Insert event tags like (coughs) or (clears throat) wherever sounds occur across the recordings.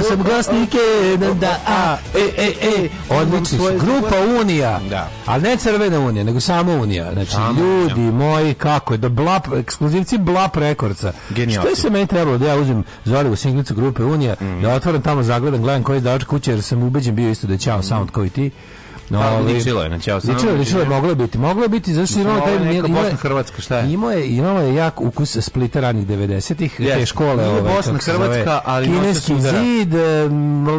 sa glasnike da a e e e odlični grupa Unija da ali ne crvena Unija nego samo Unija znači ljudi moji kako je da blap ekskluzivci blap rekordca što se meni trebalo da ja uzmem Zori u singlicu grupe Unija da otvorim tamo zagledam gledam koji je dač kuće jer sam ubeđen bio isto da ćao sound koji ti No, pa, ličilo je, znači, ličilo, ličilo je moglo biti. Moglo je biti, zašto imamo taj... Neka imao, Bosna Hrvatska, šta je? Imao je, imao je jak ukus splita ranih 90-ih, yes. te škole ove. Ovaj, Bosna Hrvatska, ali... Kineski zid, e,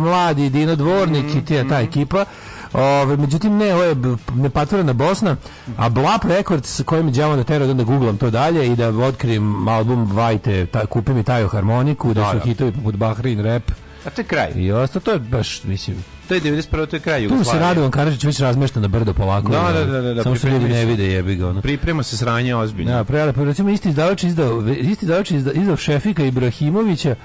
mladi, Dino Dvornik mm, i tija, mm-hmm. ta ekipa. Ove, međutim, ne, ovo je nepatvorena Bosna, a Blap Records, kojim je Djavo naterao da googlam to dalje i da otkrim album Vajte, ta, kupim i taju harmoniku, da, su hitovi poput Bahrin Rap. A to je kraj. I ostalo, to je baš, mislim, To je 91. to je kraj Jugoslavije. Tu se Radovan Karadžić već razmešta na brdo polako. Da, da, da, da, da samo se ljudi ne vide jebi ga ono. Priprema se sranje ozbiljno. Da, prelepo. Recimo isti izdavač izdao isti izdavač izdao, izdao Šefika Ibrahimovića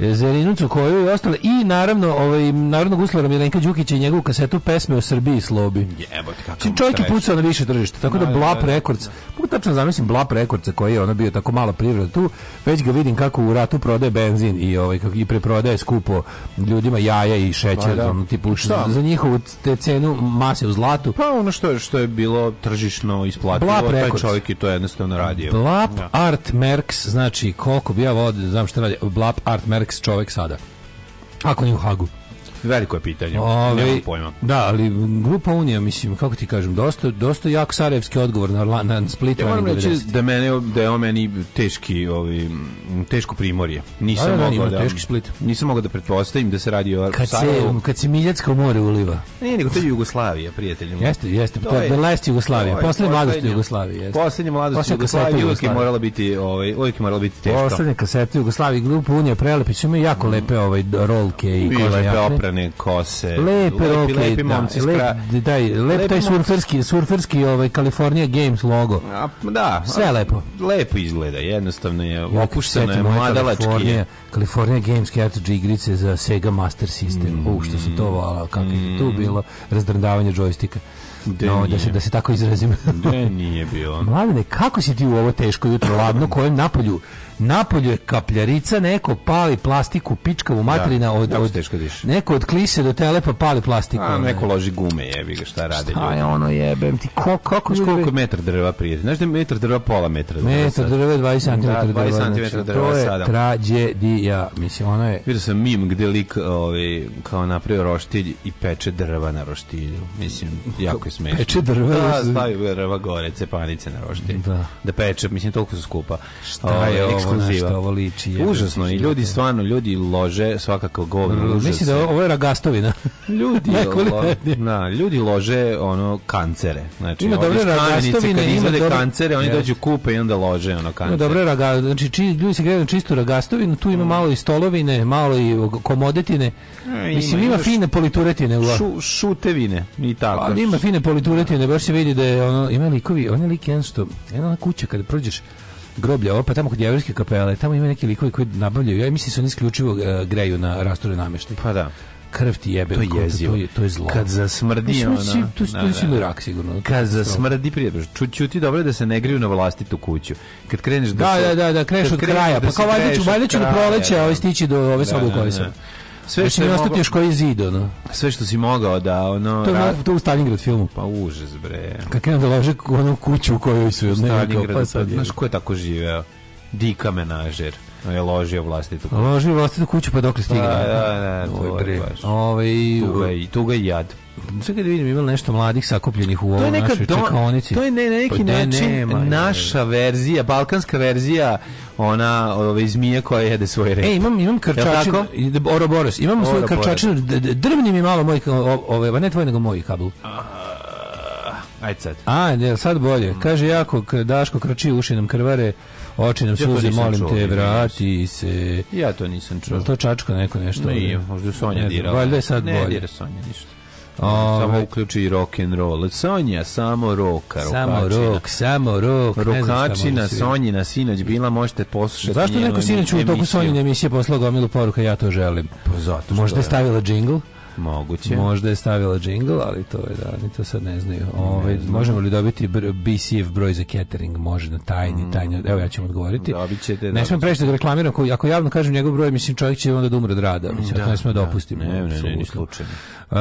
E, Zerinicu koju i ostale i naravno ovaj narodnog uslara Milenka Đukića i njegovu kasetu pesme o Srbiji i slobi. Jebote kako. čovjek je pucao na više tržište, tako da, da, da Blap da, Records. Mogu tačno zamislim Blap Records koji je ono bio tako mala privreda tu, već ga vidim kako u ratu prodaje benzin i ovaj kako i preprodaje skupo ljudima jaja i šećer, pa da. ono tipu šta? za njihovu te cenu mase u zlatu. Pa ono što je, što je bilo tržišno isplativo, Blap taj čovjek je to jednostavno radio. Blap Art Merks, znači koliko bi ja vodio, znam šta radi. Blap Art Merks Ajax čovek sada. Ako nije u Hagu. Veliko je pitanje. Ove, nemam pojma. Da, ali grupa Unija, mislim, kako ti kažem, dosta, dosta jak sarajevski odgovor na, na Split. Ja moram reći da, mene, da je meni teški, ovi, ovaj, teško primorje. Nisam da, da, da mogao da, teški Split. Nisam mogao da pretpostavim da se radi o kad Se, kad se Miljacko more uliva. Nije, nego to je Jugoslavija, prijatelji. Jeste, jeste. To je, the last Jugoslavija. Poslednja mladost Jugoslavije. Jeste. Poslednja mladost Jugoslavije uvijek ovaj, je morala biti, ovaj, uvijek je morala biti teško. Poslednja kaseta Jugoslavije, grupa Unija, prelepi su imaju jako lepe ovaj, rolke i kožne jakne oprane kose. Lepe roke, lepi, lepi da, momci da, daj, lep, taj surferski, surferski ovaj California Games logo. A, da. Sve a, lepo. Lepo izgleda, jednostavno je ja, opušteno je, mladalački California, California Games Cartridge igrice za Sega Master System. Mm. U, što se to vala, kako mm. je tu mm. bilo razdrndavanje džojstika. De no, nije. da, se, da se tako izrazim. Da nije bilo. Mladene, kako si ti u ovo teško jutro ladno kojem napolju napolju je kapljarica, neko pali plastiku, pička u da, materina od, da, od, od neko od klise do telepa pali plastiku. A, neko loži gume, jebi ga, šta radi ljudi. Aj ono jebem ti, ko, kako koliko metar drva prijed? Znaš da metar drva pola metra drva Metar drva 20 da, cm drva. 20 cm znači, drva sada. To je tragedija, mislim, ono je... Vidio sam mim gde lik ovaj, kao napravio roštilj i peče drva na roštilju. Mislim, jako je smešno. Peče drva? Da, stavi drva gore, cepanice na roštilj. Da. da peče, mislim, toliko su skupa. Šta je ovaj, ekskluziva. Ovo, liči, je, Užasno, i ljudi stvarno, ljudi lože svakako govno. Mm, mislim da ovo je ragastovina. ljudi, (laughs) lo, na, ljudi lože ono kancere. Znači, ima dobre ragastovine, kad dobre... kancere, oni dođu kupe i onda lože ono kancere. Ima dobre raga, znači či, ljudi se gledaju čistu ragastovinu, tu ima mm. malo i stolovine, malo i komodetine. E, mislim, ima, ima fine polituretine. Šu, šutevine i tako. Ali pa, ima fine polituretine, baš se vidi da je ono, ima likovi, on je lik jedan što, jedna kuća kada prođeš, groblja ovo, pa tamo kod jevrejske kapele, tamo ima neki likovi koji nabavljaju, ja mislim da su oni isključivo uh, greju na rasture namještaj. Pa da krv ti jebe. To je jezivo. To je, to je zlo. Kad za Mislim, ona... Si, to, to, to je da, da. rak sigurno. Kad zasmrdi prijatelj. Čuću ti dobro da se ne griju na vlastitu kuću. Kad kreneš da... Da, da, da, da kreneš od kraja. Pa kao valjda ću, valjda ću do proleća ovaj stići do ove sobe u kojoj sam sve što je ostati još koji zid, ono. Sve što si mogao da, ono... To je rad... to u Stalingrad filmu. Pa užas, bre. Kad krenu da lože onu kuću u kojoj su... U pa Stalingradu, pa, sad, znaš ko je tako živeo? Dika menažer. No je ložio vlastitu kuću. Ložio vlastitu kuću, pa dok li pa stigao? Da, da, da, da to je bre. Ovaj, tuga, tuga i jad sve kad vidim ima nešto mladih sakupljenih u ovoj našoj do, čekonici. To je ne, na neki pa da, način nema, naša verzija, balkanska verzija ona ove zmije koja jede svoje repe. E, imam imam krčačin, da, Oroboros. Imam svoj krčačin, drvni mi malo moj ove, ne tvoj nego moj kabel. Ajde sad. A, ne, sad bolje. Mm. Kaže jako, Daško krči uši nam krvare, oči nam ja suze, molim čuo, te, vrati se. Ja to nisam čuo. To čačka neko nešto. Ne, ovdje. možda Sonja ne, dirala. Valjda je sad ne, bolje. Ne, dira Sonja ništa. Ove, samo ovaj, uključi rock and roll. Sonja samo roka, samo rok, samo rok. Rokačina Sonjina sinoć bila možete poslušati. Zašto neko sinoć u toku Sonjine emisije poslao gomilu poruka ja to želim? Pa zato što Možda je stavila džingl? Moguće. Možda je stavila jingle, ali to je da, ni to sad ne znaju. Ove, ne ovaj, znam. možemo li dobiti BCF broj za catering? Može na tajni, mm. tajni. Evo ja ću vam odgovoriti. Dobit ćete. Ne smem preći da reklamiram, ako, ako javno kažem njegov broj, mislim čovjek će onda da umre od rada. Mislim, da, ne smem da, da opustimo. Ne, ne, ne, ni slučajno. Um,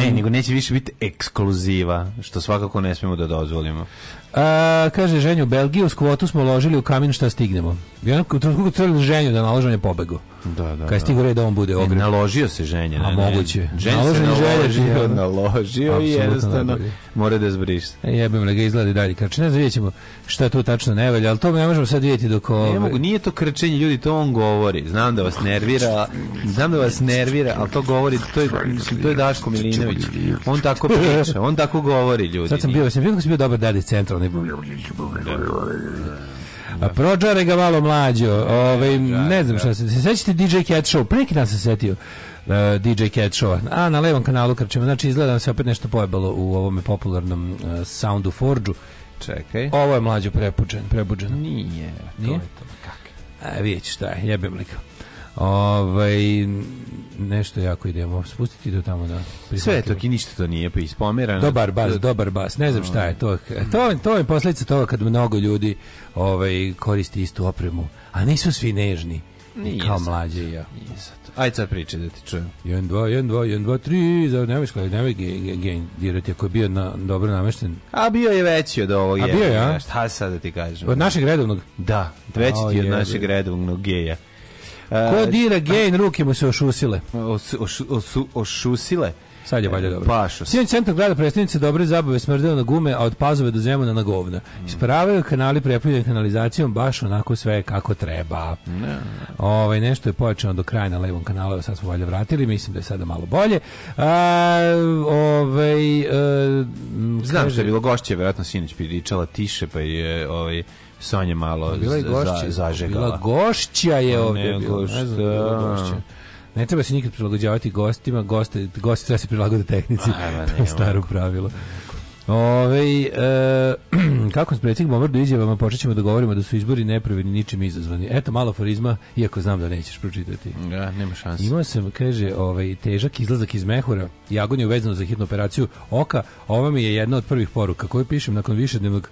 ne, nego neće više biti ekskluziva, što svakako ne smemo da dozvolimo. A, kaže ženju, Belgiju s kvotu smo ložili u kamin šta stignemo. I onako, u trenutku ženju da naložen je pobego. Da, da. Kad da. stigo red da on bude ogre. Naložio se ženje, na. A moguće. Naložen želje, naložio i da. jednostavno mora da zbriše. E, jebem li ga izgleda i dalje. Krče, ne znam, šta to tačno ne valja, ali to ne možemo sad videti dok... Ove... Ne mogu, nije to krčenje, ljudi, to on govori. Znam da vas nervira, znam da vas nervira, al to govori, to je, mislim, to je Daško Milinović. On tako priča, on tako govori, ljudi. Sad sam bio, sam bio, da sam bio dobar dadi centralni. Da. A Prođare ga malo mlađo. Ove, ovaj, da, da, ne znam da. šta se... Sećate DJ Cat Show? Pre neki dan se setio. Uh, eh, DJ Cat Show. A na levom kanalu krčemo. Znači, izgleda da se opet nešto pojebalo u ovome popularnom uh, soundu Forđu. Čekaj. Ovo je mlađo prebuđen. prebuđen. Nije. Nije? je to. Kak? A, e, vidjet ću šta je. Jebim lika. Ovaj nešto jako idemo spustiti do tamo da sve to ki ništa to nije pa ispomerano dobar bas dobar bas ne znam šta je to to to je posledica toga kad mnogo ljudi ovaj koristi istu opremu a nisu svi nežni nije kao mlađi ja Aj sad priče da ti čujem. 1, 2, 1, 2, 1, 2, 3, za nemoj skladi, nemoj gen dirati, ako je bio na, dobro namešten. A bio je veći od ovog. A bio je, a? Šta sad da ti kažem? Od našeg redovnog? Da, veći ti od našeg redovnog geja. Ko dira gain ruke mu se ošusile. Os, os, os, ošusile? Sad je valjda e, dobro. Pašos. Sinoć centar grada predstavnice dobre zabave smrdeo na gume, a od pazove do zemuna na govna. Mm. Ispravaju kanali prepljuje kanalizacijom baš onako sve kako treba. Ne. Ovaj, nešto je pojačano do kraja na levom kanalu, sad smo valjda vratili, mislim da je sada malo bolje. A, ovaj, a, e, Znam kaže, što je bilo gošće, vjerojatno Sinić pričala tiše, pa je ovaj, Sonja malo bila je za, zažegala. Bila gošća je ovdje. Ne, gošća. Ne, znam, bila da. gošća. ne treba se nikad prilagođavati gostima, goste, gosti treba se prilagoditi tehnici. A, to je staro pravilo. Ove, e, kako s predsjednik bombardu izjavama počećemo da govorimo da su izbori nepravedni ničim izazvani. Eto malo forizma, iako znam da nećeš pročitati. Ja, da, nema šanse. Imao sam, kaže, ovaj, težak izlazak iz mehura, jagon je uvezano za hitnu operaciju oka, ova mi je jedna od prvih poruka koju pišem nakon više višednevnog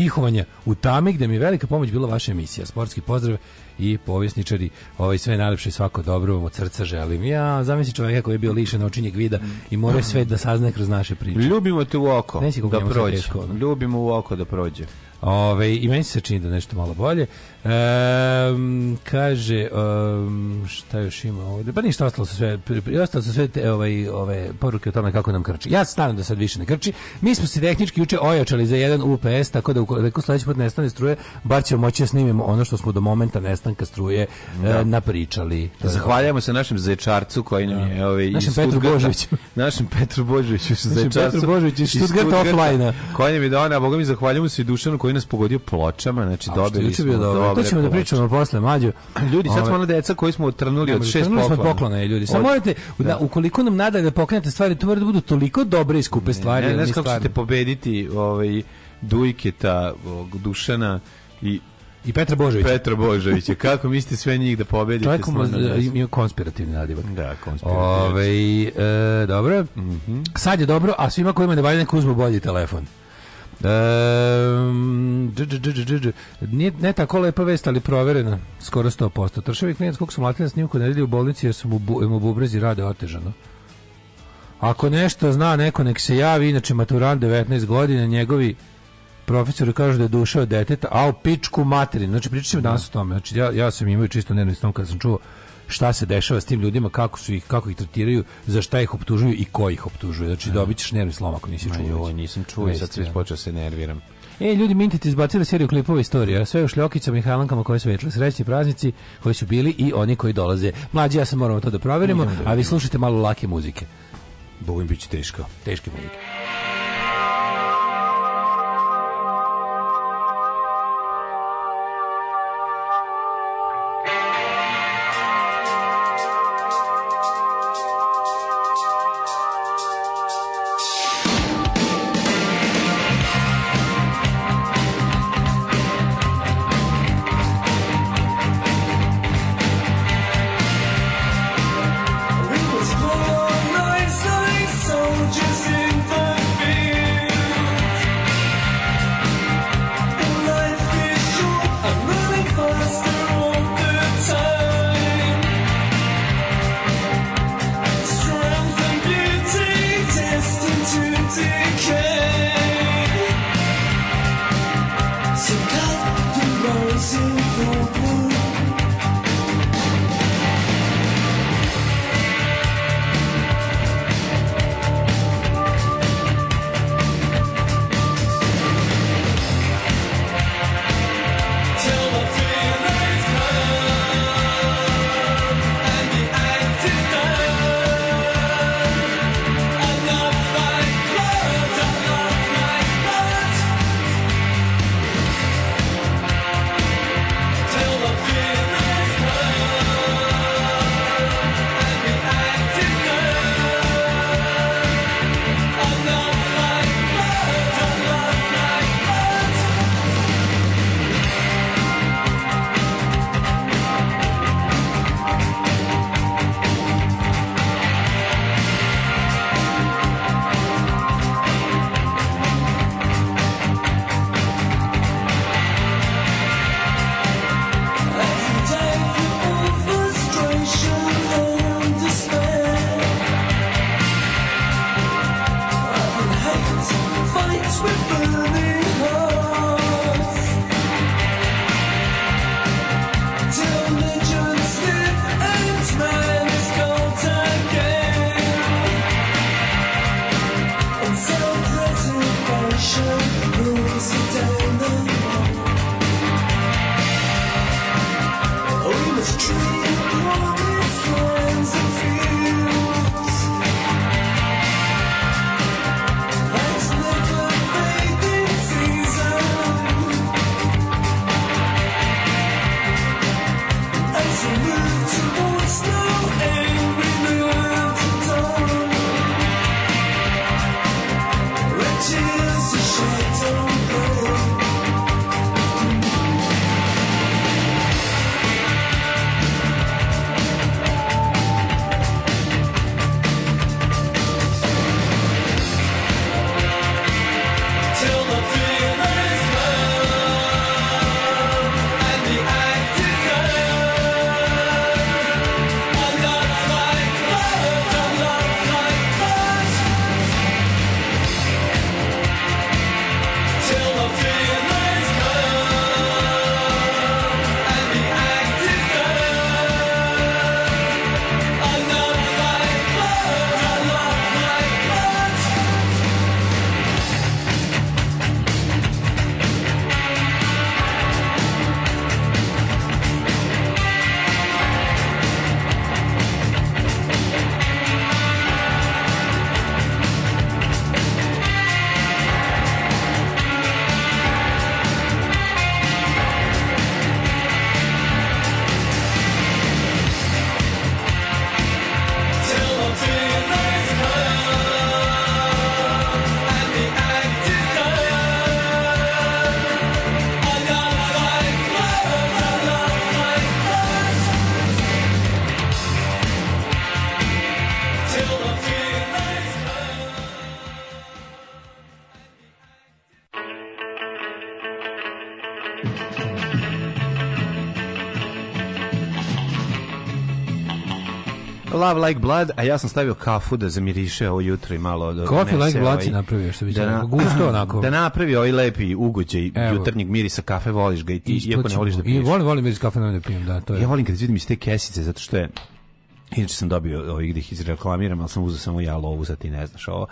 tihovanja u tami gde mi velika pomoć bila vaša emisija. Sportski pozdrav i povjesničari, ovaj sve najlepše i svako dobro od srca želim. Ja zamisli čovjeka koji je bio lišen očinjeg vida i mora sve da sazna kroz naše priče. Ljubimo te u oko da prođe. Teško, Ljubimo u oko da prođe. Ove, I meni se čini da nešto malo bolje. Um, kaže, um, šta još ima ovdje? Pa ništa, ostalo su sve, ostalo su sve te, ovaj, ove poruke o tome kako nam krči. Ja stavim da sad više ne krči. Mi smo se tehnički juče ojačali za jedan UPS, tako da ukoliko da sledeći put nestane struje, bar ćemo moći da snimimo ono što smo do momenta nestanka struje da. E, napričali. Da, zahvaljamo se našem zečarcu koji nam da. je ovaj, našem Petru Božoviću. našem Petru Božoviću. Našem Petru Božoviću iz Stuttgart offline-a. Koji nam je donao, a boga mi zahvaljamo se i Dušanu koji koji nas pogodio pločama, znači dobili smo. Bio dobro. To ćemo da pričamo posle, mađo. Ljudi, sad smo ona deca koji smo otrnuli od šest poklona. Smo poklone, ljudi. Samo morate, da. da ukoliko nam nadalje da pokrenete stvari, to mora da budu toliko dobre i skupe stvari. Ne, ne, ne, kako ćete pobediti ovaj, Dujketa, ovog, Dušana i i Petra Božovića. Petra Božovića. Kako mislite sve njih da pobedite? To je Čovjek ima konspirativni nadivak. Da, konspirativni. Ove, ovaj, e, dobro. Mm -hmm. Sad je dobro, a svima kojima ne valja neko uzmu bolji telefon. Ehm, dž, ne tako lepa vest, ali proverena skoro 100%. Trševi klijent kog su mlatili na snimku nedelje u bolnici jer su mu, mu bubrezi rade otežano. Ako nešto zna neko, nek se javi, inače maturan 19 godina, njegovi profesori kažu da je duša od deteta, a u pičku materinu. Znači, pričat ćemo da. danas o tome. Znači, ja, ja sam imao čisto nervni stom kad sam čuo šta se dešava s tim ljudima, kako su ih, kako ih tretiraju, za šta ih optužuju i ko ih optužuje. Znači, da. dobit ćeš nervni slom ako nisi čuo. Joj, nisam čuo i sad se da. počeo da se nerviram. E, ljudi, Mintit izbacili seriju klipova istorija, sve u šljokicama i halankama koje su vetle srećni praznici koji su bili i oni koji dolaze. Mlađi, ja se moramo to da proverimo, a vi slušajte malo lake muzike. Bogim biće teško. Teške muzike. Love Like Blood, a ja sam stavio kafu da zamiriše ovo jutro i malo da Coffee Like Blood ovaj, si napravio, što bi da, na, gusto (clears throat) onako. Da napravi ovaj lepi ugođaj jutarnjeg mirisa kafe, voliš ga i ti, iako ne voliš da piješ. I volim, volim miris kafe, ne da pijem, da, to je. Ja volim kad vidim iz te kesice, zato što je, inače sam dobio ovih ovaj gdje ih izreklamiram, ali sam uzeo samo ja lovu, sad ti ne znaš ovo.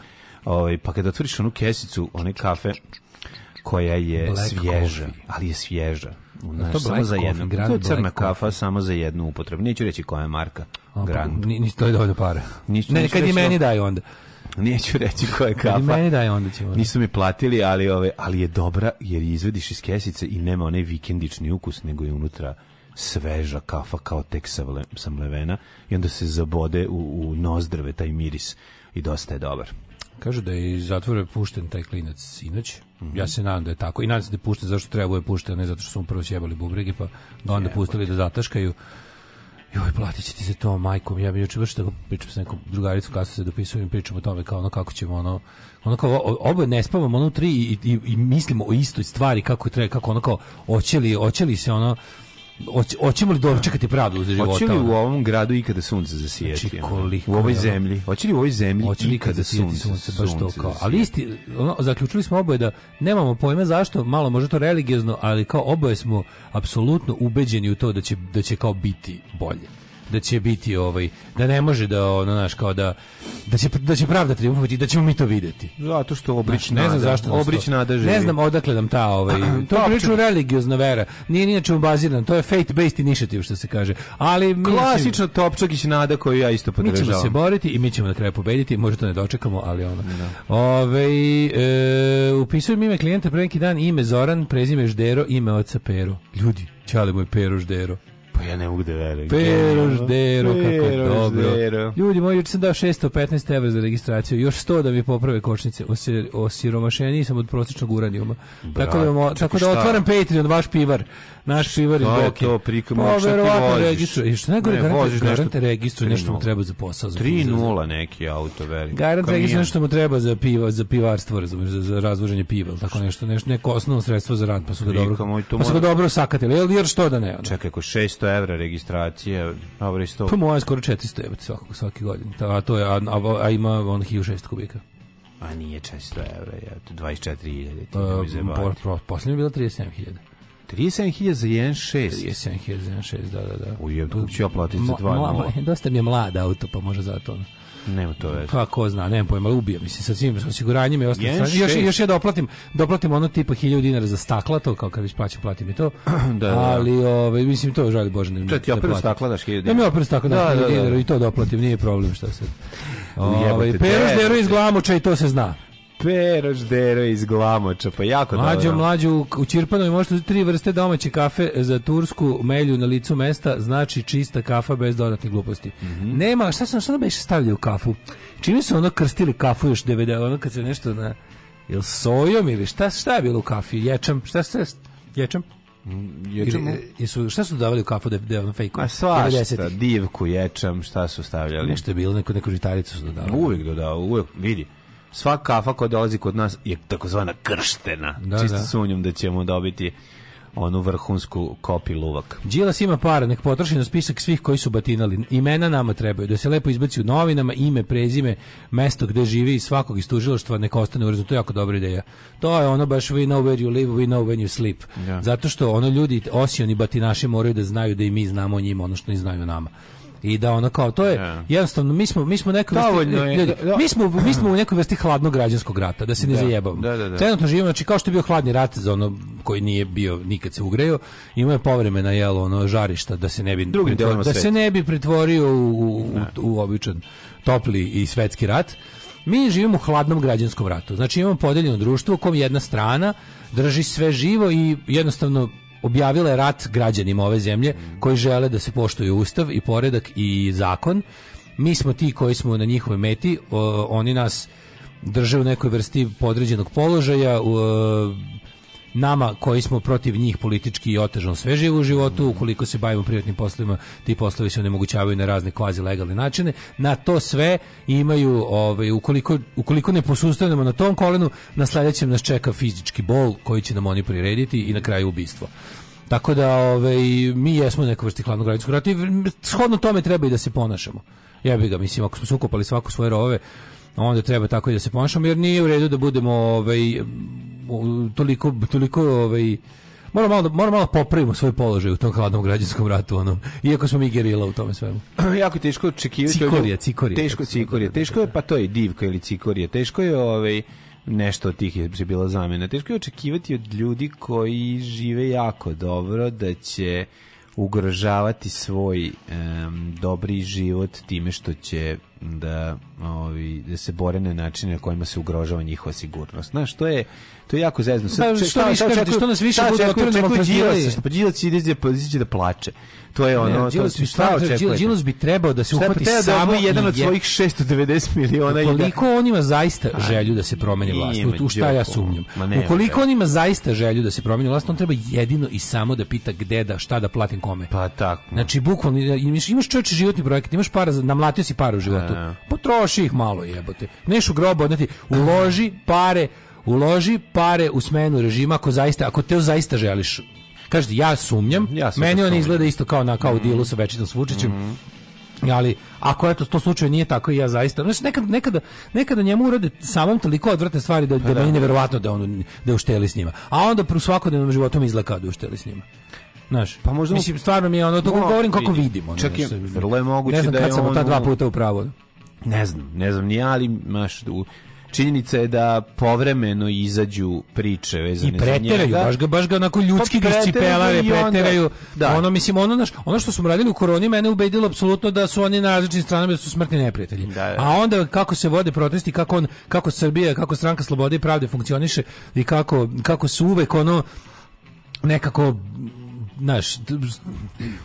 Ovaj, pa kad otvoriš onu kesicu, one kafe, koja je Black svježa, coffee. ali je svježa. Znaš, to samo za jednu. To je crna kafa, samo za jednu upotrebu. Neću reći koja je marka. Grand. Ni, ni to je dovoljno para. Nič, ne, kad i meni daj onda. Neću reći koja je kafa. meni daj onda ćemo. Nisu mi platili, ali ove, ali je dobra jer izvediš iz kesice i nema onaj vikendični ukus, nego je unutra sveža kafa kao tek sa, vle, mlevena i onda se zabode u, u nozdrve taj miris i dosta je dobar. Kažu da je iz zatvora pušten taj klinac sinoć. Mm -hmm. Ja se nadam da je tako. I nadam se da je pušten zašto treba je da pušten, ne zato što su mu prvo sjebali bubrege, pa da onda yeah, pustili da zataškaju joj, platit će ti se to, majkom, ja bi juče baš tako pričam sa nekom drugaricom, kasno se dopisujem i pričam o tome kao ono kako ćemo ono, ono kao, oboje ne spavamo ono tri i, i, i mislimo o istoj stvari kako treba, kako ono kao, oće li, oće li se ono, hoćemo li dočekati pravdu za života? Hoćemo li u ovom gradu ikada sunce zasijeti? Znači, koliko, u ovoj zemlji. Hoćemo li u ovoj zemlji hoće ikada sunce, sunce, baš sunce to kao. Ali isti, ono, zaključili smo oboje da nemamo pojma zašto, malo možda to religiozno, ali kao oboje smo apsolutno ubeđeni u to da će, da će kao biti bolje da će biti ovaj da ne može da ono znaš kao da da će da će pravda triumfovati da ćemo mi to videti. Zato da, što obrić ne znam zašto obrić da živi. Ne znam odakle nam ta ovaj (clears throat) to je pa, prilično religiozna vera. Nije ni na čemu bazirana, to je faith based initiative što se kaže. Ali klasično ćemo... Topčagić nada koju ja isto podržavam. Mi ćemo se boriti i mi ćemo na kraju pobediti, možda to ne dočekamo, ali ono. Da. Ovaj e, upisujem ime klijenta pre neki dan, ime Zoran, prezime Ždero, ime oca Peru. Ljudi, čale moj Peru Ždero. Pa ja ne mogu da verujem. Peroš dero, kako dobro. Dero. Ljudi moji, juče sam dao 615 evra za registraciju, još 100 da mi poprave kočnice. Osir, osiromašeniji sam od prosječnog uranijuma. Brat, tako da, tako da otvaram Patreon, vaš pivar naš šivar iz Boke. To prikom, pa, verovatno registruje. što najgore, ne, garant, voziš garant nešto, registruje nešto mu treba za posao. 3.0 neki auto, veliki. Garant registruje nešto mu treba za piva, za pivarstvo, razumiješ, za, za razvoženje piva, tako nešto, nešto, neko osnovno sredstvo za rad, pa su ga dobro, pa su ga dobro sakatili, jer, jer što da ne? Ono. Čekaj, ako 600 evra registracije, dobro isto. Pa moja je skoro 400 evra svakog, svaki godin, a to je, a, a, a ima on 1600 kubika. A nije 400 evra, je, 24.000. Uh, po, po, Posljednje je bilo 37.000. 37.000 za 1.6. 37.000 da, da, da. Ujem, kako ću ja platiti za 2.0? Dosta mi je mlad auto, pa možda zato. Ono. Nema to veze. Pa ko zna, nemam pojma, ubija mi se sa svim osiguranjima i ostalim. Još još ja doplatim, doplatim da ono tipa 1000 dinara za stakla, to kao kad već plaćam, platim i to. (clears throat) Da, da, da. Ali ovaj mislim to žali bože ne. Čet, ja prvi stakla daš 1000 dinara. Ja mi prvi stakla daš 1000 dinara da. i to doplatim, nije problem šta se. Ovaj Peruš iz Glamoča i to se zna. Peroš dero iz Glamoča, pa jako mlađo, dobro. Mlađo, u Čirpanovi možete uzeti tri vrste domaće kafe za tursku melju na licu mesta, znači čista kafa bez dodatnih gluposti. Mm -hmm. Nema, šta sam, šta da beše stavljaju u kafu? Čini su ono krstili kafu još 90, ono kad se nešto na... Jel sojom ili šta, šta je bilo u kafi? Ječam, šta se... Ječam? Mm, ječam? E, jesu, šta su dodavali u kafu da, da je ono fejko? A svašta, divku, ječam, šta su stavljali? Nešto je bilo, neko, neku žitaricu su dodavali. Uvijek dodavali, uvijek, vidi sva kafa koja dolazi kod nas je takozvana krštena. Da, Čisto da. sumnjam da ćemo dobiti onu vrhunsku kopi luvak. Đilas ima para, nek potroši na spisak svih koji su batinali. Imena nama trebaju, da se lepo izbaci u novinama, ime, prezime, mesto gde živi i svakog iz tužilaštva neka ostane u rezultatu, jako dobra ideja. To je ono baš we know where you live, we know when you sleep. Ja. Zato što ono ljudi, osioni batinaši moraju da znaju da i mi znamo o njima ono što ne znaju nama i da ona kao to je yeah. Da. jednostavno mi smo mi smo ljudi da. mi smo mi smo u nekoj vrsti hladnog građanskog rata da se ne da. zajebamo. Da, da, da. Trenutno živimo znači kao što je bio hladni rat za ono koji nije bio nikad se ugrejao, ima je povremena jelo ono žarišta da se ne bi Drugi pretvorio, da se ne bi pretvorio u, u, u, da. u običan topli i svetski rat. Mi živimo u hladnom građanskom ratu. Znači imamo podeljeno društvo u kom jedna strana drži sve živo i jednostavno objavila je rat građanima ove zemlje koji žele da se poštuju ustav i poredak i zakon. Mi smo ti koji smo na njihovoj meti, o, oni nas drže u nekoj vrsti podređenog položaja, u, nama koji smo protiv njih politički i otežan sve živo u životu, ukoliko se bavimo privatnim poslovima, ti poslovi se onemogućavaju na razne kvazi legalne načine. Na to sve imaju, ovaj, ukoliko, ukoliko ne posustavimo na tom kolenu, na sledećem nas čeka fizički bol koji će nam oni prirediti i na kraju ubistvo. Tako da ovaj, mi jesmo neko vrsti hladnog građanskog rata i shodno tome treba i da se ponašamo. Ja bih ga, mislim, ako smo sukupali svako svoje rove, onda treba tako i da se ponašamo jer nije u redu da budemo ovaj toliko toliko ovaj Moramo malo, da, moramo malo da popravimo svoj položaj u tom hladnom građanskom ratu, onom. Iako smo mi gerila u tome svemu. (clears throat) jako teško očekivati. Cikorija, cikorija. Teško cikorija. Teško da, je, pa to je divka ili cikorija. Teško je ovaj, nešto od tih je bila zamjena. Teško je očekivati od ljudi koji žive jako dobro da će ugrožavati svoj um, dobri život time što će da, ovi, da se bore na načine na kojima se ugrožava njihova sigurnost. Znaš, to je, to je jako zezno. Sad, pa, što, više, šta, što nas više bude otvoreno fragilije? Pa Đilas ide, pa ide da plače. To je ono, ne, Đilas, to, šta bi trebao da se uhvati pa samo da jedan od svojih 690 miliona. Da- Koliko on ima zaista želju da se promeni vlast? Tu šta ja sumnjam. Ukoliko on ima zaista želju da se promeni vlast, on treba jedino i samo da pita gde da, šta da platim kome. Pa tako. Znači, bukvalno, imaš, imaš čovječe životni projekat, imaš para, namlatio si para u životu životu. Da. Potroši ih malo, jebote. Neš u grobo odneti, uloži pare, uloži pare u smenu režima ako zaista, ako te zaista želiš. Kažete, ja sumnjam, ja meni on izgleda isto kao na kao mm dilu sa većinom svučićem, Mm Ali ako eto to slučaj nije tako i ja zaista znači nekad nekada nekada njemu urade samom toliko odvratne stvari da da, pa da. meni neverovatno da on da ušteli s njima. A onda u svakodnevnom životu mi izlaka da ušteli s njima. Znaš, pa možda mislim stvarno mi je ono to no, govorim kako vidim, vidimo, čak je vrlo je moguće ne znam, da kad sam on ta dva puta u pravo. Ne znam, ne znam ni ali maš činjenica je da povremeno izađu priče vezane za I preteraju, baš ga, baš ga onako pa ljudski pa discipelare preteraju. Da. Ono, mislim, ono, naš, ono što smo radili u koroni mene ubedilo apsolutno da su oni na različitim stranama da su smrtni neprijatelji. Da, da. A onda kako se vode protesti, kako, on, kako Srbija, kako stranka Slobode i Pravde funkcioniše i kako, kako su uvek ono nekako znaš,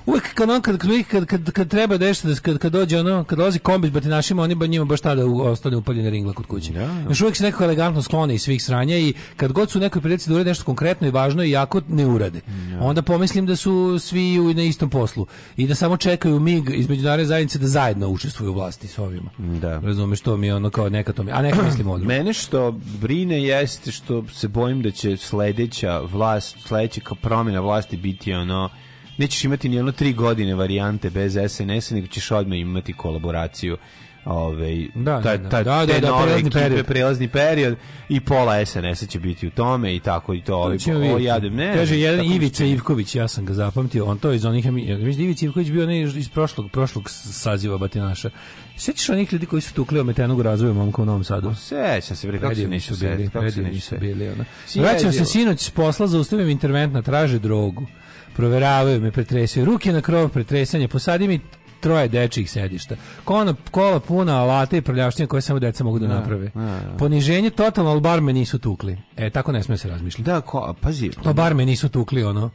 uvek kad on kad kad kad kad treba nešto da kad kad dođe ono kad dolazi kombi s našima, oni ba njima baš tada ostane upaljena ringla kod kuće. Ja, ja. Još uvek se nekako elegantno sklone iz svih sranja i kad god su u nekoj prilici da urade nešto konkretno i važno i jako ne urade. Ja. Da. Onda pomislim da su svi u na istom poslu i da samo čekaju mig iz međunarodne zajednice da zajedno učestvuju u vlasti s ovima. Da. Razumeš to mi je ono kao neka to mi, a neka (clears throat) mislim odmah. Mene što brine jeste što se bojim da će sledeća vlast, sledeća promjena vlasti biti on ono nećeš imati ni ono 3 godine varijante bez SNS-a, nego ćeš odmah imati kolaboraciju ovaj da, ta, da, da. ta, da, da, te da, da, prelazni ekipe, period. prelazni period i pola SNS-a će biti u tome i tako i to ovaj o, jadem ne kaže jedan Ivica Ivković ja sam ga zapamtio on to iz onih mislim Ivica Ivković bio ne iz prošlog prošlog saziva Batinaša sećaš onih ljudi koji su tukli o metenog razvoja momka u Novom Sadu sećam se bre kako se nisu bili kako se nisu bili ona vraćam se sinoć s posla zaustavim interventna traže drogu Proveravaju me, pretresaju. Ruke na krov, pretresanje. Posadi mi troje dečjih sedišta. Kona, kola puna alata i prljaštine koje samo deca mogu da naprave. A, a, a. Poniženje totalno, ali bar me nisu tukli. E, tako ne smije se razmišljati. Da, ko, pazi. Pa bar me nisu tukli, ono.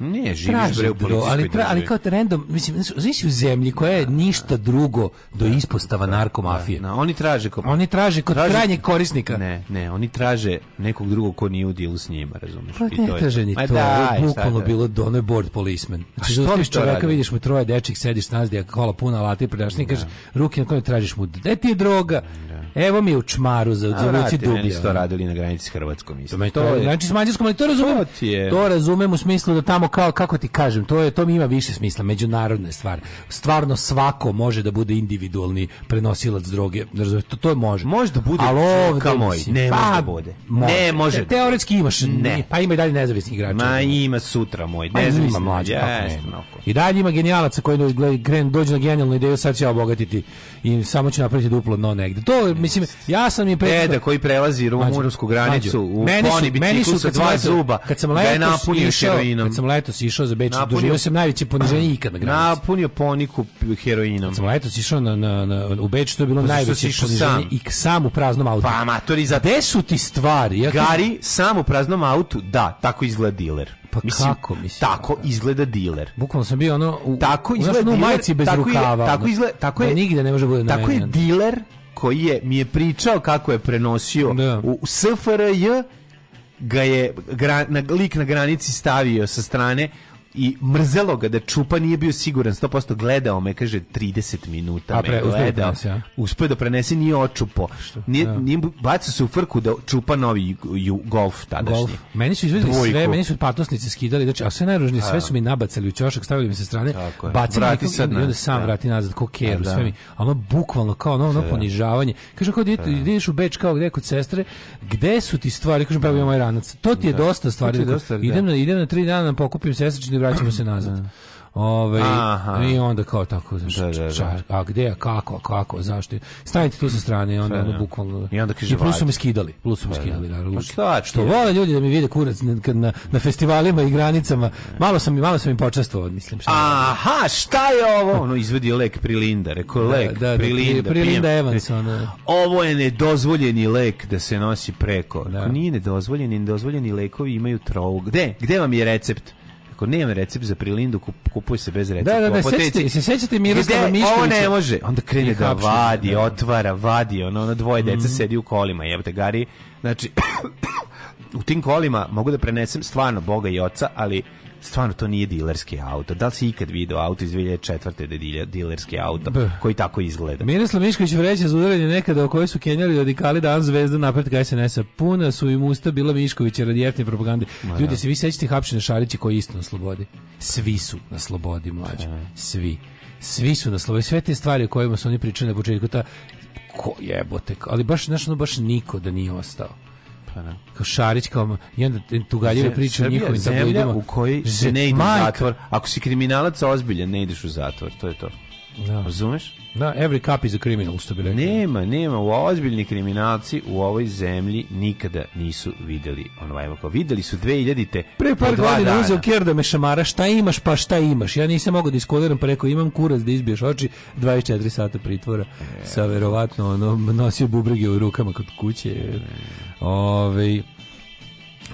Ne, živiš bre u policijskoj ali, tra, ali kao random, mislim, znaš u zemlji koja je da, ništa da, drugo do da, ispostava narkomafije. Na, oni traže kao... Oni traže kod traže, krajnjeg korisnika. Ne, ne, oni traže nekog drugog ko nije u dijelu s njima, razumiješ? Pa ne traže ni to, da, bukvalno bilo dono board policeman. Znači, što bi čoveka vidiš mu troje dečih, sediš s nas, kola puna alata i predaš, ne kažeš, ruke na koje tražiš mu, gde ti je droga? Evo mi u čmaru za odzavući dublje. Oni to radili na granici s Hrvatskom. Mislim. To, je, znači s Mađarskom, ali to razumem. To, je. to razumem u smislu da tamo kao kako ti kažem, to je to mi ima više smisla, međunarodna je stvar. Stvarno svako može da bude individualni prenosilac droge. To, to može. Može da bude. Alo, ka moj. Ne pa, može da bude. Može. Ne može. Da teoretski imaš. Ne. Pa ima i dalje nezavisnih igrača. Ma ima sutra moj. Nezavisni. Pa, ima mlađe, yes, I dalje ima genijalaca koji gren dođe na genijalnu ideju sad će obogatiti i samo će napraviti duplo no negde. To mislim ja sam i pre da koji prelazi rumunsku granicu u meni su, meni su kad dva zuba. Kad sam da lepo išao, kad sam letos išao za Beč, doživio sam najveće poniženje ikad na granici. Napunio poniku heroinom. Kad znači, sam letos išao na, na, na, u Beč, to je bilo pa najveće poniženje sam. i sam u praznom autu. Pa amatori, za desu ti stvari. Ja Gari, sam u praznom autu, da, tako izgleda diler. Pa mislim, kako mislim? Tako izgleda diler. Bukvalno sam bio ono u, tako izgleda u majici bez tako rukava. Je, tako izgleda, tako da je. nigde ne može da bude Tako je diler koji je mi je pričao kako je prenosio da. u SFRJ ga je gra, na, lik na granici stavio sa strane i mrzelo ga da čupa nije bio siguran 100% gledao me kaže 30 minuta A, pre, me gledao ja. uspeo da, da prenese nije očupo nije, ja. Da. nije bacio se u frku da čupa novi ju, golf tadašnji golf. meni su izvezli Dvojku. sve meni su patosnice skidali znači a sve najružnije sve su mi nabacali u čošak stavili mi se strane bacili mi sad i onda sam ja. Da. vrati nazad ko keru sve mi ono bukvalno kao ono, ono ponižavanje kaže kao dete ideš u beč kao gde kod sestre gde su ti stvari kaže pa moj ranac to ti je dosta stvari idem na idem na 3 dana da pokupim sestrični vraćamo se nazad. Ove, ovaj, Aha. I onda kao tako, da, da, da. a gde, kako, kako, zašto. Stanite tu sa strane, onda, onda bukvalno. I onda kaže, I plus su me skidali, plus su me pa da. skidali, naravno. Pa šta, što vole ljudi da mi vide kurac na, na, na festivalima i granicama. Malo sam, malo sam im počestvovao, mislim. Šta Aha, šta je ovo? Ono, izvedi lek Prilinda, rekao da, lek da, da Prilinda. prilinda Evans, ona. Ovo je nedozvoljeni lek da se nosi preko. Da. Ako nije nedozvoljeni, nedozvoljeni lekovi imaju troug. Gde? Gde vam je recept? rekao, nemam recept za prilindu, kupuj se bez recepta. Da, da, da, sećate, se sećate Miroslava Miškovića. Ovo ne može. Onda krene da vadi, da. otvara, vadi, ono, ono dvoje mm. deca mhm. sedi u kolima, jebate, gari. Znači, (coughs) u tim kolima mogu da prenesem stvarno Boga i Oca, ali stvarno to nije dilerski auto. Da li si ikad video auto iz 2004. da je dilerski auto B. koji tako izgleda? Miroslav Mišković vreće za udaranje nekada o kojoj su kenjali radikali dan zvezda napred SNS-a. Puna su im usta bila Miškovića radi jeftine propagande. Ma, da. Ljudi, da. se vi sećate hapšene Šarića koji je isto na slobodi. Svi su na slobodi, mlađe. E. Svi. Svi su na slobodi. Sve te stvari o kojima su oni pričali na početku, ta ko jebote, ali baš, znaš, ono baš niko da nije ostao. Pa ne. Da. Kao Šarić kao i onda tugaljive priče o njihovim zemlja u kojoj se ne ide majka. u zatvor. Ako si kriminalac ozbiljan, ne ideš u zatvor, to je to. Da. Razumeš? Da, every cup is a criminal, što bi rekao. Nema, nema. U ozbiljni kriminalci u ovoj zemlji nikada nisu videli onaj kako videli su 2000-te. Pre par godina uzeo ker da me šamara, šta imaš, pa šta imaš. Ja nisam mogao da iskoliram, pa rekao imam kurac da izbiješ oči, 24 sata pritvora. E. Sa verovatno ono nosio bubrege u rukama kod kuće. E Ove, ovaj,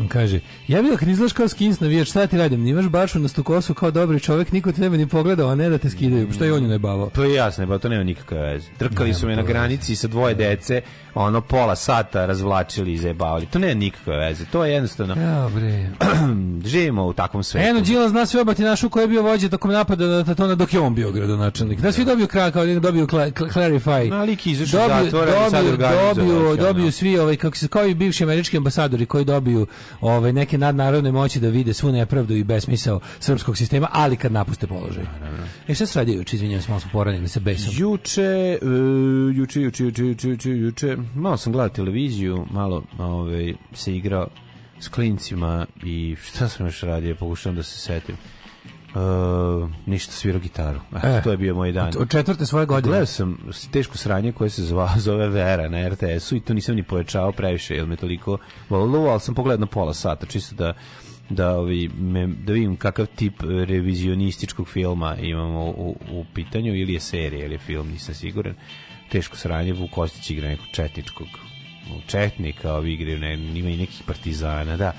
on Kaže, ja bih kad izlaš kao skins navijač, šta ti radim? Nimaš bašu na stukosu kao dobri čovjek, niko te nebe ni pogledao, a ne da te skidaju. Što je on ju najbavao? To je jasno, ba, pa to nema nikakve veze. Trkali nema su me na granici sa dvoje dece, ono pola sata razvlačili i zajebavali. To nema nikakve veze. To je jednostavno... Ja, bre. (clears throat) Živimo u takvom svetu. Eno, Đila zna sve obati našu koji je bio vođa tokom napada na Tatona dok je on bio gradonačelnik. Da svi da. dobio kraj, kao dobio dobiju cl Clarify. No, lik izašao iz zatvora dobiju, dobiju, dobiju svi, ovaj, kako se, kao i bivši američki ambasadori koji dobiju ovaj, neke nadnarodne moći da vide svu nepravdu i besmisao srpskog sistema, ali kad napuste položaj. E šta se radi juče, izvinjam se, malo smo poranjeni sa besom. Juče, e, juče, juče, juče, juče, juče, juče, malo sam gledao televiziju, malo ovaj, se igrao s klincima i šta sam još radio, pokušavam da se setim. Uh, ništa svirao gitaru. (laughs) E, to je bio moj dan. Od četvrte svoje godine. Gledao sam teško sranje koje se zva, (laughs) zove Vera na RTS-u i to nisam ni pojačao previše, jer me toliko volilo, ali sam pogledao na pola sata, čisto da da, ovi, me, da vidim kakav tip revizionističkog filma imamo u, u pitanju, ili je serija, ili je film, nisam siguran. Teško sranje, Vukostić igra nekog četničkog četnika, ovi igraju, ne, ima i nekih partizana, da.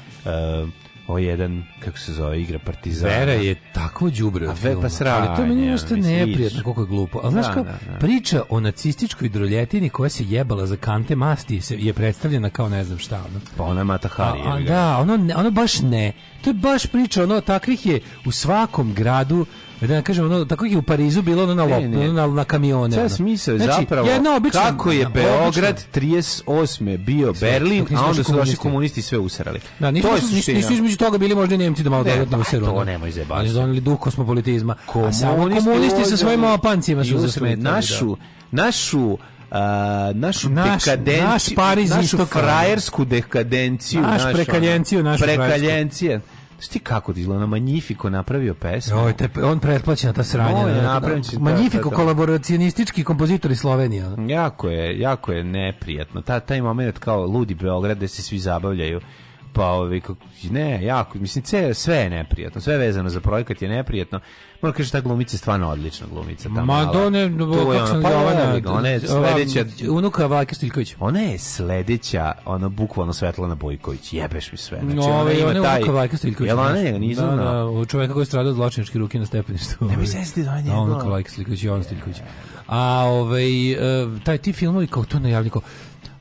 Uh, o jedan kako se zove igra Partizana. Vera je tako đubre od filma. Pa sranje, ali to meni nešto neprijatno koliko je glupo. A da, znaš da, da, da. priča o nacističkoj droljetini koja se jebala za kante masti se je predstavljena kao ne znam šta. Ono. Pa ona Mata Hari. A, a, da, ono, ono baš ne. To je baš priča, ono takvih je u svakom gradu E da ne kažem, ono, tako je u Parizu bilo ono na, lop, na, na kamione. Sve smisao znači, zapravo jedno, obično, kako je Beograd 38. bio sve, Berlin, a onda su naši komunisti sve usrali. Da, nisu, to je nisu, nisu između toga bili možda Njemci Nemci da malo ne, dodatno pa useru. To nemoj zebati. Oni su doneli duh kosmopolitizma. Komunisti, a komunisti sa svojim opancima su zasmetali. Da. Našu, našu a, našu naš, dekadenciju, naš Pariz našu frajersku dekadenciju, naš našu prekaljenciju, našu prekaljencije. Frajersku Sti kako ti izgleda, Magnifico napravio pesmu. Oj, te, on pretplaćena ta sranja. No, da, da, da. napravio Magnifico kolaboracionistički kompozitori Slovenija. Jako je, jako je neprijatno. Ta, taj moment kao ludi Beograd gde se svi zabavljaju pa ovi, ne, jako, mislim, sve je neprijatno, sve vezano za projekat je neprijatno, Moram kažem ta glumica je stvarno odlična glumica. tamo, Ma do ne, kako sam Jovana, ona je sledeća... Unuka Vlake Stiljković. Ona je sledeća, ona bukvalno Svetlana Bojković, jebeš mi sve. Znači, ona, ima ona taj... Unuka Vlake Stiljković. Jel ona njega nizam? Da, da, čoveka koji je stradao zločinačke ruke na stepeništu. Ne mi se sti da, da njega. Unuka Vlake Stiljković i Jovan Stiljković. A ovaj, e, taj ti filmovi kao to najavljaju kao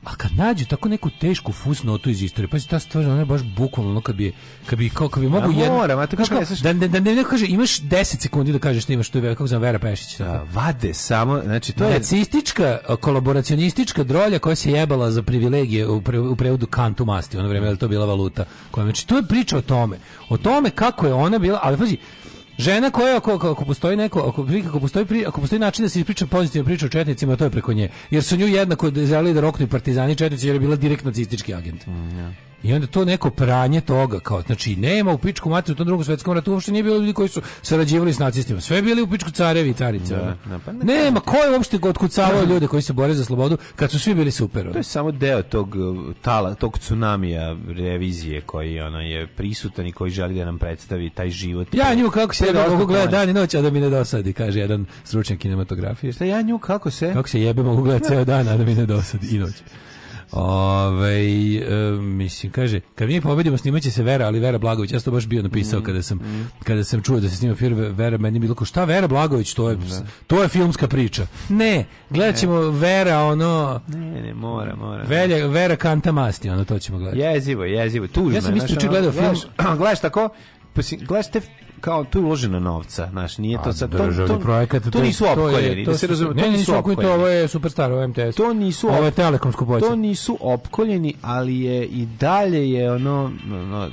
a kad nađu tako neku tešku fusnotu iz istorije, pa se ta stvar, ona je baš bukvalno kad bi, kad bi, kao, kad bi mogu jedno... Moram, a kako da, da, da, ne da kaže, imaš 10 sekundi da kažeš što da imaš, to je kako znam, Vera Pešić. Da, vade samo, znači to je... Nacistička, kolaboracionistička drolja koja se jebala za privilegije u, pre, u prevodu kantu masti, ono vreme, je to bila valuta. Koja, znači, to je priča o tome. O tome kako je ona bila, ali pazi, Žena koja ako, ako, postoji neko, ako, ako postoji pri, ako postoji način da se ispriča pozitivno priča o četnicima, to je preko nje. Jer su nju jednako želeli da roknu partizani četnici jer je bila direktno nacistički agent. Mm, yeah. I onda to neko pranje toga, kao, znači, nema u pičku materiju u tom drugom svjetskom ratu, uopšte nije bilo ljudi koji su sarađivali s nacistima. Sve bili u pičku carevi i carice. Da, da, pa nema, ko je uopšte otkucavao ljude koji se bore za slobodu, kad su svi bili super. To je samo deo tog uh, tala, tog tsunamija revizije koji ono, je prisutan i koji želi da nam predstavi taj život. Ja nju kako se jebe mogu gledati dan i noć, a da mi ne dosadi, kaže jedan stručnjak kinematografije. Šta ja nju kako se? Kako se jebe mogu gledati ceo dan, a da mi ne dosadi i noć. Ove, e, mislim, kaže, kad mi pobedimo snimaće se Vera, ali Vera Blagović, ja sam to baš bio napisao mm, kada, sam, mm. kada sam čuo da se snima film Vera, meni bilo ko, šta Vera Blagović, to je, da. to je filmska priča. Ne, gledat ćemo ne. Vera, ono... Ne, ne, mora, mora. Velja, Vera Kanta Masti, ono, to ćemo gledati. Jezivo, jezivo, tužno. Ja sam isto gledao film... Gledaš, (clears throat) gledaš tako, pa gledaš te kao tu je uloženo novca, znaš, nije to sad to, to, projekat, to, nisu opkoljeni, da se razume, to nisu opkoljeni. Ovo je superstar, ovo je MTS. To nisu ovo je telekomsko bojice. To nisu opkoljeni, ali je i dalje je ono, ono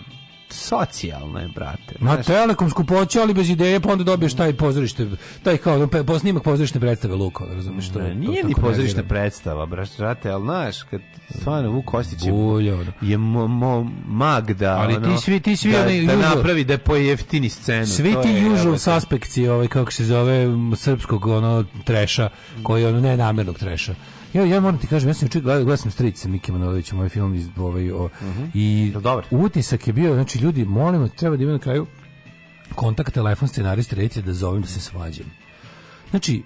socijalno je, brate. Ma Telekom skupoće, ali bez ideje, pa onda dobiješ taj pozorište, taj kao snimak pozorišne predstave Luka, razumiješ to? je. Nije to ni pozorišna predstava, brate, ali znaš, kad stvarno Vuk Kostić je, Bulje, ono. je mo, mo, magda, ali ono, ti svi, ti svi da, da usual, napravi da po jeftini scenu. Svi ti je, usual suspekci, ovaj, kako se zove, srpskog ono, treša, koji je ono nenamjernog treša Ja, ja moram ti kažem, ja sam učin gledao, gledao sam Stric sa Miki Manovićem, moj ovaj film iz, ovaj, o, uh mhm. -huh. i Dobar. utisak je bio, znači ljudi, molim, vas, treba da ima na kraju kontakt, telefon, scenarist, reći da zovem da se svađam. Znači,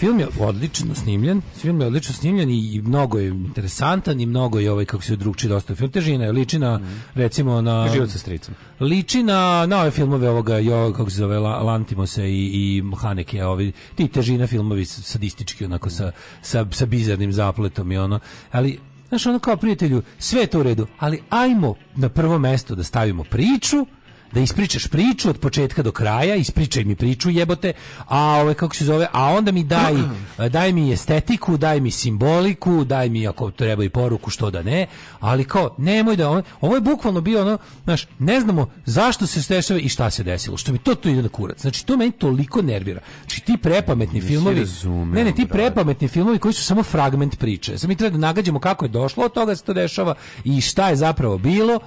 Film je odlično snimljen, film je odlično snimljen i mnogo je interesantan i mnogo je ovaj kako se drugči dosta film težina je liči na mm. recimo na život sa stricom. Liči na na ove filmove ovoga jo kako se zove Lantimose i i Haneke, ovi ti težina filmovi sadistički onako sa sa sa bizarnim zapletom i ono. Ali Znaš, ono kao prijatelju, sve je to u redu, ali ajmo na prvo mesto da stavimo priču, da ispričaš priču od početka do kraja, ispričaj mi priču jebote, a ove ovaj, kako se zove, a onda mi daj (clears throat) eh, daj mi estetiku, daj mi simboliku, daj mi ako treba i poruku što da ne, ali kao nemoj da on, ovo je bukvalno bio ono, znaš, ne znamo zašto se dešava i šta se desilo, što mi to tu ide na kurac. Znači to meni toliko nervira. Znači ti prepametni filmovi, razumem, ne ne, ti prepametni filmovi koji su samo fragment priče. znači mi treba da nagađamo kako je došlo od toga se to dešava i šta je zapravo bilo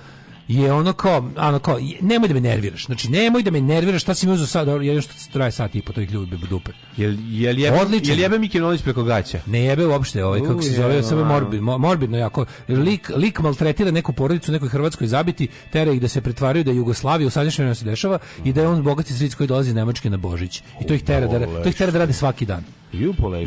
je ono kao, ono kao, nemoj da me nerviraš. Znači, nemoj da me nerviraš, šta si mi uzeo sad, jer još traje sat i po toj ljubi dupe. Jel, jel je Odlično. Jel jebe mi Nolić preko gaća? Ne jebe uopšte, ovaj, kako se zove, samo morbid, morbidno jako. Lik, lik maltretira neku porodicu, nekoj Hrvatskoj zabiti, tera ih da se pretvaraju da Jugoslavija u sadašnjem se dešava i da je on bogati iz koji dolazi iz Nemačke na Božić. I to ih tera da, to ih tera da radi svaki dan. I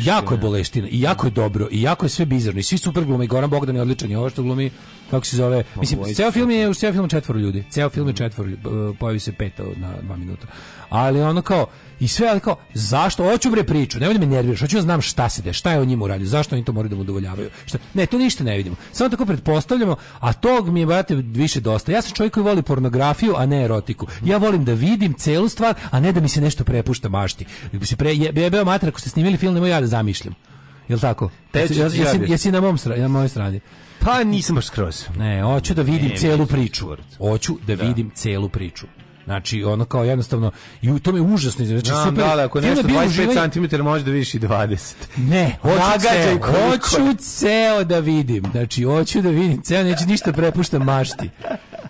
jako je boleština, i jako je dobro, i jako je sve bizarno, i svi super glume, Goran Bogdan je odličan, i ovo što glumi kako se zove, mislim, ceo film je, u ceo film četvoro ljudi, ceo film je mm. četvoro ljudi, pojavi se peta na dva minuta. Ali ono kao, i sve, ali kao, zašto, hoću bre priču, nemoj da me nerviraš, hoću da znam šta se de, šta je o njima uradio, zašto oni to moraju da mu udovoljavaju. Šta? Ne, to ništa ne vidimo. Samo tako pretpostavljamo, a tog mi je, brate, više dosta. Ja sam čovjek koji voli pornografiju, a ne erotiku. Ja volim da vidim celu stvar, a ne da mi se nešto prepušta mašti. Se pre, je, jebeo mater, ako ste snimili film, nemoj ja da zamišljam. Jel tako? Jesi, da jesi, jesi na mom strani, na mojoj strani. Pa nisam baš skroz. Ne, hoću da vidim ne, celu priču. Hoću da, da vidim celu priču. Znači, ono kao jednostavno, i u tome je užasno. Znači, no, da, da, ako nešto 25 cm može da vidiš i 20. Ne, hoću, ceo, hoću ceo da vidim. Znači, hoću da vidim ceo, neću ništa prepuštam mašti.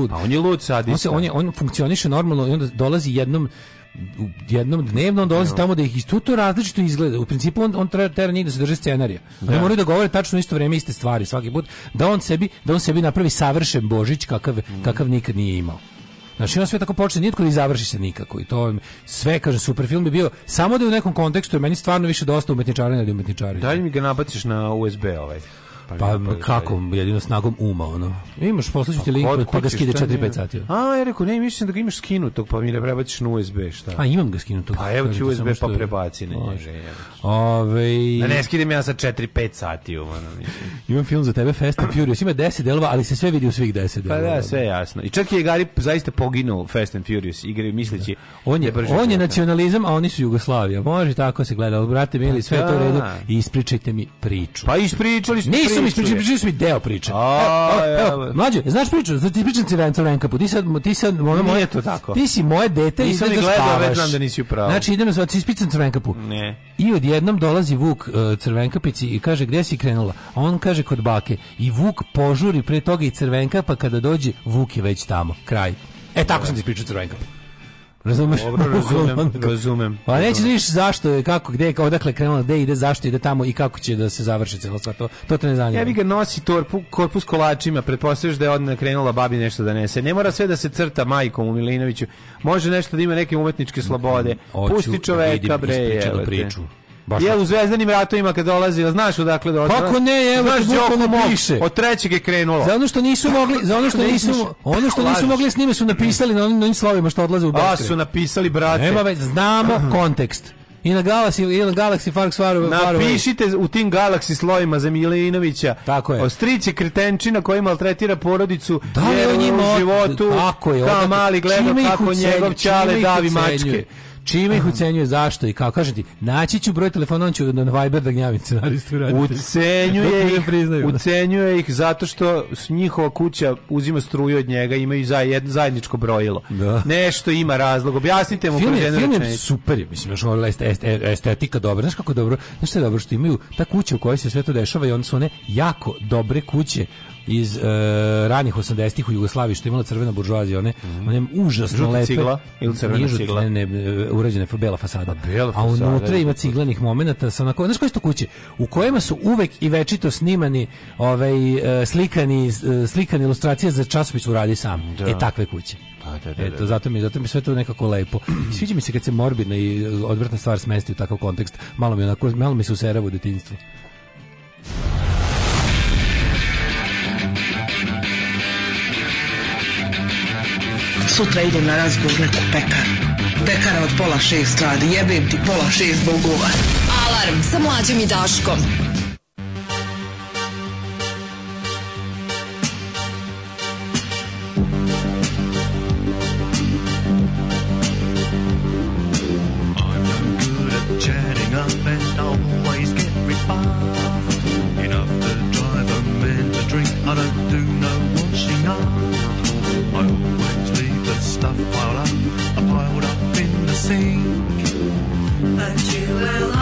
lud. A pa on je lud sadista. On, se, on, je, on funkcioniše normalno i onda dolazi jednom jednom dnevno on dolazi tamo da ih isto to različito izgleda. U principu on, on treba tera njih da se drže scenarija. Da. Oni moraju da govore tačno isto vreme iste stvari svaki put. Da on sebi, da on sebi napravi savršen Božić kakav, mm. kakav nikad nije imao. Znači on sve tako počne nitko i završi se nikako i to sve kaže super film je bio samo da je u nekom kontekstu meni stvarno više dosta umetničarenja ili umetničarenja. Daj mi ga nabaciš na USB ovaj. Pa, pa je kako, da jedino snagom uma, ono. Imaš, poslaću ti pa, link, kod, pa ga skide 4-5 sati. A, ja rekao, ne, mislim da ga imaš skinutog, pa mi da prebaciš na USB, šta? A, imam ga skinutog. Pa evo ti USB, pa prebaci na njega. Ove... Da ne skidem ja sa 4-5 sati, ono. imam film za tebe, Fast and Furious, ima 10 delova, ali se sve vidi u svih 10 delova. Pa da, sve jasno. I čak je Gari zaista poginuo Fast and Furious igre, misleći... Da. On je, da on je nacionalizam, a oni su Jugoslavija. Može tako se gleda, brate, mili, sve to u redu. I ispričajte mi priču. Pa ispričali ste pričam, pričam, mi deo priče. Mlađe, znaš priču, znači ti pričam Cirenca Lenka, ti sad, ti sad, ono moje, to tako. Ti si moje dete i sad da spavaš. Već znam da nisi upravo. Znači, idem da sad, ispican Crvenkapu. Ne. I odjednom dolazi Vuk uh, e, Crvenkapici i kaže, gde si krenula? A on kaže, kod bake. I Vuk požuri pre toga i Crvenkapa, pa kada dođe, Vuk je već tamo. Kraj. E, tako sam ti pričao Crvenkapu. Razumeš? Dobro, (laughs) razumem, razumem. Pa neće znaš zašto je, kako, gde, odakle krenula, gde ide, zašto ide tamo i kako će da se završi celo stvar. To, to te ne zanima. Ja bi ga nosi torpu, korpus kolačima, pretpostavljaš da je odne krenula babi nešto da nese. Ne mora sve da se crta majkom u Milinoviću. Može nešto da ima neke umetničke slobode. Oću, Pusti čoveka, da bre. priču. Baš je u zvezdanim ratovima kad dolazi, znaš odakle dolazi. Kako ne, evo znaš Đoko piše. Od trećeg je krenulo. Za ono što nisu mogli, za ono što nisu, ono što nisu mogli s njima su napisali na onim, onim slovima što odlaze u Beskre. A su napisali brate. Nema već, znamo (clears throat) kontekst. I na Galaxy, i na Galaxy Farks Faru. Napišite u tim Galaxy slojima za Milinovića. Tako je. Ostrici kretenčina koji maltretira porodicu da, jer u životu. Tako je. Kao mali gleda kako njegov čale davi mačke. Čime ih ucenjuje, zašto i kao? kažete, ti, naći ću broj telefona, on će na Viber da gnjavim scenaristu raditi. Ucenjuje ih, ucenjuje ih zato što njihova kuća uzima struju od njega, imaju zajedničko brojilo. Da. Nešto ima razlog. Objasnite mu film je, film je super, mislim, još ovo estetika dobra. Znaš kako dobro, znaš što je dobro što imaju ta kuća u kojoj se sve to dešava i on su one jako dobre kuće iz uh, ranih 80-ih u Jugoslaviji što je imala crvena buržoazija, one, mm one užasno Žuta lepe. Cigla ili crvena nije žuta, cigla? Ne, ne, e, urađena bela fasada. Pa A, bela fasada. A unutra da, ima da, da. ciglenih momenata sa onako, znaš koje su to kuće? U kojima su uvek i večito snimani ovaj, e, slikani, slikane ilustracije za časopis uradi sam. Da. E takve kuće. Pa, da, da, da. Eto, zato mi, zato mi sve to nekako lepo. Sviđa mi se kad se morbidna i odvrtna stvar smesti u takav kontekst. Malo mi, onako, malo mi se usera u detinjstvu. sutra idem na razgovor neku pekaru. Pekara od pola šest radi, jebem ti pola šest bogova. Alarm sa mlađim i Daškom. think that you will.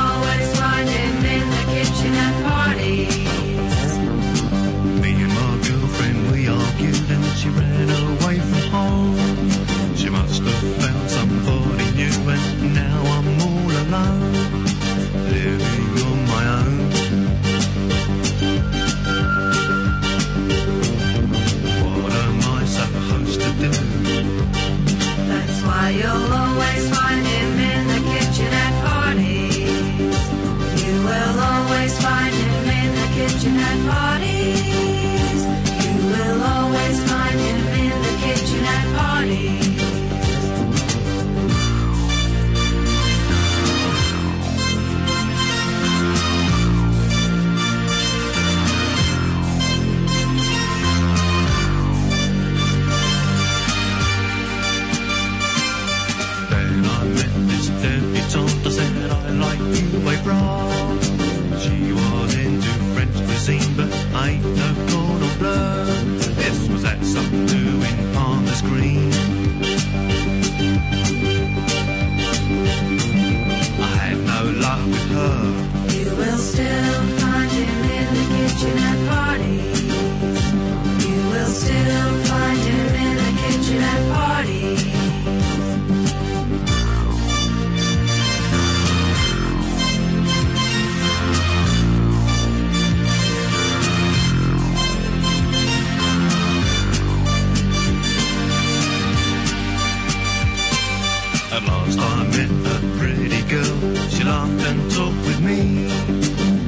and talk with me.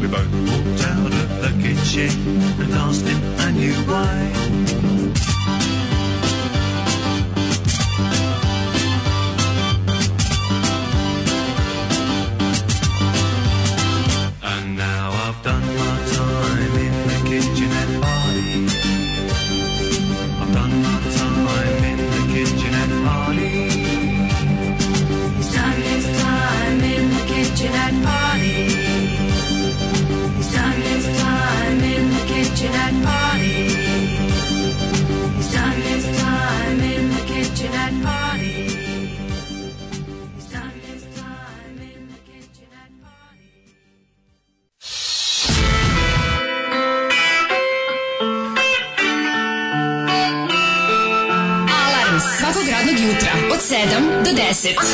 We both walked out of the kitchen and asked him, I knew why. svakog radnog jutra od 7 do 10. Od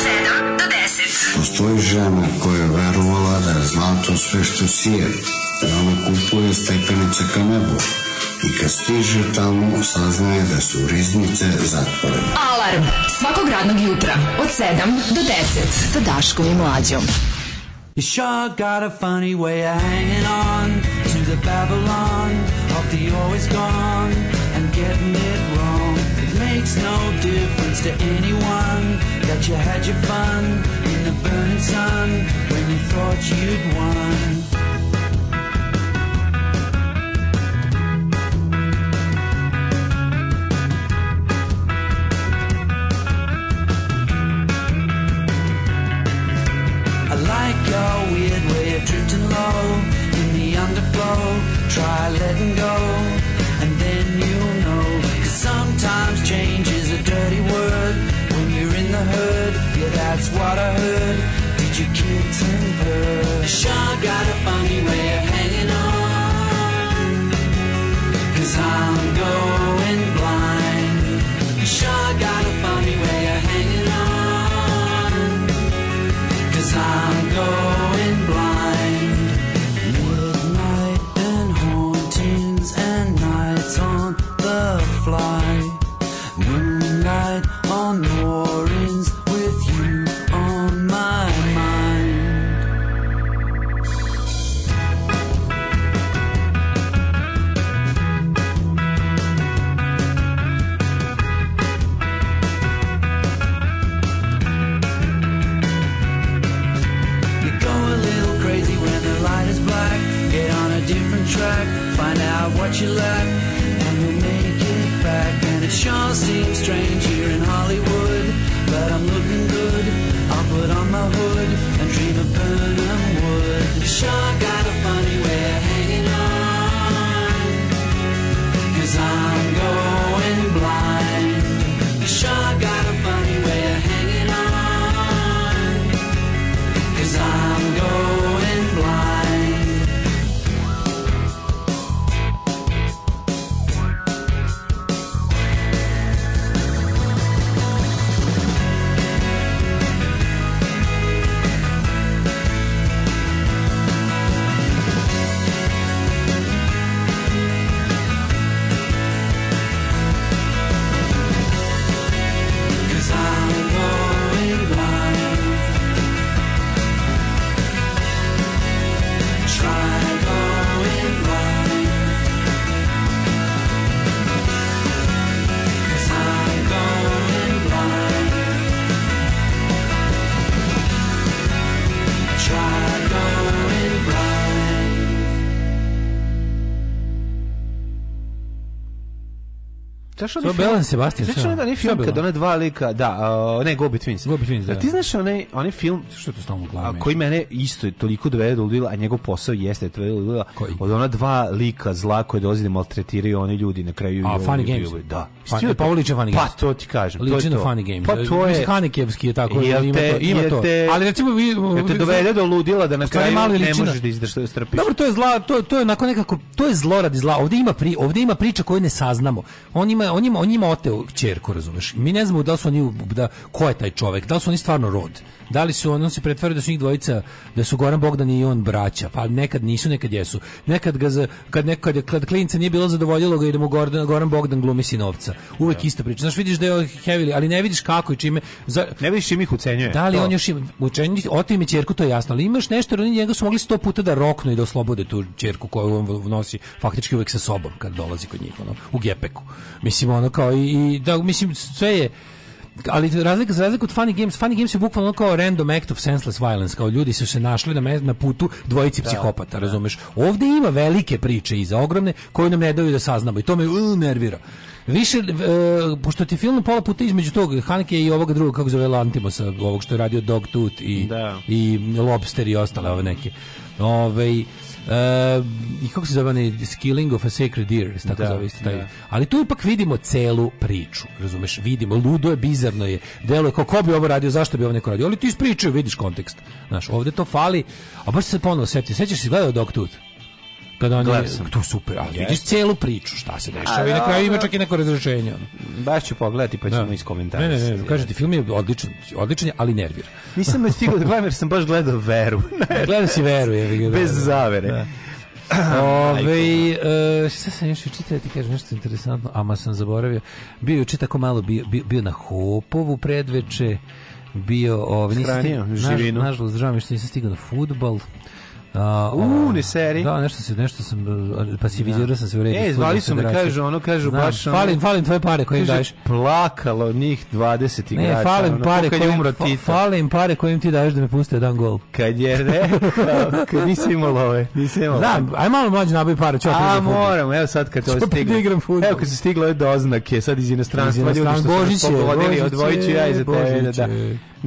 7 do 10. Postoji žena koja je verovala da je zlato sve što sije, I ona kupuje stepenice ka nebu i kad stiže tamo saznaje da su riznice zatvorene. Alarm svakog radnog jutra od 7 do 10 sa Daškom i Mlađom. You sure got a funny way of hanging on to the Babylon of the always gone and getting it it's no difference to anyone that you had your fun in the burning sun when you thought you'd won. I like your weird way of drifting low in the underflow. Try letting go. thought I heard that your kids got a funny way Znaš onaj Belan Sebastian. znači da ni film kad ona dva lika, da, uh, ne, Go Between. Go Between, da. A ti znaš onaj, onaj film... Što to stalno glavno? Koji mene isto je toliko dovede do ludila, a njegov posao jeste to da ludila. Od ona dva lika zla koje dolazi da maltretiraju oni ljudi na kraju. A, Funny Games. Da. Pa, e, pa Funny, Pavlić Pavliče Pa to ti kažem. Liče na Funny Games. Pa to je... Hanekevski je tako, ima to. Ima to. Ali recimo... Jel te dovede do ludila da na kraju ne možeš da izdrštaš, da strpiš. Dobro, to je zla, to, to je onako nekako, to je zlorad zla. ovde ima, pri, ovde ima priča koju ne saznamo. On ima, on njima, on njima oteo čerku, razumeš? Mi ne znamo da su oni, da, ko je taj čovjek, da su oni stvarno rod. Da li su ono se pretvaraju da su njih dvojica, da su Goran Bogdan i on braća, pa nekad nisu, nekad jesu. Nekad ga za, kad nekad kad klinca nije bilo zadovoljilo ga i da mu Gordon, Goran Bogdan glumi sinovca. Uvek ja. Da. ista priča. Znaš, vidiš da je heavy, ali ne vidiš kako i čime. Za, ne vidiš čime ih ucenjuje. Da li to. on još im učenji, oto im je ćerku, to je jasno, ali imaš nešto, jer oni njega su mogli sto puta da roknu i da oslobode tu ćerku koju on nosi faktički uvek sa sobom kad dolazi kod njih, ono, u gepeku. Mislim ono kao i, i da mislim sve je ali razlika za razliku od Funny Games, Funny Games je bukvalno kao random act of senseless violence, kao ljudi su se našli na, me, na putu dvojici da, psihopata, da. razumeš? Ovde ima velike priče iza ogromne koje nam ne daju da saznamo i to me uh, nervira. Više, uh, pošto ti film pola puta između tog Hanke i ovoga drugog, kako zove Lantimosa, ovog što je radio Dogtooth i, da. i Lobster i ostale ove neke. Ove, ovaj, E, i kako se zove onaj Skilling of a Sacred Deer, tako da, zove isti da. taj. Da. Ali tu ipak vidimo celu priču, razumeš? Vidimo, ludo je, bizarno je, deluje kao ko bi ovo radio, zašto bi ovo neko radio, ali tu ispričaju, vidiš kontekst. Znaš, ovde to fali, a baš se ponovo seti, sećaš si gledao Dog Tooth? Kada oni to super, ali vidiš celu priču šta se dešava i na da, kraju ima da. čak i neko razrešenje. Baš ću pogledati pa da. ćemo iskomentarisati Ne, ne, ne, kažete film je odličan, odličan je, ali nervira. (laughs) Nisam me stigao da gledam jer sam baš gledao Veru. (laughs) Gledao si Veru, je Bez zavere. Da. (clears throat) Ove, e, šta sam još učitao, ti kažem nešto interesantno, ama sam zaboravio. Bio je tako malo, bio, bio na Hopovu predveče, bio... Ovaj, Hranio živinu. Nažalost, žao mi što nisam stigao na futbal. Uh, u, ne seri. Da, nešto se nešto sam pasivizirao da. da sam se u redu. E, Ej, zvali su me, kaže ono kaže baš. Falim, ono, falim tvoje pare koje im daješ. Plakalo njih 20 igrača. Ne, falim ono, pare koje umro Tito. Falim pare koje im ti daješ da me puste jedan gol. Kad je rekao, (laughs) kad nisi imao love, nisi imao. Da, aj malo mlađi nabavi pare, čao. A moram, evo sad kad to stigne. Evo kad se stiglo je doznake, sad iz inostranstva ljudi što su pogodili, odvojiću ja i za tebe, da. da.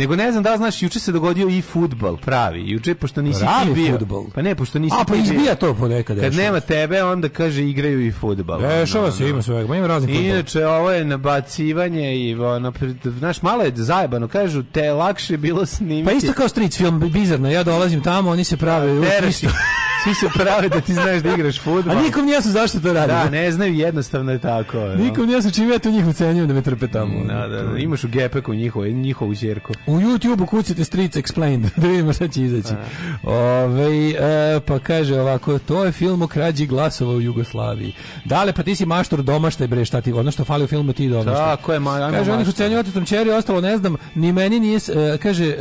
Nego ne znam da znaš, juče se dogodio i futbal, pravi. Juče, pošto nisi pravi ti bio. Futbol. Pa ne, pošto nisi A, pa izbija to ponekad. Kad nema tebe, onda kaže igraju i futbal. Dešava ono, se, ima svega. Pa ima raznih Inače, ovo je nabacivanje i ono, znaš, malo je zajebano. Kažu, te lakše bilo snimiti. Pa isto kao street film, bizarno. Ja dolazim tamo, oni se prave. Ja, da, (laughs) Svi se prave da ti znaš da igraš futbol. A nikom nije su zašto to radi. Da, ne znaju, jednostavno je tako. No. Nikom nije su čim ja to njih ucenjujem da me trpe tamo. Da, da, da. Imaš u gepeku njihovo, njihovu čerku. U YouTube-u kucite Streets Explained, (laughs) da vidimo šta će izaći. Da. Ove, e, pa kaže ovako, to je film o krađi glasova u Jugoslaviji. Dale, pa ti si maštor domaštaj, bre, šta ti, ono što fali u filmu ti domaštaj. Tako je, ma, ajmo Kaže, oni ucenjuje otetom čeri, ostalo ne znam, ni meni nije, e, kaže, e,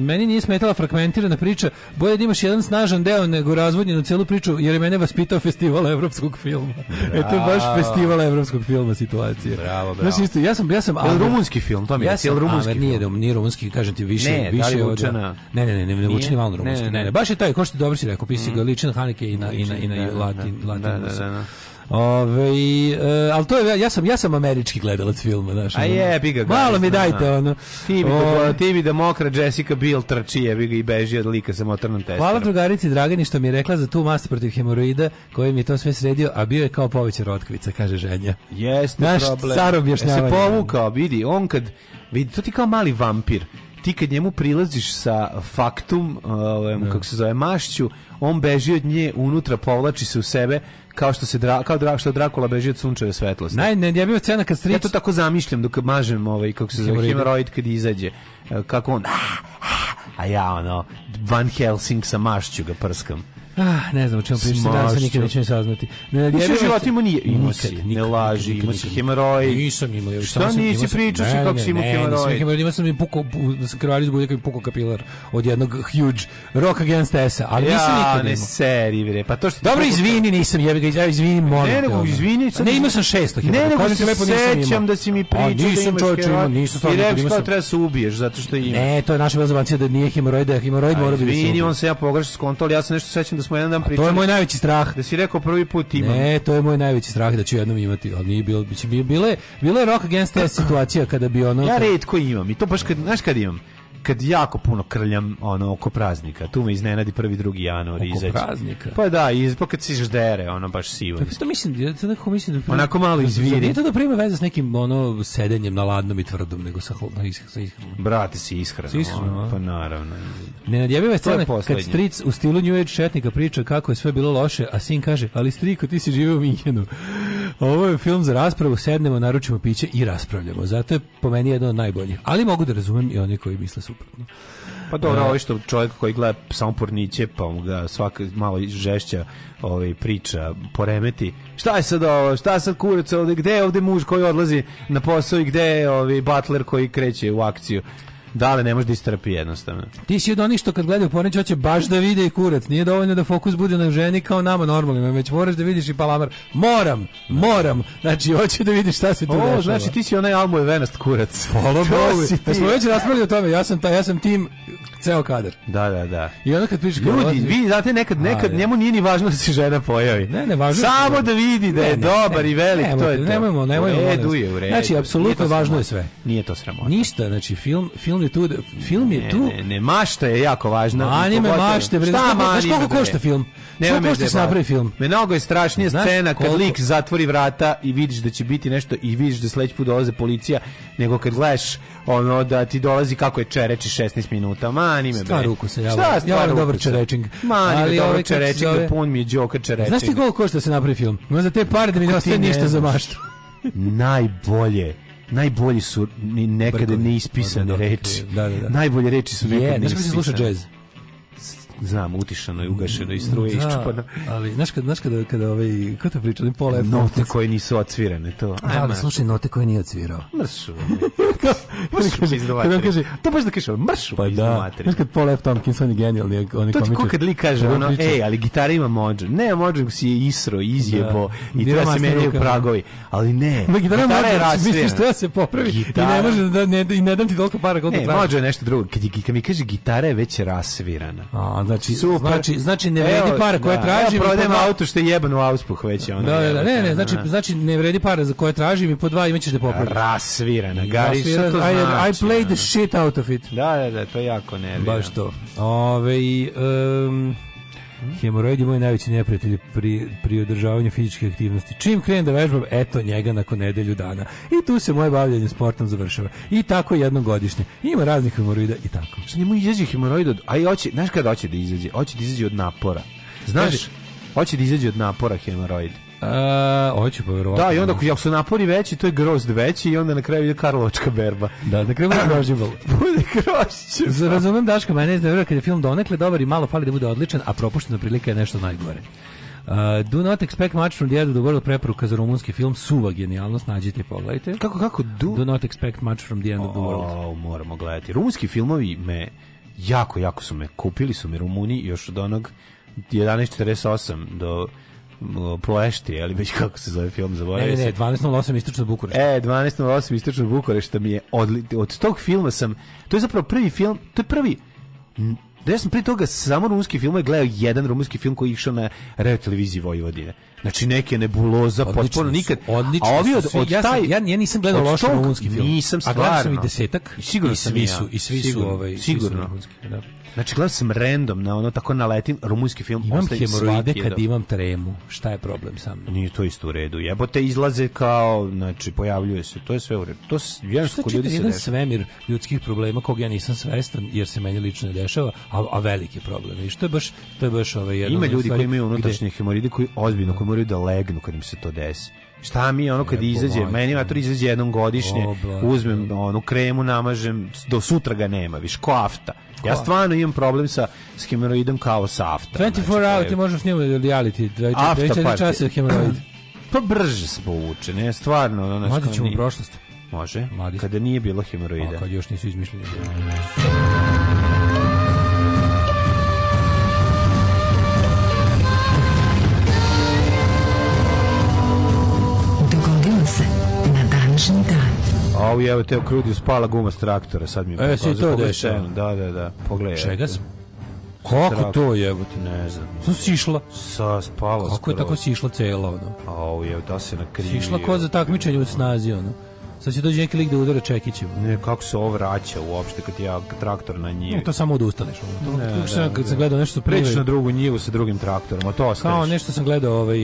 meni nije smetala fragmentirana priča, bolje da imaš jedan snažan deo nego razvodnjenu celu priču jer je mene vaspitao festival evropskog filma. Bravo. E to je baš festival evropskog filma situacija. Bravo, bravo. Znači, isto, ja sam ja sam Amer, rumunski film, to mi je, ja sam, rumunski. Amer, nije, da, nije rumunski, kažem ti više, ne, da više da od Ne, ne, ne, ne, ne, vučni malo rumunski. Ne, ne, baš je taj ko što dobro si rekao, pisi mm. ga ličan Haneke i na i na i na Latin, da, da, Latin. Ove, e, ali to je, ja sam, ja sam američki gledalac filma, znaš. A je, bi ga Malo mi dajte, ono. Ti bi, da, ti bi da mokra Jessica Biel trči, je bi ga i beži od lika sa motornom testerom. Hvala drugarici Dragani što mi je rekla za tu mast protiv hemoroida koji mi je to sve sredio, a bio je kao povećer otkvica, kaže ženja. Jeste Naš problem. Naš car objašnjava. E, se povukao, vidi, on kad, vidi, to ti kao mali vampir ti kad njemu prilaziš sa faktum, um, kako se zove, mašću, on beži od nje unutra, povlači se u sebe, kao što se dra, kao dra, što Drakula beži od sunčeve svetlosti. Naj, ne, ja bih cena kad stric... Ja to tako zamišljam dok mažem ovaj kako se zove hemoroid kad izađe. E, kako on ah, ah", a ja ono Van Helsing sa mašću ga prskam. Ah, ne znam o čemu pričam, danas nikad neću saznati. Ne, ja u životu imao nije, imao si, ne laži, imao si hemoroid. Nisam imao, još Šta nisi pričao si kako si imao hemoroid? Ne, imao sam mi puko, sam krvarili zbog nekog puko kapilar od jednog huge rock against S-a, ali nisam nikad imao. Ja, ne seri, bre, pa to što... Dobro, izvini, nisam, jebi ga, ja izvini, molim te. Ne, nego, izvini, Ne, imao sam 600 hemoroid. Ne, nego, se sećam da si mi pričao da imaš hemoroid. Nisam, čovječe, imao, I treba da se ubiješ, zato što imaš. Ne, to je naša vezabancija da nije hemoroid, da hemoroid mora biti. Izvini, on se ja pogrešno skontao, ali ja se nešto sećam da da smo jedan dan pričali. To je moj najveći strah. Da si rekao prvi put imam. Ne, to je moj najveći strah da ću jednom imati, ali nije bilo, biće bile, bile Rock Against situacija kada bi ono Ja retko imam i to baš kad, znaš kad imam kad jako puno krljam ono oko praznika. Tu me iznenadi prvi, drugi januar iza praznika. Pa da, i pa kad si ždere, ono baš sivo. Tako pa što mislim, da to nekako mislim da prima, onako malo izviri. Nije to da prima veze s nekim ono sedenjem na ladnom i tvrdom, nego sa hladno sa ishranom. Brate si ishranom. Ono, pa naravno. Ne nadjebiva je scena kad stric u stilu New Age četnika priča kako je sve bilo loše, a sin kaže: "Ali striko, ti si živeo u Minhenu." Ovo je film za raspravu, sednemo, naručimo piće i raspravljamo. Zato je po meni jedno od najboljih. Ali mogu da razumem i one koji misle suprotno. Pa dobro, e. ovo što čovjek koji gleda samo porniće, pa mu ga svaka malo žešća ovaj, priča poremeti. Šta je sad ovo? Šta je sad kurac ovdje? Gde je ovde muž koji odlazi na posao i gde je ovaj butler koji kreće u akciju? Da, ali ne može da istrpi jednostavno. Ti si od onih što kad gledaju pornić, hoće baš da vide i kurac. Nije dovoljno da fokus bude na ženi kao nama normalno, već moraš da vidiš i palamar. Moram, moram. Znači, hoću da vidiš šta se tu dešava. znači, ti si onaj almoj Venast kurac. Hvala (laughs) Bogu. Pa smo već raspravili o tome, ja sam, ta, ja sam tim ceo kadar. Da, da, da. I onda kad piše ljudi, odlazi... vi znate nekad nekad A, njemu nije ni važno da se žena pojavi. Ne, ne važno. Samo da vidi da je ne, dobar ne, i velik, to je. Nemojmo, nemojmo. U redu Znači, apsolutno važno je sve. Nije to sramota. Ništa, znači film film film je tu, film je tu. Ne, ne, ne mašta je jako važna. Anime mašte, bre. Šta ma, koliko košta film? Ne, koliko košta da se napravi film? Mnogo je strašnije Znaš, scena kad koliko? lik zatvori vrata i vidiš da će biti nešto i vidiš da sledeći put dolaze policija, nego kad gledaš ono da ti dolazi kako je čereči 16 minuta. Ma, anime bre. Ruku se, ja. Šta, stvar ja dobar čerečing. Ma, ali dobar ovaj, čerečing, zove... pun mi je Joker čerečing. Znaš ti koliko košta da se napravi film? No za te pare da mi ne ostaje ništa za maštu. Najbolje najbolji su ni nekada neispisane reči. Da, da, da. Najbolje reči su nekada. Yeah, neispisane. Znači, sluša džez. Znam, utišano i ugašeno i struje da, iščupano. Ali, znaš, kad, znaš kad kada ovaj, ko te priča, pola F. Note koje nisu odsvirane, to. A, Ali, slušaj, note koje nije odsvirao. Mršu. (laughs) mršu mi izdovatri. Kaže, to baš da kažeš, mršu pa da. Znaš kad Paul F. Tompkins, on je genijalni, on je komičar. To ti ko kad li kaže, da, ono, ej, ali gitara ima mođu. Ne, mođu si je isro, izjebo da. i treba se u pragovi. Ali ne, Ma, gitara, gitara je rastvijena. Da misliš što da se popravi gitara. i ne može da ne, ne, ne dam ti toliko para koliko Ne, mođu je nešto drugo. Kad, kad mi kaže gitara je već rasvirana. A, Znači, Super. znači, znači ne vredi para koje da. tražim. Ja prodajem auto što je jebano u auspuh već. ona da, da, da, ne, ne, znači, da. znači ne vredi para za koje tražim i po dva imaćeš da popraviš. Rasvirana, Gari, što to znači? I, I znači, played the shit out of it. Da, da, da, to jako ne. Baš to. Ove, um, Hemoroid je moj najveći neprijatelj pri, pri održavanju fizičke aktivnosti. Čim krenem da vežbam, eto njega nakon nedelju dana. I tu se moje bavljanje sportom završava. I tako jednogodišnje. Ima raznih hemoroida i tako. Što njemu izađe hemoroid A i oće, znaš kada hoće da izađe? Hoće da izađe od napora. Znaš, hoće da izađe od napora hemoroid. Uh, ovo poverovati. Da, i onda ako su napori veći, to je grozd veći i onda na kraju ide Karlovačka berba. Da, na kraju bude grožđebol. (laughs) bude grožđebol. Razumem Daško, mene je znavira kad je film donekle dobar i malo fali da bude odličan, a propuštena prilika je nešto najgore. Uh, do not expect much from the end of the world preporuka za rumunski film suva genijalnost nađite i pogledajte kako kako do, do not expect much from the end of the world oh, moramo gledati rumunski filmovi me jako jako su me kupili su me Rumuni još od onog 1148 do Plešti, ali već kako se zove film za Ne, ne, ne, 12.08 Istočno Bukurešta. E, 12.08 Istočno Bukurešta mi je odli... Od tog filma sam... To je zapravo prvi film, to je prvi... Da ja sam prije toga samo rumunski film je gledao jedan rumunski film koji je išao na radio televiziji Vojvodine. Znači neke nebuloza, potpuno nikad. Odlično a ovi od, od, od ja, sam, ja, ja nisam gledao loš rumunski film. Nisam stvarno. A gledao sam i desetak. Sigurno i svi sam ja. su, I svi sigurno, su ovaj, sigurno. Svi su rumunski, da. Znači, gledao sam random, na ono, tako naletim, rumunski film. Imam hemoroide kad imam tremu. Šta je problem sa mnom? Nije to isto u redu. Jebote, izlaze kao, znači, pojavljuje se. To je sve u redu. To što ljudi jedan se svemir ljudskih problema kog ja nisam svestan, jer se meni lično ne dešava, a, a veliki problem. I što je baš, to je baš ovaj jedno... Ima ljudi koji imaju unutrašnje hemoroide koji ozbiljno, koji moraju da legnu kad im se to desi. Šta mi ono kad izađe, meni matur izađe jednom godišnje, uzmem onu kremu, namažem, do sutra ga nema, viš, ko afta. Ja stvarno imam problem sa s hemoroidom kao sa afta. 24 znači, hour ti možeš snimati reality, 24 časa hemoroid. (clears throat) Pa brže se povuče, ne, stvarno. Ono Mladić u prošlosti. Može, Mladić. kada nije bilo hemoroida. A kad još nisu izmišljeni. A ovi, evo, te okrudi spala guma s traktora, sad mi je e, pokazao. to dešava. Da, da, da, pogledaj. Čega sam? Kako Strak. to jebote? Ne znam. Sam sišla. Sa spala Kako skoro. je tako sišla cela, ono? A ovo je, da se nakrivio. Sišla ko za takmičenje u snazi, ono. Sad će dođe neki lik da udara čekićem. Ne, kako se ovo vraća uopšte kad ja traktor na njivi. Ne, to samo odustaneš. To, ne, ne, sam, kad sam gledao nešto prije. Prič na drugu njivu sa drugim traktorom, a to ostaneš. Kao nešto sam gledao, ovaj,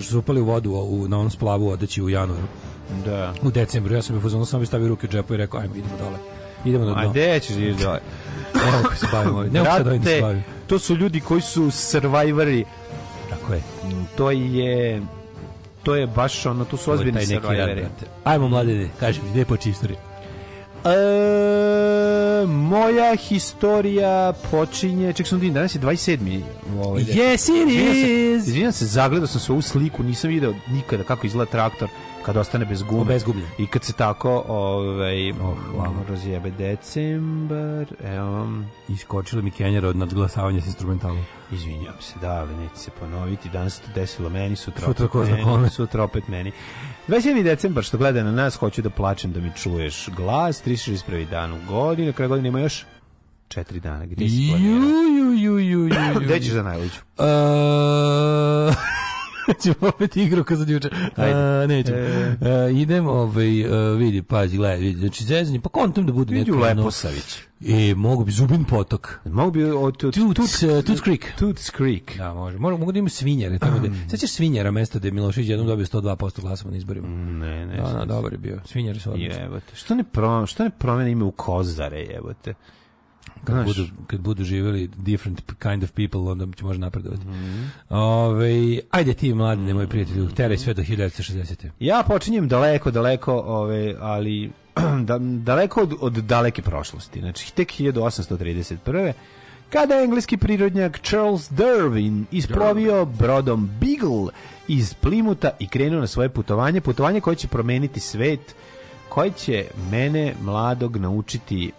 što su upali u vodu u, na onom splavu odeći u januaru Da. U decembru ja sam u fazonu sam bi stavio ruke u džepu i rekao ajmo idemo dole. Idemo do dna. A gde ćeš da ići dole? Evo se bavimo. Ne da da se To su ljudi koji su survivori. Tako je. Mm, to je to je baš ono, to su ozbiljni survivori. Ajmo mladine, kaži mi, gde poči istorija? E, moja historija počinje, ček sam din, danas je 27. Ovaj, yes, it is! Izvinjam se, se, zagledao sam se ovu sliku, nisam video nikada kako izgleda traktor kad ostane bez gume. Bez gume. I kad se tako, ovaj, oh, hvala. razjebe decembar, evo. Iskočila mi Kenjera od nadglasavanja s instrumentalom. Izvinjam se, da, ali neće se ponoviti. Danas se to desilo meni, sutra opet sutra meni, kome. sutra opet meni. 27. decembar, što gleda na nas, hoću da plačem da mi čuješ glas, 361. dan u godinu, kraj godine ima još četiri dana. Gde si planirao? Ju, ju, ju, ju, ju, ju. Gde ćeš za najluđu? Uh... (laughs) Ćemo opet igru kao za juče. Ajde. nećemo. E, e... A, idem, ovaj, e, vidi, pazi, gledaj, vidi. Znači, zezanje, pa kontam da bude Vidju Leposavić. I e, mogu bi Zubin potok. Mogu bi od Toots Creek. Toots Creek. Da, može. Mogu, mogu da ima svinjare. Tamo da, sad će svinjara mesto da je Milošić jednom dobio 102% glasova na izborima. Ne, ne. Da, da, dobar je bio. Svinjare su odlični. Jebote. Što ne, pro, što ne promene ime u Kozare, jebote? Kad, Znaš, budu, kad budu živeli different kind of people, onda će možda napredovati. Mm -hmm. ove, ajde ti, mladi, moj prijatelju, teraj sve do 1960. Ja počinjem daleko, daleko, ove, ali (clears throat) da, daleko od, od daleke prošlosti. Znači, tek 1831 kada je engleski prirodnjak Charles Darwin isplovio brodom Beagle iz Plimuta i krenuo na svoje putovanje, putovanje koje će promeniti svet, koje će mene mladog naučiti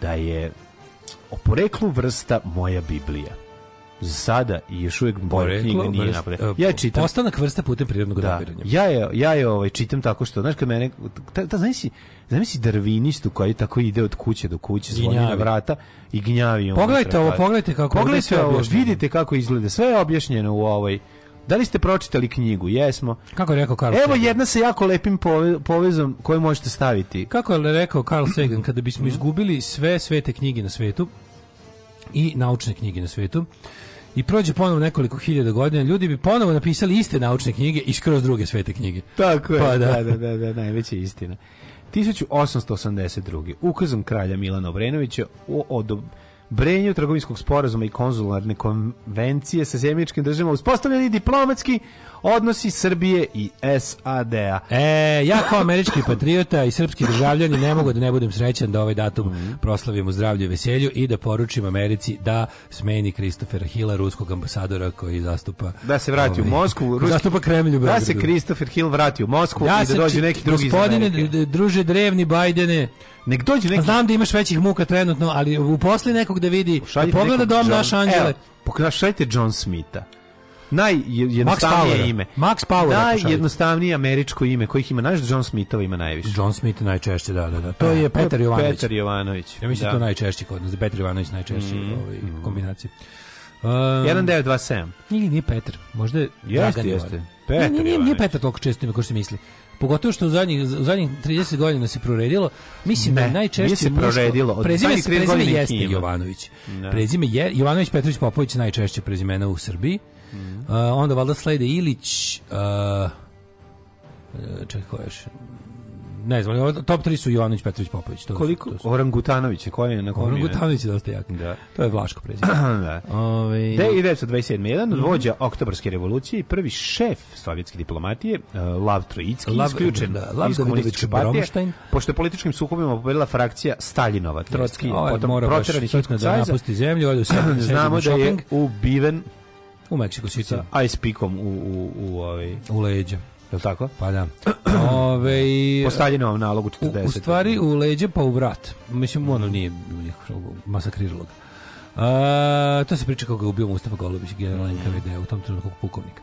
da je o poreklu vrsta moja Biblija za sada i još uvijek moja knjiga nije vrst, napravljena. E, ja čitam postanak vrsta putem prirodnog da, dobiranja. Ja je ja je ovaj čitam tako što znaš kad mene ta, ta znaš si znaš si drvinistu koji tako ide od kuće do kuće zvoni na vrata i gnjavi on. Pogledajte ovo, pogledajte kako pogledajte ovo, vidite kako izgleda. Sve je objašnjeno u ovoj Da li ste pročitali knjigu? Jesmo. Kako je rekao Karl Evo Sagan? jedna sa jako lepim povezom koju možete staviti. Kako je rekao Carl Sagan, kada bismo izgubili sve svete knjige na svetu i naučne knjige na svetu, i prođe ponovo nekoliko hiljada godina, ljudi bi ponovo napisali iste naučne knjige i skroz druge svete knjige. Tako je, pa, da. da, da, da, da najveća istina. 1882. Ukazom kralja Milana Obrenovića o, o Brenju trgovinskog sporazuma i konzularne konvencije sa zemljičkim državama uspostavljeni diplomatski odnosi Srbije i SAD-a. E, ja kao američki patriota i srpski državljani ne mogu da ne budem srećan da ovaj datum mm -hmm. proslavim u i veselju i da poručim Americi da smeni Kristofera Hila, ruskog ambasadora koji zastupa... Da se vrati ovaj, u Moskvu. Ruski, zastupa Kremlju. Da se Kristofer Hil vrati u Moskvu ja i da dođe neki drugi iz Gospodine, druže drevni Bajdene, Nek dođe neki... Pa znam da imaš većih muka trenutno, ali uposli nekog da vidi, da pogleda dom John... naš anđele. Evo, John Smitha najjednostavnije ime. Max Power. Najjednostavnije američko ime kojih ima. Znaš, John Smithova ima najviše. John Smith najčešće, da, da, da. E, to je Petar Jovanović. Petar Jovanović. Ja mislim da. da. to najčešće kod nas. Petar Jovanović najčešće mm. Mm-hmm. ovoj kombinaciji. Um, 1927. Nije, nije Petar. Možda je jeste, jeste. Petar nije, nije, nije Petar toliko često ime kao se misli. Pogotovo što u zadnjih, u zadnjih 30 godina se proredilo. Mislim da ne, da najčešće se proredilo. Od prezime, prezime jeste Jovanović. Ne. Da. Prezime je Jovanović Petrović Popović najčešće prezimena u Srbiji. Mm -hmm. uh, onda valjda slede Ilić, uh, čekaj, ko još? Ne znam, top 3 su Jovanović, Petrović, Popović. To Koliko? To su... Orangutanović, koji je na kom Orangutanović je dosta jak. Da. To je Vlaško prezime. (clears throat) da. Ove... Ovaj, 1927. Jedan mhm. vođa oktobarske revolucije i prvi šef sovjetske diplomatije, uh, Lav Trojicki, Lav, isključen da, Lav iz komunističke partije, pošto je političkim sukobima pobedila frakcija Staljinova. Trotski, Ovo, ovaj potom proterani Sovjetskog da napusti zemlju, ovdje u (clears throat) Znamo da je ubiven U Meksiku City. Sa ice pikom u, u, u, ovaj... u leđa. Je li tako? Pa da. (clears throat) Ove, po Staljinovom nalogu 40. U, u stvari u leđe pa u vrat. Mislim, ono nije masakriralo ga. A, to se priča kako ga ubio Mustafa Golubić, general NKVD, u tom trenutku pukovnik.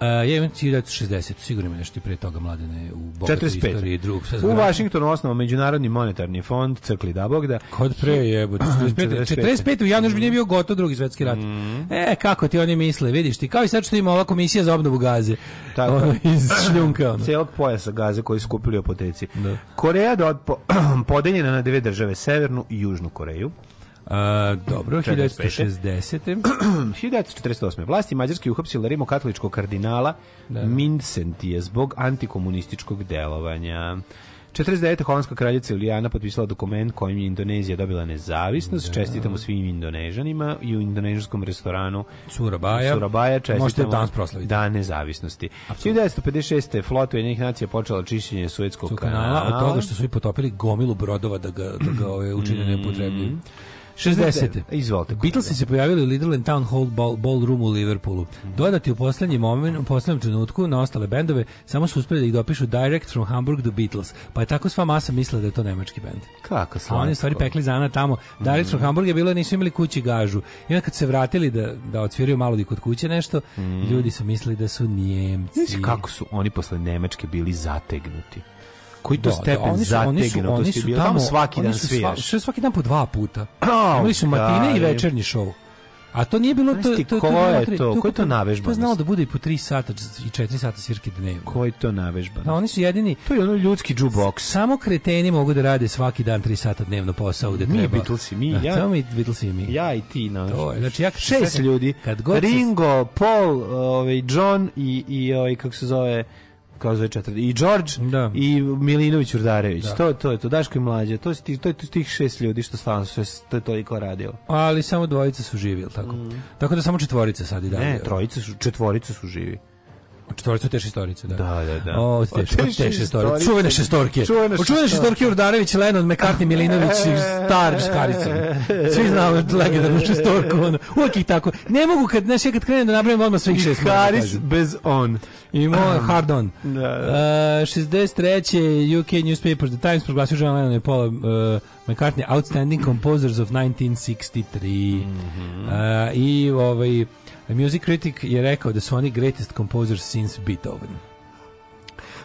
Uh, ja imam 1960, sigurno ima nešto pre toga mladene u bogatoj istoriji drugog U Vašingtonu osnovu Međunarodni monetarni fond, crkli da bogda Kod pre je, 45. 45. ja u bi nije bio gotov drugi svetski rat. Mm. E, kako ti oni misle, vidiš ti, kao i sad što ima ova komisija za obnovu gaze. Tako. Ono, iz šljunka. Ono. Cijelog pojasa gaze koji su kupili u apoteci. Da. Koreja da od, (clears throat) podeljena na dve države, Severnu i Južnu Koreju. Uh, dobro, 1960. 1948. Da (clears throat) Vlasti Mađarske uhapsile rimokatoličkog kardinala da. Mincentije zbog antikomunističkog delovanja. 49. holandska kraljica Julijana potpisala dokument kojim je Indonezija dobila nezavisnost. Da. Čestitamo svim Indonežanima i u indonežanskom restoranu Surabaya. Surabaya čestitamo Možete danas proslaviti. Dan nezavisnosti. Absolutno. 1956. flota Ujedinjenih nacija počela čišćenje Suetskog kanala. Od toga što su i potopili gomilu brodova da ga, da ga učine mhm. nepotrebnim. 60. Izvolite. Beatlesi se pojavili u Lidland Town Hall ball, Ballroom u Liverpoolu. Mhm. Dodati u poslednjem momentu, u poslednjem trenutku na ostale bendove, samo su uspeli da ih dopišu Direct from Hamburg do Beatles. Pa je tako sva masa mislila da je to nemački bend. Kako slavno. A oni stvari pekli zana tamo. Direct mm. from mhm. Hamburg je bilo nisu imali kući gažu. I onda kad se vratili da, da odsviraju malo di kod kuće nešto, mm. ljudi su mislili da su Njemci. Znači kako su oni posle Nemačke bili zategnuti koji to da, da stepen da, oni su, oni su, oni su tamo, tamo svaki dan svijaš. sve svaki dan po dva puta. Imali su matine da, i večernji show. A to nije bilo to, to, ko je to, to, ko to navežba? To znalo da bude i po 3 sata i 4 sata svirke dnevno. Ko to navežba? Da, oni su jedini. To je ono ljudski jukebox. Samo kreteni mogu da rade svaki dan 3 sata dnevno posao gde mi treba. Mi Beatlesi, da, mi ja. Samo mi Beatlesi i mi. Ja i ti na. To, je, znači ja šest ljudi. Kad god Ringo, Paul, ovaj John i i ovaj kako se zove kao zove četvrti, i George da. i Milinović Urdarević. Da. To, to je to, Daško i Mlađe, to, si, to je tih šest ljudi što stalno su to toliko radilo. Ali samo dvojica su živi, tako? Mm. Tako da samo četvorice sad i dalje. Ne, trojice su, četvorice su živi. Četvoricu te šestorice, da. Da, da, da. O, te, te šestorice. Čuvene šestorke. Čuvene šestorke. Čuvene šestorke Urdarević, Lennon, McCartney, Milinović, star škaricom. Svi znamo legendarnu šestorku. Ono. Uvijek ih tako. Ne mogu kad, znaš, kad krenem da napravim odmah svih šest. Škaris da bez on. Imao (clears throat) hard on. Da, da. Uh, e, 63. UK newspaper The Times proglasio John Lennon i Paul uh, McCartney Outstanding Composers of 1963. Mm -hmm. uh, I ovaj A Music Critic je rekao da su oni greatest composers since Beethoven.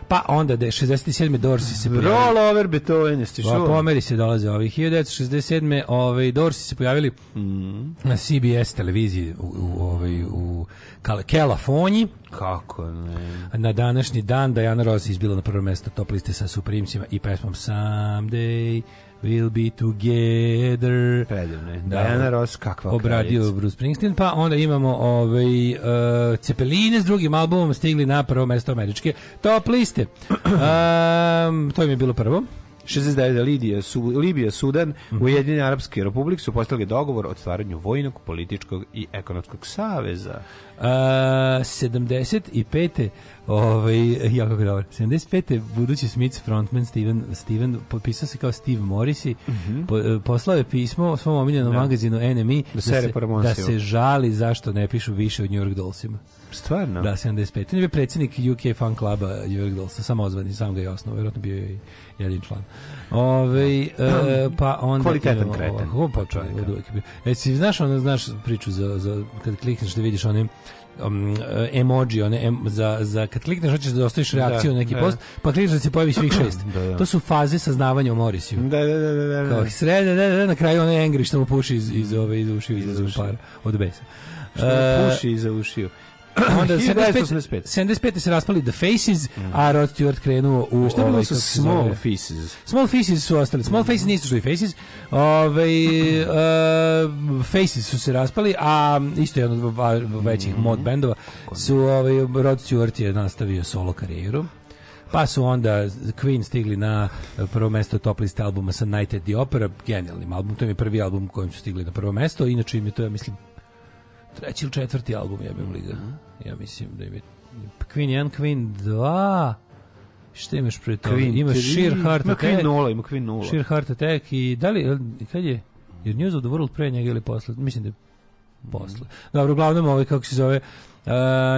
Pa onda da je 67. Dorsi se pojavili. Roll over Beethoven, jeste pa čuo? Pomeri se dolaze ovi. 1967. Ovaj, Dorsi se pojavili mm. na CBS televiziji u, u, ovaj, u Kal Kelafonji. Kako ne? Na današnji dan Diana Ross izbila na prvo mesto top liste sa suprimcima i pesmom Someday. We'll be together. Predivno je. Diana da. Ross, kakva Obradio kraljica. Bruce Springsteen, pa onda imamo ovaj, uh, Cepeline s drugim albumom stigli na prvo mesto američke top liste. Um, to im je bilo prvo. 69. Lidija, su, Libija, Sudan, mm -hmm. Ujedinjene Arabske republike su postavili dogovor o stvaranju vojnog, političkog i ekonomskog saveza. Uh, 75. Ovaj ja jako dobro. 75. budući Smith frontman Steven Steven potpisao se kao Steve Morrissey. Mm -hmm. po, e, poslao je pismo svom omiljenom ja. Da. magazinu NME da, da se, da se žali zašto ne pišu više od New York Dollsima. Stvarno? Da, 75. On je predsednik UK fan kluba New York Dollsa, samo ozvani, sam ga je osnovao, vjerojatno bio je jedin član. Ove, ovaj, da. e, pa onda... Kvalitetan kreten. Ovo, pa čovjek, od uvijek. E, si, znaš, ono, znaš priču za, za, kad klikneš da vidiš onim um, eh, emoji one em, za, za kad klikneš hoćeš da ostaviš da, reakciju da, na neki da. post pa klikneš da se pojavi svih (clears throat) šest da, da, to su faze saznavanja o Morisiju da, da da da da da kao srede, da, da, na kraju one engri što mu puši iz iz ove iz ušiju iz, iz, iz, iz para od besa što uh, puši iz ušiju Onda 75. (clears throat) 75. se raspali The Faces, mm. a Rod Stewart krenuo u... A šta bilo ovaj, su Small Faces? Small Faces su ostali. Small mm. Faces nisu što i Faces. Ove, ovaj, (clears throat) uh, eh, faces su se raspali, a isto je jedan od većih mm. mod bendova. Su, ovaj, Rod Stewart je nastavio solo karijeru. Pa su onda Queen stigli na prvo mesto top liste albuma sa Night at the Opera, genijalnim album, to je prvi album kojim su stigli na prvo mesto, inače im je to, ja mislim, treći ili četvrti album jebem liga. Ja mislim da je Queen 1, Queen 2, Šta imaš pre toga? Queen, imaš Sheer Heart Attack. Ima Queen 0, ima Queen 0. Sheer Heart Attack i da li, kad je? Jer News of the World pre njega ili posle? Mislim da je posle. Mhm. Dobro, uglavnom ovaj, kako se zove, Uh,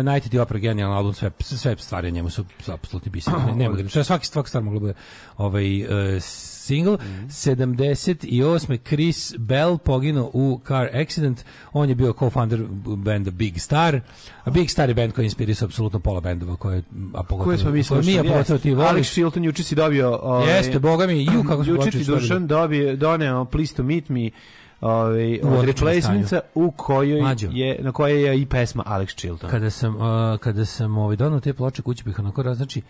Night ti opra genijalan album, sve, sve stvari njemu su apsolutni biseri. Ne, nema da- ga. To je svaki, svaki stvar moglo bude ovaj, uh, single. Mm -hmm. 78. Chris Bell poginuo u car accident. On je bio co-founder benda Big Star. A Big Star je band koji inspirisao apsolutno pola bendova koje a pogotovo koje smo mi slušali. Mi je ti voliš. Alex Shilton juči si dobio... Ovaj, Jeste, boga mi, ju kako smo Juči ti Dušan dobio, doneo Please to Meet Me ovaj, ovaj od replacementsa u kojoj Mađo. je na kojoj je i pesma Alex Chilton. Kada sam uh, kada sam ovaj donao te ploče kući bih onako raz, znači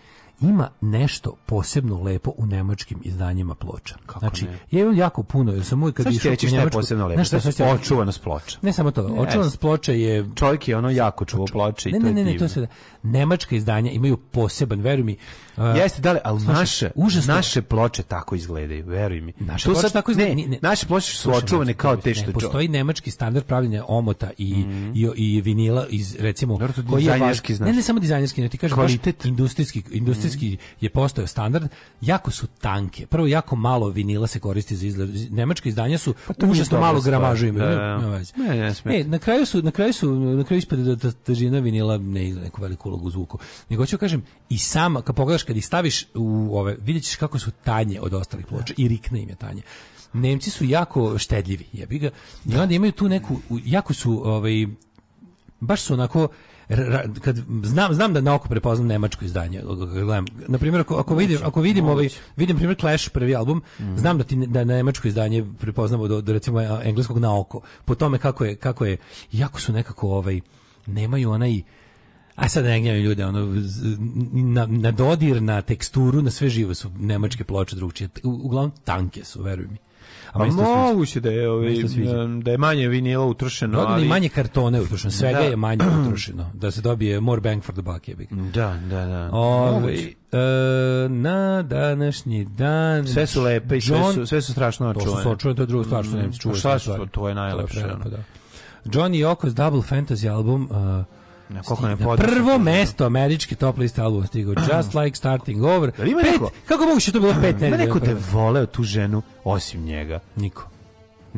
ima nešto posebno lepo u nemačkim izdanjima ploča. Kako znači, ne? ja jako puno, jer sam uvijek kad išao u Njemačku... je posebno lepo? Nešto, znači, očuvanost ploča. Ne samo to, očuvanost ploča je... Čovjek je ono jako čuvao ploče i ne, to je ne, ne, ne, to se da. Nemačka izdanja imaju poseban, veruj mi, Uh, Jeste, da li, ali naše, užasno. naše ploče tako izgledaju, veruj mi. Naše ploče tako izgledaju. Ne, ne, naše ploče su očuvane kao te što... Ne, postoji nemački standard pravljenja omota i, mm. i, i vinila iz, recimo... Dobro, koji je vaš, Ne, ne samo dizajnerski, ne ti kažem, Kvalitet. Baš industrijski, industrijski mm. je postao standard. Jako su tanke. Prvo, jako malo vinila se koristi za izgled. Nemačka izdanja su pa užasno malo gramažu imaju. Da, da, Ne, ne, ne, na kraju su, na kraju su, na kraju ispade da težina vinila ne igra neku veliku ulogu u zvuku. Nego ću da kažem, i sama, kad pogledaš kad ih staviš u ove, vidjet ćeš kako su tanje od ostalih ploča i rikne im je tanje. Nemci su jako štedljivi, jebi ga. I da. onda imaju tu neku, jako su, ovaj, baš su onako, kad znam znam da na oko prepoznam nemačko izdanje gledam na primjer ako, ako vidim ako vidim ovaj vidim primjer Clash prvi album mm. znam da ti da nemačko izdanje prepoznamo do, do recimo engleskog na oko. po tome kako je kako je jako su nekako ovaj nemaju onaj a sad ne gnjavim ljude, ono, na, na, dodir, na teksturu, na sve živo su nemačke ploče drugčije. Uglavnom, tanke su, veruj mi. A, a pa moguće da je, ovaj, da je manje vinila utrošeno. Da, da, da ali... manje kartone utrošeno, svega da. je manje (clears throat) utrošeno. Da se dobije more bang for the buck, je big. Da, da, da. Ove, ovaj, e, na današnji dan... Sve su lepe i sve su, sve su strašno očuvane. To su očuvane, to je druga stvar što nemci čuvaju. Šta su, to je najlepše. To je pa da. Johnny Jokos Double Fantasy album... Uh, Na, koliko ne podaš, prvo mesto američke top list album stigao (clears throat) Just Like Starting Over. Da ima pet, neko, kako moguće da to bilo pet nedelja? Ima neko te voleo tu ženu osim njega? Niko.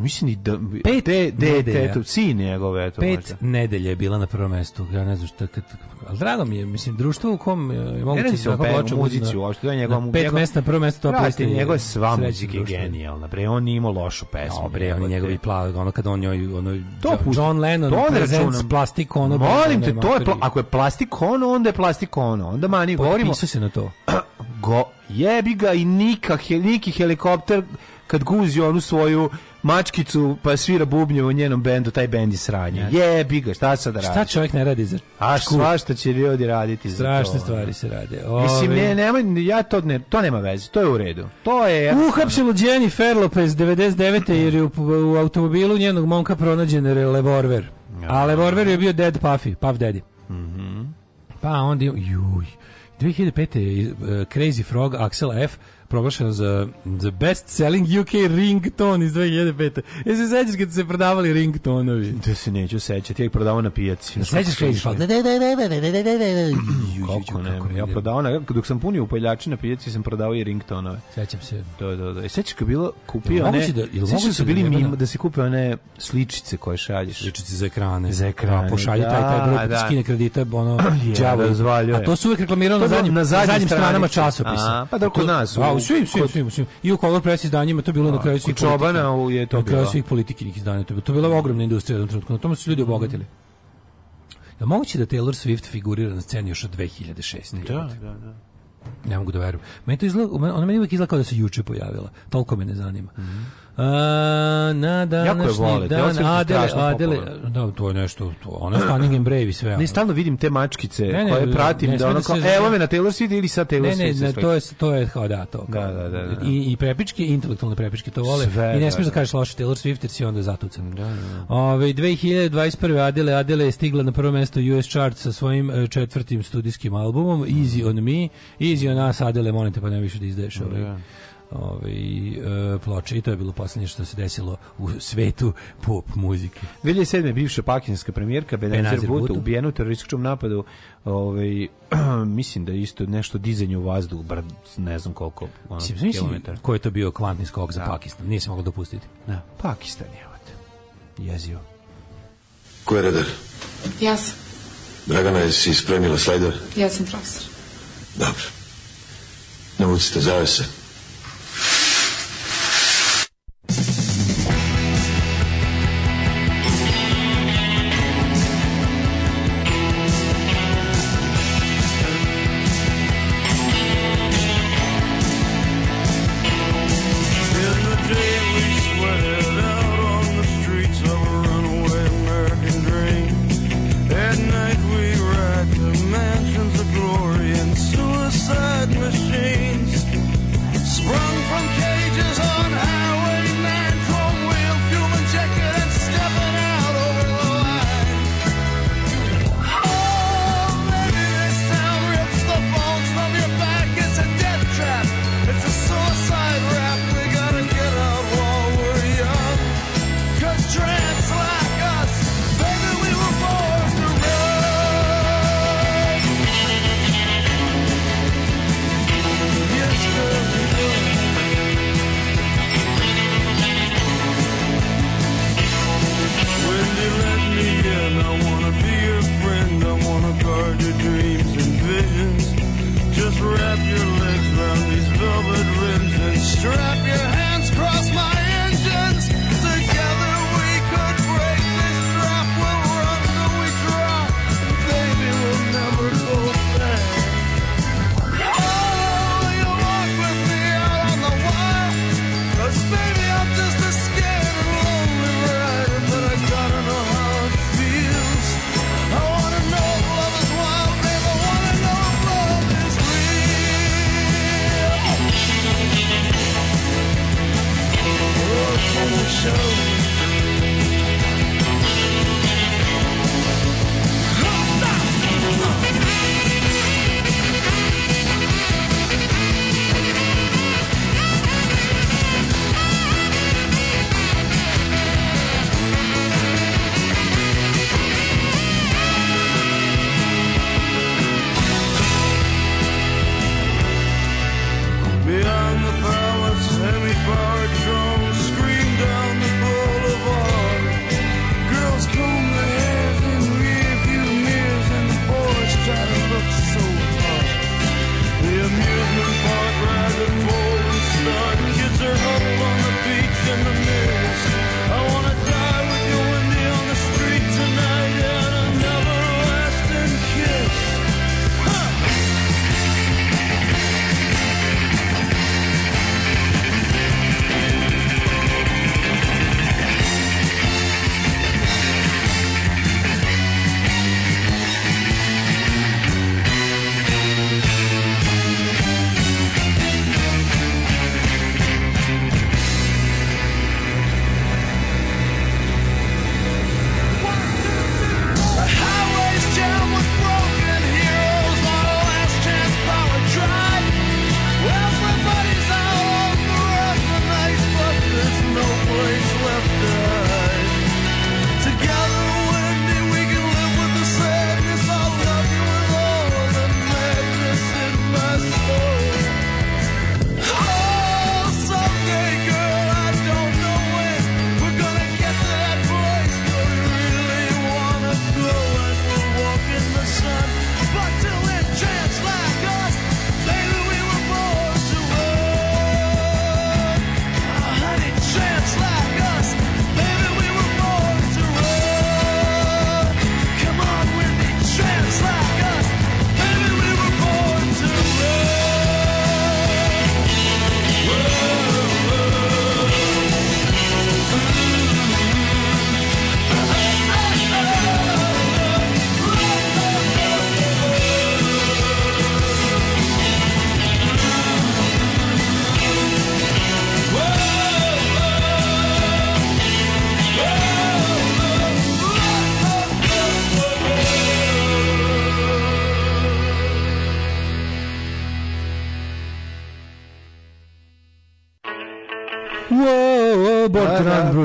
Mislim i da... Pet de, de, de, de, sin njegove, eto. Pet nedelje je bila na prvom mestu. Ja ne znam šta... Kad, ali drago mi je, mislim, društvo u kom e, je moguće... Ne da da se o pe, muzici uopšte, da je njegov... pet mesta na prvom mestu to presti. njegove sva muzika je genijalna, bre, on ima lošu pesmu. No, bre, on njegovi plavi, ono kad on joj Ono, to John Lennon, to ne računam. Plastik ono... Molim te, to je... Ako je plastik ono, onda je plastik ono. Onda mani, pa, govorimo... Potpisao se na to. (clears throat) Go, jebi ga i Nika, Niki helikopter kad guzi onu svoju mačkicu pa svira bubnje u njenom bendu, taj bend je sranje. Je, biga, šta sad radi? Šta čovjek ne radi za A svašta će ljudi raditi Strašne za to, Strašne stvari se rade. Ove. Mislim, ne, nema, ja to, ne, to nema veze, to je u redu. To je... Uhapsilo Jennifer Lopez 99. jer je u, u automobilu njenog momka pronađen revolver. A revolver je bio Dead Puffy, Puff Daddy. Mm -hmm. Pa onda, juj, 2005. E, Crazy Frog, Axel F., proglašena za the best selling UK ringtone iz 2005. Jesi e, se sećaš kad se prodavali ringtonovi? Da se neću sećati, ja ih prodavao na pijaci. Da sećaš kad (clears throat) je Kako ne, ja prodavao, na, dok sam punio upaljači na pijaci, sam prodavao i ringtonove. Sećam se. Da, da, da. E sećaš kad bilo, kupio da, one, da- sećaš da su bili mimo, da se kupio one sličice koje šalješ. Sličice za ekrane. Za ekrane, Pošalji taj, taj broj, skine kredita, ono, djavo. (clears throat) A to su uvek reklamirano na zadnjim stranama časopisa. Pa da kod nas, u svim, svim, svim, svim, I u Color Press izdanjima to bilo a, na kraju svih čobana je to na kraju bilo. svih politikinih izdanja. To je to bila ogromna industrija u jednom trenutku. Na tome su ljudi obogatili. Je moguće da Taylor Swift figurira na sceni još od 2006. Da, da, da. Ne mogu da verujem. Meni to izgleda, ona meni uvijek izgleda kao da se juče pojavila. Toliko me ne zanima. Mm -hmm. A, na današnji jako dan, Adele, Adele, da, to je nešto, to, ona Standing and Brave i sve. Ne, stalno vidim te mačkice ne, ne, koje pratim, ne, da ono da kao, evo e, me na Taylor Swift ili sa Taylor Swift. Ne, ne, ne to, je, to je kao da, to. Kao, da, da, da, da. da. I, I prepičke, intelektualne prepičke to vole. Sve, I ne da, smiješ da, da kažeš loše Taylor Swift jer si onda zatucan. Da, da. Ove, ovaj, 2021. Adele, Adele je stigla na prvo mesto US chart sa svojim e, četvrtim studijskim albumom, Easy on me, Easy on us, Adele, molim te pa ne više da izdeš. Da, da ove, e, ploče i to je bilo poslednje što se desilo u svetu pop muzike. 2007. bivša pakistanska premijerka Benazir Bhutto ubijena u terorističkom napadu ovaj (clears throat) mislim da je isto nešto dizanje u vazduh bar ne znam koliko ono, mislim, kilometara. Ko je to bio kvantni skok za da. Pakistan? Nije se moglo dopustiti. Da, Pakistan je ovdje. Jezio. Ko je redar? Ja sam. Dragana, jesi spremila slajdove? Ja sam profesor. Dobro. Navucite zavese.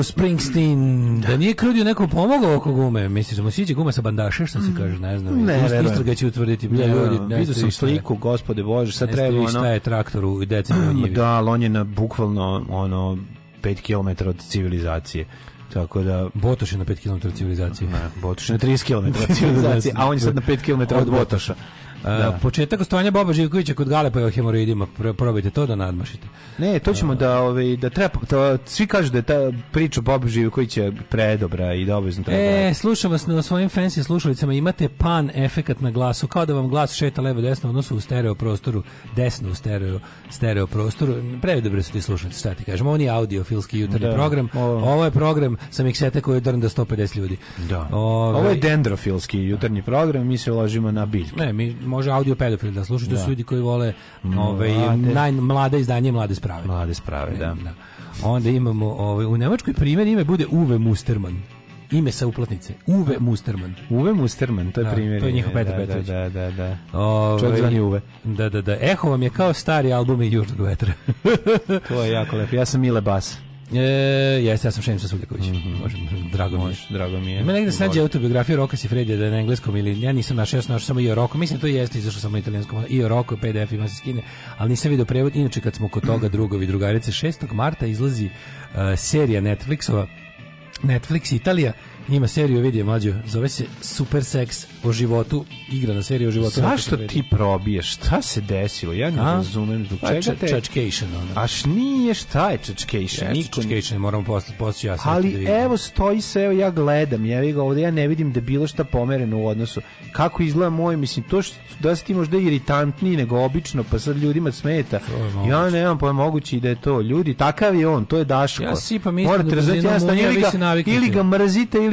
Springsteen, da, da. nije krudio neko pomogao oko gume, misliš da mu siđe guma sa bandaše, što se mm. kaže, ne znam. Ne, ne, istraga će utvrditi. Ne, ljudi, vidio sam sliku, gospode Bože, sad treba ono... Šta je traktor u deceniju (clears throat) njivi? Da, ali on je na, bukvalno ono, 5 km od civilizacije. Tako da Botoš je na 5 km od civilizacije. Ne, Botoš je na 30 km (laughs) civilizacije, a on je sad na 5 km od, od Botoša. Da. Početak ostojanja Boba Živkovića kod Galepa je o hemoroidima. Probajte to da nadmašite. Ne, to ćemo da, ovaj, da treba... To, svi kažu da je ta priča Boba Živkovića predobra i da obavezno treba... E, da slušam vas na svojim fancy slušalicama. Imate pan efekat na glasu. Kao da vam glas šeta levo desno, odnosno u stereo prostoru. Desno u stereo, stereo prostoru. dobro su ti slušalice, šta ti kažem. Ovo nije audiofilski jutarni da. program. Ovo. ovo. je program sa mikseta koji je drnda 150 ljudi. Da. Ove... Ovo je dendrofilski jutarnji program. Mi se uložimo na biljke. Ne, mi može audio pedofil da sluša, to su da. ljudi koji vole mm, ovaj, najmlađe izdanje mlade sprave. Mlade sprave, da. da. Onda imamo, ovaj, u Nemačkoj primjer ime bude Uwe Musterman ime sa uplatnice. Uwe Musterman. Uwe Musterman, to je da, primjer. To je njihov Petar da, da, Petrović. Da, da, da. da. Ove, ovaj, Čovjek zvani Uve. Da, da, da. Eho vam je kao stari album i Jurtog vetra. (laughs) to je jako lepo. Ja sam Mile Bas. E, jeste, ja sam Šemsa Suljaković. Mm -hmm. Možem, drago mi je. drago mi je. Ima negde se nađe autobiografija Roka Sifredija da je na engleskom ili ja nisam našao, ja sam našao samo i Roko. Mislim da to jeste izašlo samo na italijanskom. I Roko PDF ima se skine, ali nisam video prevod. Inače kad smo kod toga drugovi drugarice 6. marta izlazi uh, serija Netflixova Netflix Italija Ima seriju video mlađu, zove se Super Sex o životu, igra na seriju o životu. Zašto ti probiješ? Šta se desilo? Ja ne a? razumem zbog pa, čega te... Čečkejšen ona. Aš nije šta je Čečkejšen? Ja, Niko Čečkejšen, moramo postati, postati ja Ali da evo stoji se, evo ja gledam, ja ga ovde, ja ne vidim da bilo šta pomereno u odnosu. Kako izgleda moj, mislim, to što da si ti možda iritantniji nego obično, pa sad ljudima smeta. Ja nemam pojma mogući da je to. Ljudi, takav je on, to je Daško. Ja sipam isto Morate da razumjeti, ja ili ga mrzite ili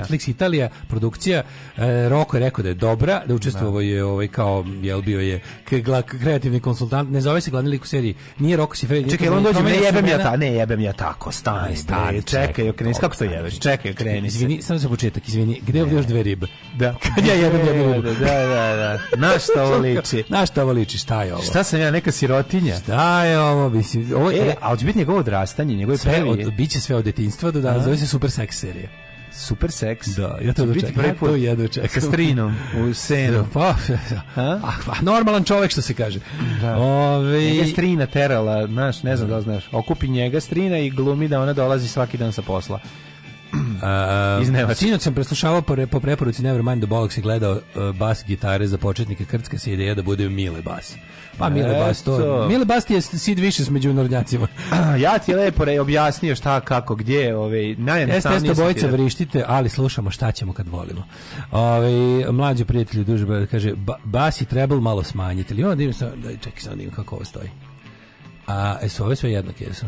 Netflix Italija, produkcija. E, Roko je rekao da je dobra, da učestvovao da. je ovaj kao jel bio je kreativni konsultant, ne zove se glavni lik u seriji. Nije Roko si Fred. Čekaj, on dođe, ne jebem ja ta, ne jebem ja tako, stani, stani, čekaj, okreni, kako to jebeš? Čekaj, okreni. Izvini, samo za početak, izvini. Gde ovdje još dve ribe? Da. (laughs) Kad ja jebem jednu ribu. Da, da, da. Na šta ovo liči? Na šta ovo liči? Šta je ovo? Šta sam ja neka sirotinja? Šta je ovo? Mislim, ovo je, e, al će odrastanje, njegove sve od, biće sve od detinjstva do danas, zove se super seks serija super seks. Da, ja to biti dočekam. Ja to jedno čekam. Sa strinom, u senu. Pa, a, pa, (laughs) normalan čovek što se kaže. Da. Ove... Njega strina terala, znaš, ne znam da znaš. Okupi njega strina i glumi da ona dolazi svaki dan sa posla. Uh, Sinoć sam preslušavao po, po preporuci Nevermind the Bollocks i gledao uh, bas gitare za početnike krtska se ideja da bude mile bas. Pa Mile Bas to. Mile Bas ti je Sid više među narodnjacima. (clears throat) ja ti lepo re objasnio šta kako gdje, ovaj najjednostavnije. Jeste bojice vrištite, ali slušamo šta ćemo kad volimo. Ovaj mlađi prijatelj dužba kaže ba, Bas i treble malo smanjiti. Ili onda da čekaj sad da kako ovo stoji. A jesu ove sve jednake jesu?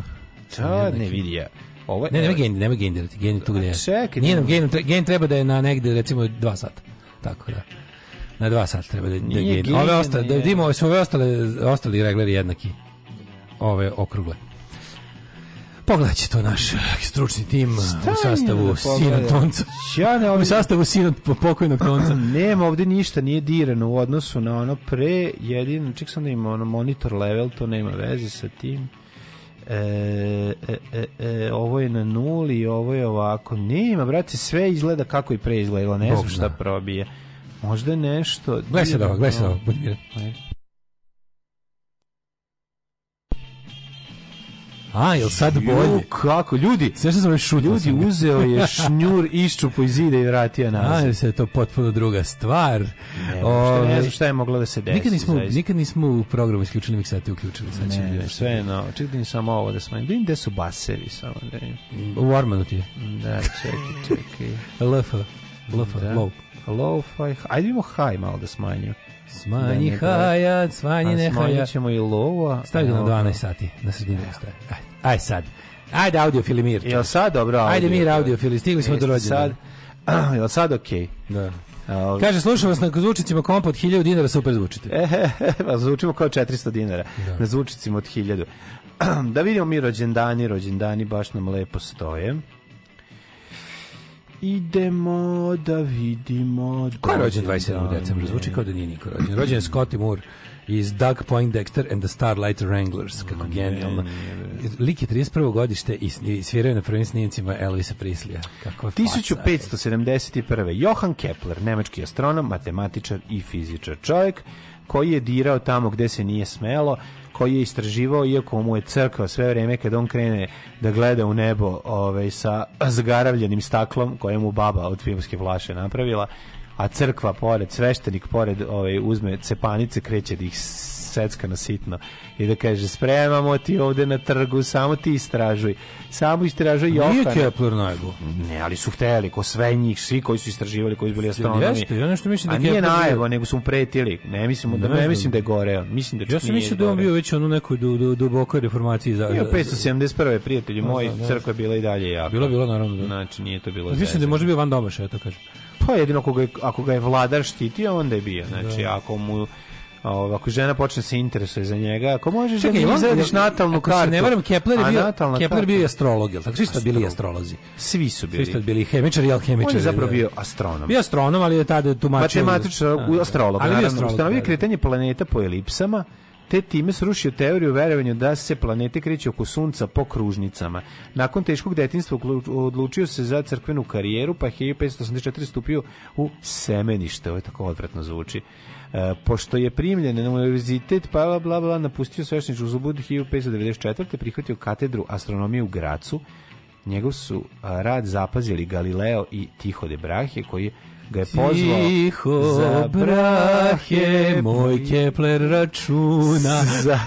Ča, ne vidi ja. Ovo je, ne, nema gen, nema gen, gen tu gde je. Čekaj, nije nam gen, gen treba da je na negde recimo 2 sata. Tako da. Na 2 sata treba da, da gen. gen. Ove ostale, da vidimo, su ove ostale, ostali regleri jednaki. Ove okrugle. Pogledajte to naš stručni tim Stajno, u sastavu da Sina Tonca. Ja ne ovdje... U sastavu Sina pokojnog Tonca. (clears throat) Nema ovde ništa, nije dirano u odnosu na ono pre, jedino, ček sam da ima ono monitor level, to nema veze sa tim. E, e, e, e, ovo je na nuli, ovo je ovako. Nema, brate, sve izgleda kako i pre izgledalo, ne znam šta probije. Možda je nešto... Gledaj se da ovo, gledaj se da ovo, budi miran. A, jel sad bolje? Ju, kako, ljudi, sve što sam još Ljudi, uzeo je šnjur, iščupo iz ide i vratio nas. A, se je to potpuno druga stvar. Ne, ne ovaj, znam šta je moglo da se desi. Nikad nismo, nikad nismo u programu isključili miksati, uključili. Sad ne, ne, sve je no. Čekaj, nisam samo ovo da smanjim. Vidim gde su basevi samo. Da u Ormanu ti je. Da, čekaj, čekaj. LF, (laughs) LF, da. low. Low, fi, ajde imamo high malo da smanjimo. Smanji hajat, smanji ne hajat. ćemo i lova. Stavi na 12 sati, na sredinu stavi. Ajde, aj sad. Ajde audio mir. Jel sad dobro audio? Ajde mir audiofili, stigli smo do rođena. Sad, (clears throat) jel sad okej? Okay? Da. Uh, Kaže, slušam vas na zvučicima kompa od 1000 dinara, super zvučite. (laughs) E, pa zvučimo kao 400 dinara. Da. Na zvučicima od 1000. (clears throat) da vidimo mi rođendani, rođendani baš nam lepo stoje. Idemo da vidimo... Ko je rođen 27. decembra? Zvuči kao da nije niko rođen. Rođen je Scotty Moore iz Doug Poindexter and the Starlight Wranglers, kako genijalno. Lik je 31. godište i sviraju na prvim snimcima Elvisa Prislija. Kako 1571. Johan Kepler, nemački astronom, matematičar i fizičar čovjek, koji je dirao tamo gde se nije smelo, koji je istraživao, iako mu je crkva sve vrijeme kad on krene da gleda u nebo ovaj, sa zagaravljenim staklom koje mu baba od filmske vlaše napravila, a crkva pored, sveštenik pored ovaj, uzme cepanice, kreće da ih secka na sitno i da kaže spremamo ti ovde na trgu, samo ti istražuj. Samo istražuj Johana. Nije Kepler najbo. Ne, ali su hteli, ko sve njih, svi koji su istraživali, koji su bili astronomi. Jeste, ja nešto mislim da Kepler... A nije najbo, nego su mu pretili. Ne, mislimo da, ne, ne mislim da je gore. Mislim da ja sam mislio da on bio već ono nekoj du, du, dubokoj reformaciji. Za, bio 571. prijatelji moji, da, da. crkva je bila i dalje ja Bila bila naravno. Da. Znači, nije to bilo. Pa mislim da je možda bio van domaša, ja to kažem. Pa jedino ako ga, ako ga je vladar štitio, onda je bio. Znači, da. ako mu Ovo, ovaj, ako žena počne da se interesuje za njega, ako može Čekaj, da mi izradiš natalnu e, e, kartu. Ako ne varam, Kepler je bio, Kepler bio astrolog, jel tako? Svi su bili astrolozi. Svi su bili. Svi su bili hemičari i alhemičari. On je zapravo bio astronom. Bio astronom, ali je tada tumačio... Matematičar, astrolog. Ali naravno, astrolog, ustanovio da, da. kretanje planeta po elipsama, te time srušio teoriju verovanja da se planete kreću oko sunca po kružnicama. Nakon teškog detinstva odlučio se za crkvenu karijeru, pa je 1584 stupio u semenište. Ovo je tako odvratno zvuči. E, pošto je primljen na univerzitet, pa bla bla napustio u zubudu 1594. prihvatio katedru astronomije u Gracu. Njegov su rad zapazili Galileo i Tihode Brahe, koji ga je pozvao Tiho za brahe moj Kepler računa (laughs) za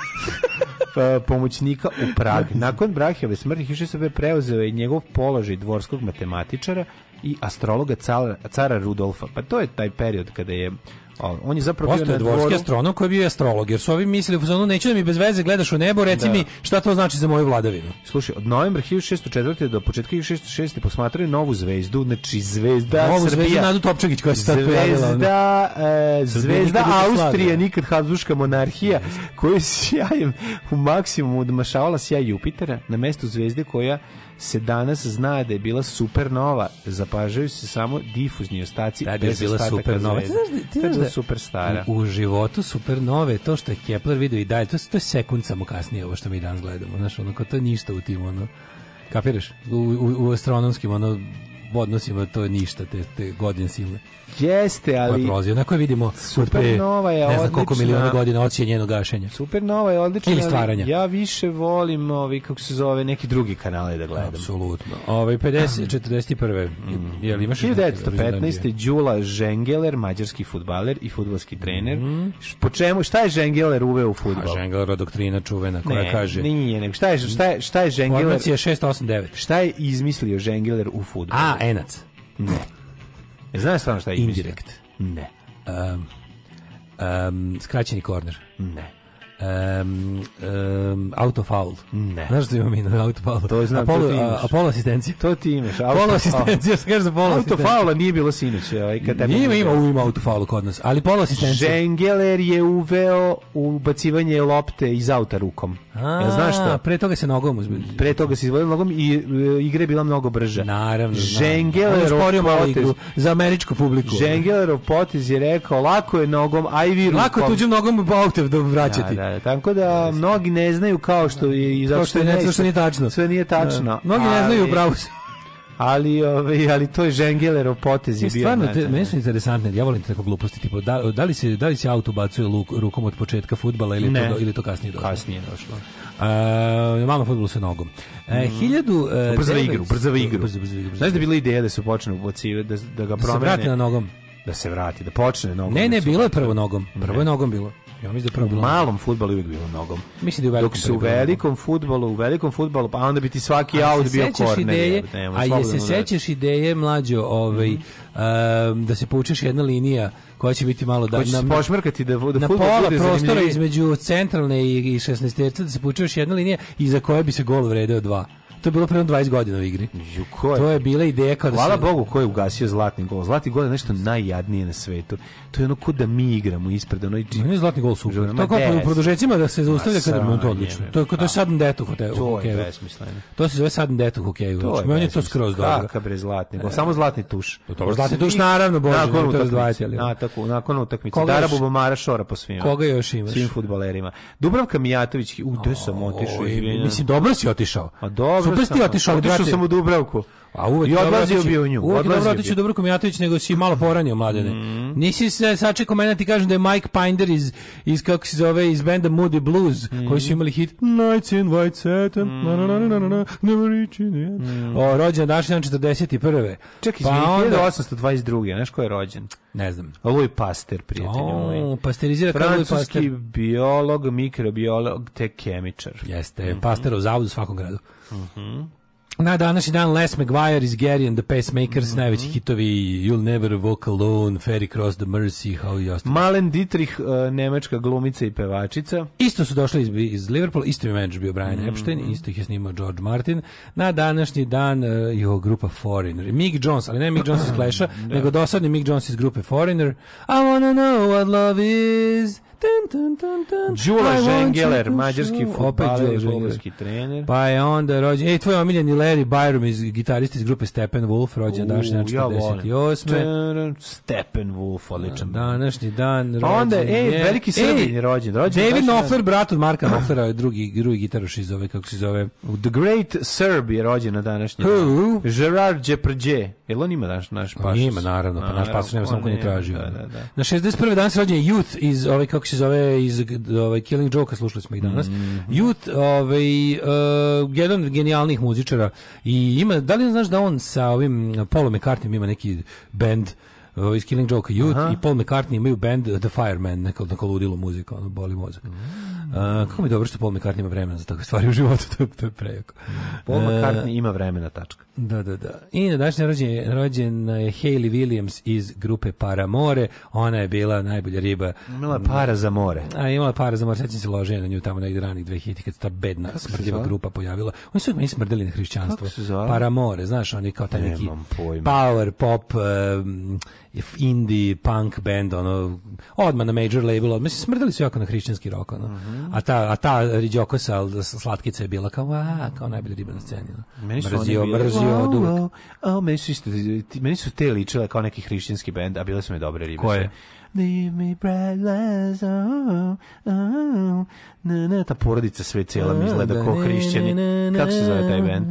pa, pomoćnika u Prag. Nakon Braheve smrti sebe preuzeo je njegov položaj dvorskog matematičara i astrologa cara, cara Rudolfa. Pa to je taj period kada je On je zapravo Postoje bio na dvorski astronom koji je bio astrolog, jer su ovi mislili, ono, neću da mi bez veze gledaš u nebo, reci da. mi šta to znači za moju vladavinu. Slušaj, od novembra 1604. do početka 1606. posmatraju novu zvezdu, znači zvezda Novu Srbija. zvezdu Nadu Topčagić koja se tako Zvezda, e, zvezda Austrija, nikad Habsburgska monarhija, koju sjajem u maksimumu odmašavala sjaj Jupitera na mestu zvezde koja se danas zna da je bila supernova, zapažaju se samo difuzni ostaci. Da, da je bila supernova. Ti znaš, ti znaš da, da superstara. U, u životu supernove, to što je Kepler video i dalje, to, to je sekund samo kasnije ovo što mi danas gledamo. Znaš, ono, to je ništa u tim, ono, kapiraš? U, u, u astronomskim, ono, odnosima to je ništa, te, te godine silne. Jeste, ali... Prolazi. Na je vidimo Supernova je ne znam koliko miliona godina ocije njeno gašenje. Supernova je odlična, Ili stvaranja. ja više volim ovi, kako se zove, neki drugi kanale da gledam. Apsolutno. Ove, 50, 41. Mm. Jel imaš 1915. Đula Žengeler, mađarski futbaler i futbalski trener. Mm. Po čemu, šta je Žengeler uveo u futbol? A Žengelerova doktrina čuvena koja ne, kaže... Nije, nego šta je, šta je, šta je Žengeler... Formacija 689. Šta je izmislio Žengeler u futbolu? A, Enac. Ne. E, znaš stvarno šta je Indirekt? Ne. Um, um, skraćeni korner? Ne. Um, um, autofoul. Ne. Znaš što da imamo mi na autofoul? To znam, Apollo, to ti imaš. Apollo asistencija. To ti imaš. Apollo asistencija, što kažeš za polo asistencija. Autofoula nije bilo sinoć. Ovaj, kad nije ima, ima, ima autofoul kod nas, ali polo asistencija. Žengeler je uveo ubacivanje lopte iz auta rukom. A, ja, znaš šta? Pre toga se nogom uzme. Pre toga se izvodio nogom i e, igra je bila mnogo brža. Naravno. Žengelerov potez. Za američku publiku. Žengelerov potez je rekao, lako je nogom, aj vi rukom. Lako tuđim nogom auto da vraćati. Da, da, da, tako da mnogi ne znaju kao što je i zato što, što, ne, što, što nije tačno. Sve nije tačno. Da. Mnogi ali, ne znaju pravo ali ovaj ali to je Žengelerov potez je e, bio. Stvarno te, meni su interesantne, ja volim tako gluposti tipa da, da li se da li se auto bacuje luk, rukom od početka fudbala ili ne. to ili to kasnije došlo. Kasnije došlo. Uh, malo fudbal sa nogom. Uh, mm. hiljadu, uh, brzava igru, brzava igru. Brzo, brzo, brzo, Znaš da je bila ideja da se počne ubacivati da da ga promene. Da se vrati na nogom. Da se vrati, da počne nogom. Ne, ne, da bilo je prvo nogom. Prvo je nogom bilo. Ja mislim da prvo bilo. U malom fudbalu uvijek bilo nogom. Mislim da je u velikom. u velikom fudbalu, u velikom fudbalu, pa onda bi ti svaki a out bio korner. Ideje, nema, a je se da- sećaš ideje mlađe ovaj mm um, da se poučeš jedna linija koja će biti malo da Hoćeš na pošmrkati da da na pola prostora između centralne i, 16 terca da se poučeš jedna linija i za koje bi se gol vredeo dva. To je bilo pre 20 godina u igri. Ju, ko je? To je bila ideja kao da Hvala se... Bogu ko je ugasio zlatni gol. Zlatni gol je nešto najjadnije na svetu. To je ono kod da mi igramo ispred. Ono i... Ne zlatni gol super. Žurno, to kao u produžecima da se zaustavlja kada je to odlično. To, je, to je sudden death u hokeju. To je besmisleno. To se zove sudden death u hokeju. Znači, to je je to skroz dobro. Kaka bre zlatni gol. Samo zlatni tuš. To zlatni tuš naravno, bože. Nakon utakmice. Nakon utakmice. Darabu Bomara šora po svima. Koga još imaš? Svim futbalerima. Dubravka Mijatović, u, gde sam otišao? Mislim, dobro si otišao. A pa dobro, prsti otišao. Otišao sam u Dubravku. A uvek I odlazio bi u nju. Uvek odlazio otići Dobro Komijatović, nego si malo poranio, mladene. Mm. Nisi se sačekao mene ti kažem da je Mike Pinder iz, iz kako se zove, iz benda Moody Blues, mm. koji su imali hit Nights in White Satin, mm. na, na, na, na, na, never reaching yet. Mm. O, rođen danas dan 41. Čekaj, pa 1822. Znaš ko je rođen? Ne znam. Louis Pasteur, prijatelj moj. Oh, pasterizira kao Louis Pasteur. Francuski biolog, mikrobiolog, te kemičar. Jeste, mm -hmm. Pasteur u zavodu svakom gradu. Mhm. Mm Na današnji dan Les McGuire iz Gary and the Pacemakers, mm -hmm. najveći hitovi You'll Never Walk Alone, Ferry Cross the Mercy, How You Asked. Malen Dietrich, uh, nemačka glumica i pevačica. Isto su došli iz, iz Liverpool, isto je manager bio Brian mm -hmm. Epstein, isto ih je snimao George Martin. Na današnji dan uh, e, je grupa Foreigner. Mick Jones, ali ne Mick Jones iz Clash-a, (clears throat) da. nego dosadni Mick Jones iz grupe Foreigner. I wanna know what love is. Đula Žengeler, mađarski futbaler i trener. Pa je onda rođen, ej, tvoj omiljeni Larry Byron iz, gitarist iz grupe Wolf, rođen dan današnje Stephen Wolf, odličan. Da, današnji dan pa rođen onda, ej, veliki Srbin je rođen. rođen David Nofler, brat od Marka Noflera, drugi, drugi gitaroš iz ove, kako se zove. The Great Serb je rođen na današnji dan. Gerard Djeprđe. Jel on ima naš, naš pašas? Ima, naravno, pa naš pašas nema, samo ko ne tražio. Da, da, na 61. dan se rođen Youth iz ove, kako se se zove iz ovaj Killing Joke slušali smo ih danas. Mm -hmm. ovaj uh, jedan od genijalnih muzičara i ima da li znaš da on sa ovim Paulom McCartneyom ima neki bend uh, iz Killing Joke Youth Aha. i Paul McCartney imaju band The Fireman, neko, neko da ludilo muzika, ono boli mozak. Mm. Uh, kako mi je dobro što Paul McCartney ima vremena za takve stvari u životu, (laughs) to, to je prejako. Mm. Paul e, McCartney ima vremena, tačka. Da, da, da. I na današnje rođen, rođena je Hayley Williams iz grupe Paramore, ona je bila najbolja riba. Imala para za more. A, imala para za more, sećam se loženja na nju tamo negdje ranih 2000, kad se ta bedna kako smrdljiva grupa pojavila. Oni su meni smrdili na hrišćanstvo. Paramore, znaš, oni kao taj neki power pop, um, indie punk band ono odmah na major labelu mislim smrdali su jako na hrišćanski rok ono mm -hmm. a ta a ta riđokosa slatkice je bila kao a kao najbolja riba na sceni no. meni su mrzio mrzio wow, wow. A, meni su isto, meni su te ličile kao neki hrišćanski bend a bile su mi dobre ribe koje leave me bright lights, oh, oh, na, oh. na, ta porodica sve cijela mi izgleda da, kao hrišćani. Kako se zove taj band?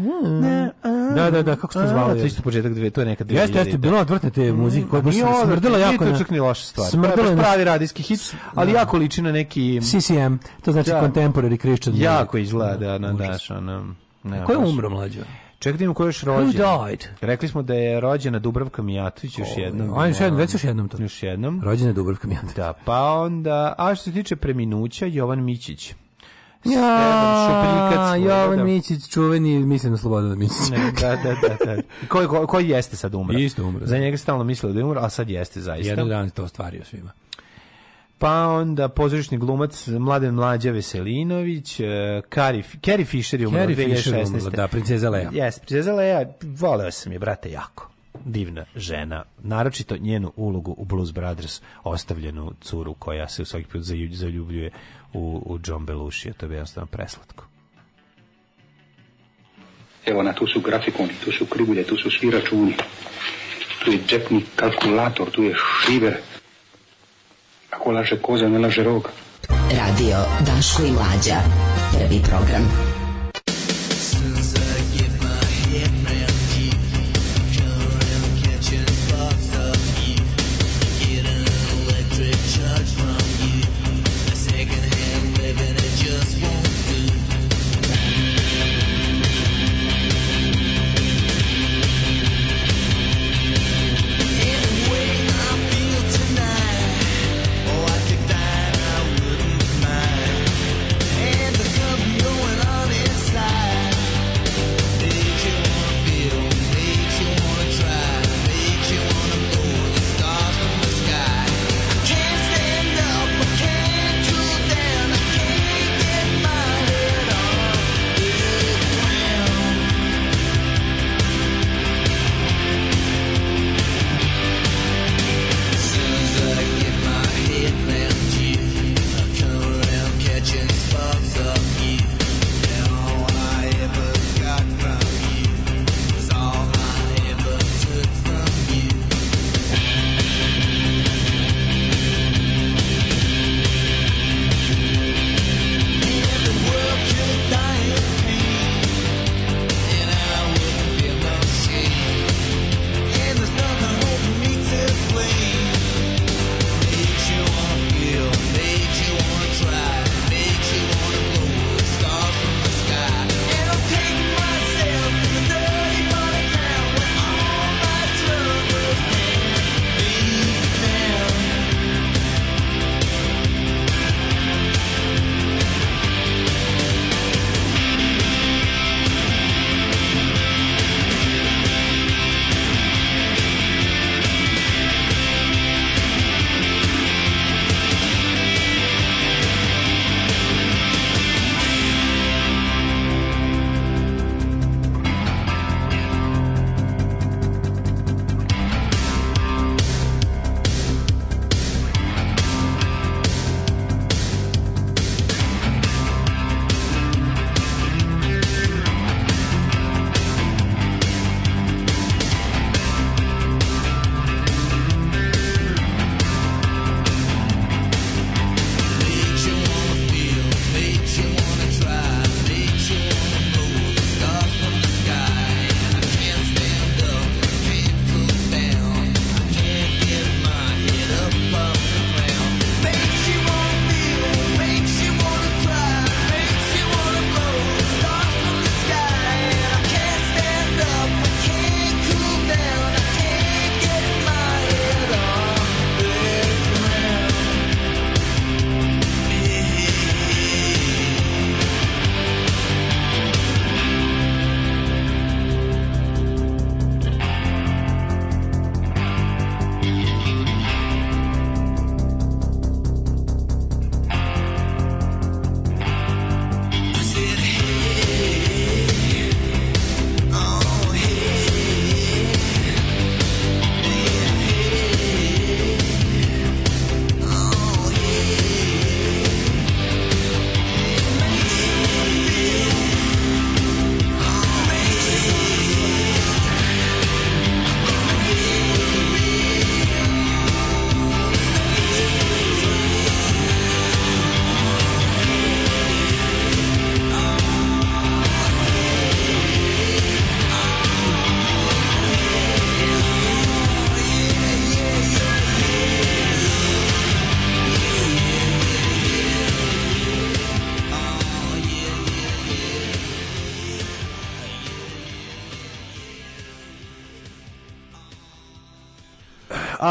Da, da, da, kako se to zvalo? To isto početak dve, to je nekad. Jeste, jeste, bilo odvrtne te mm, muzike koja pa baš smrdela jako. Nije to čak ni loša stvar. Smrdela je pravi radijski hit, ali da. jako liči na neki... CCM, to znači da. contemporary Christian. Jako izgleda, na, daš, ono... Ko je umro mlađo? Čekaj da imamo ko je još rođen. Who died? Rekli smo da je rođena Dubravka Mijatović još jednom. Ajde, još jednom, već još jednom to. Još jednom. Rođena je Dubravka Mijatović. Da, pa onda, a što se tiče preminuća, Jovan Mićić. Ja, Jovan Mićić, čuveni, mislim na Slobodan Mićić. Ne, da, da, da. da. Koji ko, ko jeste sad umro? Isto umro. Za da. njega stalno mislio da je umro, a sad jeste zaista. Jedan dan to ostvario svima pa onda pozorišni glumac Mladen Mlađa Veselinović, uh, Kari, Carrie Fisher je umrla 2016. da, princeza Leja. Jes, princeza Leja, voleo sam je, brate, jako divna žena, naročito njenu ulogu u Blues Brothers, ostavljenu curu koja se u svaki put zaljubljuje u, u John Belushi, to je jednostavno preslatko. Evo na, tu su grafikoni, tu su krivulje, tu su svi računi, tu je džepni kalkulator, tu je šiver, Ako laže koza, ne laže roga. Radio Daško i Mlađa. Prvi program.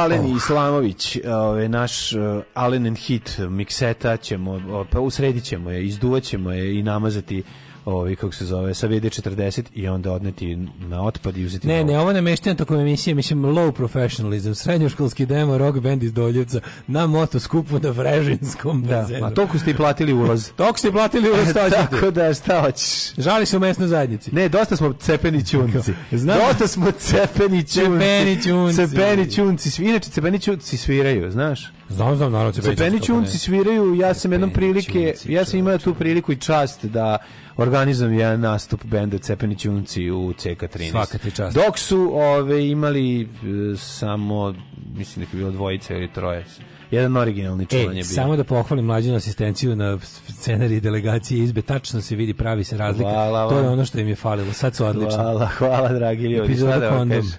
Alen oh. Islamović, ovaj naš eh, Alen and hit mikseta ćemo eh, pa usredićemo je, izduvaćemo je i namazati ovaj kako se zove sa VD40 i onda odneti na otpad i uzeti Ne, ne, ovo ne meštam tokom emisije, mislim low professionalism, srednjoškolski demo rock band iz Doljevca na moto skupu na Vrežinskom da, bazeru. A toliko ste i platili ulaz. (laughs) toliko ste platili ulaz, e, šta Tako da, šta hoćeš? Žali se u mesnoj zajednici. Ne, dosta smo cepeni čunci. (laughs) Znam. Dosta smo cepeni čunci. Cepeni čunci. Cepeni čunci. Inače, cepeni čunci sviraju, znaš? Znam, znam, naravno, cepeni, cepeni čunci sviraju, ja sam jednom prilike, ja sam imao tu priliku i čast da organizujem jedan nastup benda Cepeni Čunci u CK3 13. Svaka ti čast. Dok su ove, imali e, samo, mislim da je bilo dvojice ili troje. Jedan originalni član e, je bio. Samo da pohvalim mlađinu asistenciju na scenari delegacije izbe. Tačno se vidi, pravi se razlika. Hvala, to je ono što im je falilo. Sad su odlični. Hvala, hvala, dragi ljudi. Epizoda da kondom.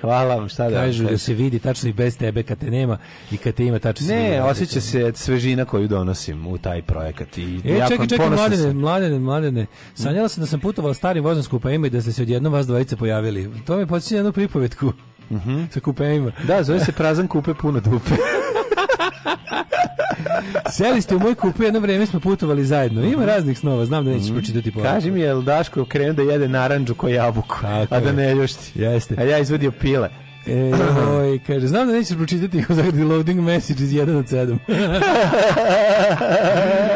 Hvala vam, šta da. Kažu da se vidi tačno i bez tebe kad te nema i kad te ima tačno se Ne, vidi. osjeća se svežina koju donosim u taj projekat i e, jako čekaj, čekaj, mladene, sam. mladene, mladene. Sanjala sam da sam putovala starim vozom s kupajima i da ste se odjednom vas dvojice pojavili. To me podsjeća jednu pripovetku. Mhm. Mm sa kupajima. Da, zove se prazan kupe puno dupe. (laughs) Seli ste u moj kupu, jedno vrijeme smo putovali zajedno. Ima mhm. raznih snova, znam da nećeš mm. pročitati po. Kaži mi, jel Daško krenuo da jede narandžu ko jabuku, Tako a da ne ljušti. Jeste. A ja izvodio pile. E, oj, kaže, znam da nećeš pročitati u (laughs) zagradi loading message iz 1 od 7. (laughs)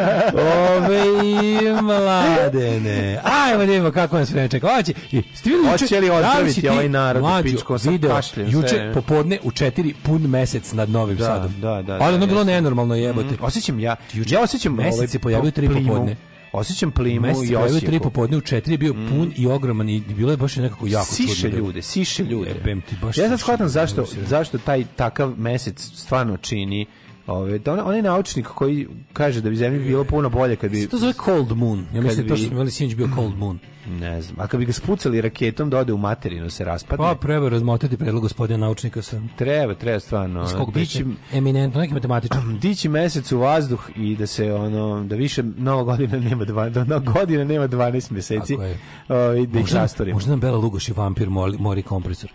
Ove, mladene. Ajmo, da vidimo kako nas vreme čeka. Oći, ste juče? Hoće li da ozdraviti ovaj narod? Mlađo, pičko, sam video, kašljen, juče sve. popodne u četiri pun mesec nad Novim da, Sadom. Da, da, da. Ali ono da, bilo nenormalno jebote. Mm, osjećam ja, juče, ja osjećam mesec ovaj, se pojavio tri popodne. Osećam plimu Mesec i osjeku. tri popodne u 4 je bio mm. pun i ogroman i bilo je baš nekako jako siše ljude, siše ljude. Jebem ti baš. Ja sad shvatam zašto, zašto taj takav mesec stvarno čini Ove, da on, onaj naučnik koji kaže da bi zemlji bilo puno bolje kad bi... To zove Cold Moon. Ja mislim bi... to što smo bio Cold Moon. Ne znam. A kad bi ga spucali raketom da ode u materinu da se raspadne. Pa treba razmotriti predlog gospodina naučnika sa... Treba, treba stvarno. Skog dići, eminentno, neki matematičar. (clears throat) Dići mesec u vazduh i da se ono, da više nova godina nema, dva, da nova godina nema 12 meseci. Tako je. O, ovaj, i da možda, ih rastorimo. Možda nam Bela Lugoš i vampir mori, mori kompresor.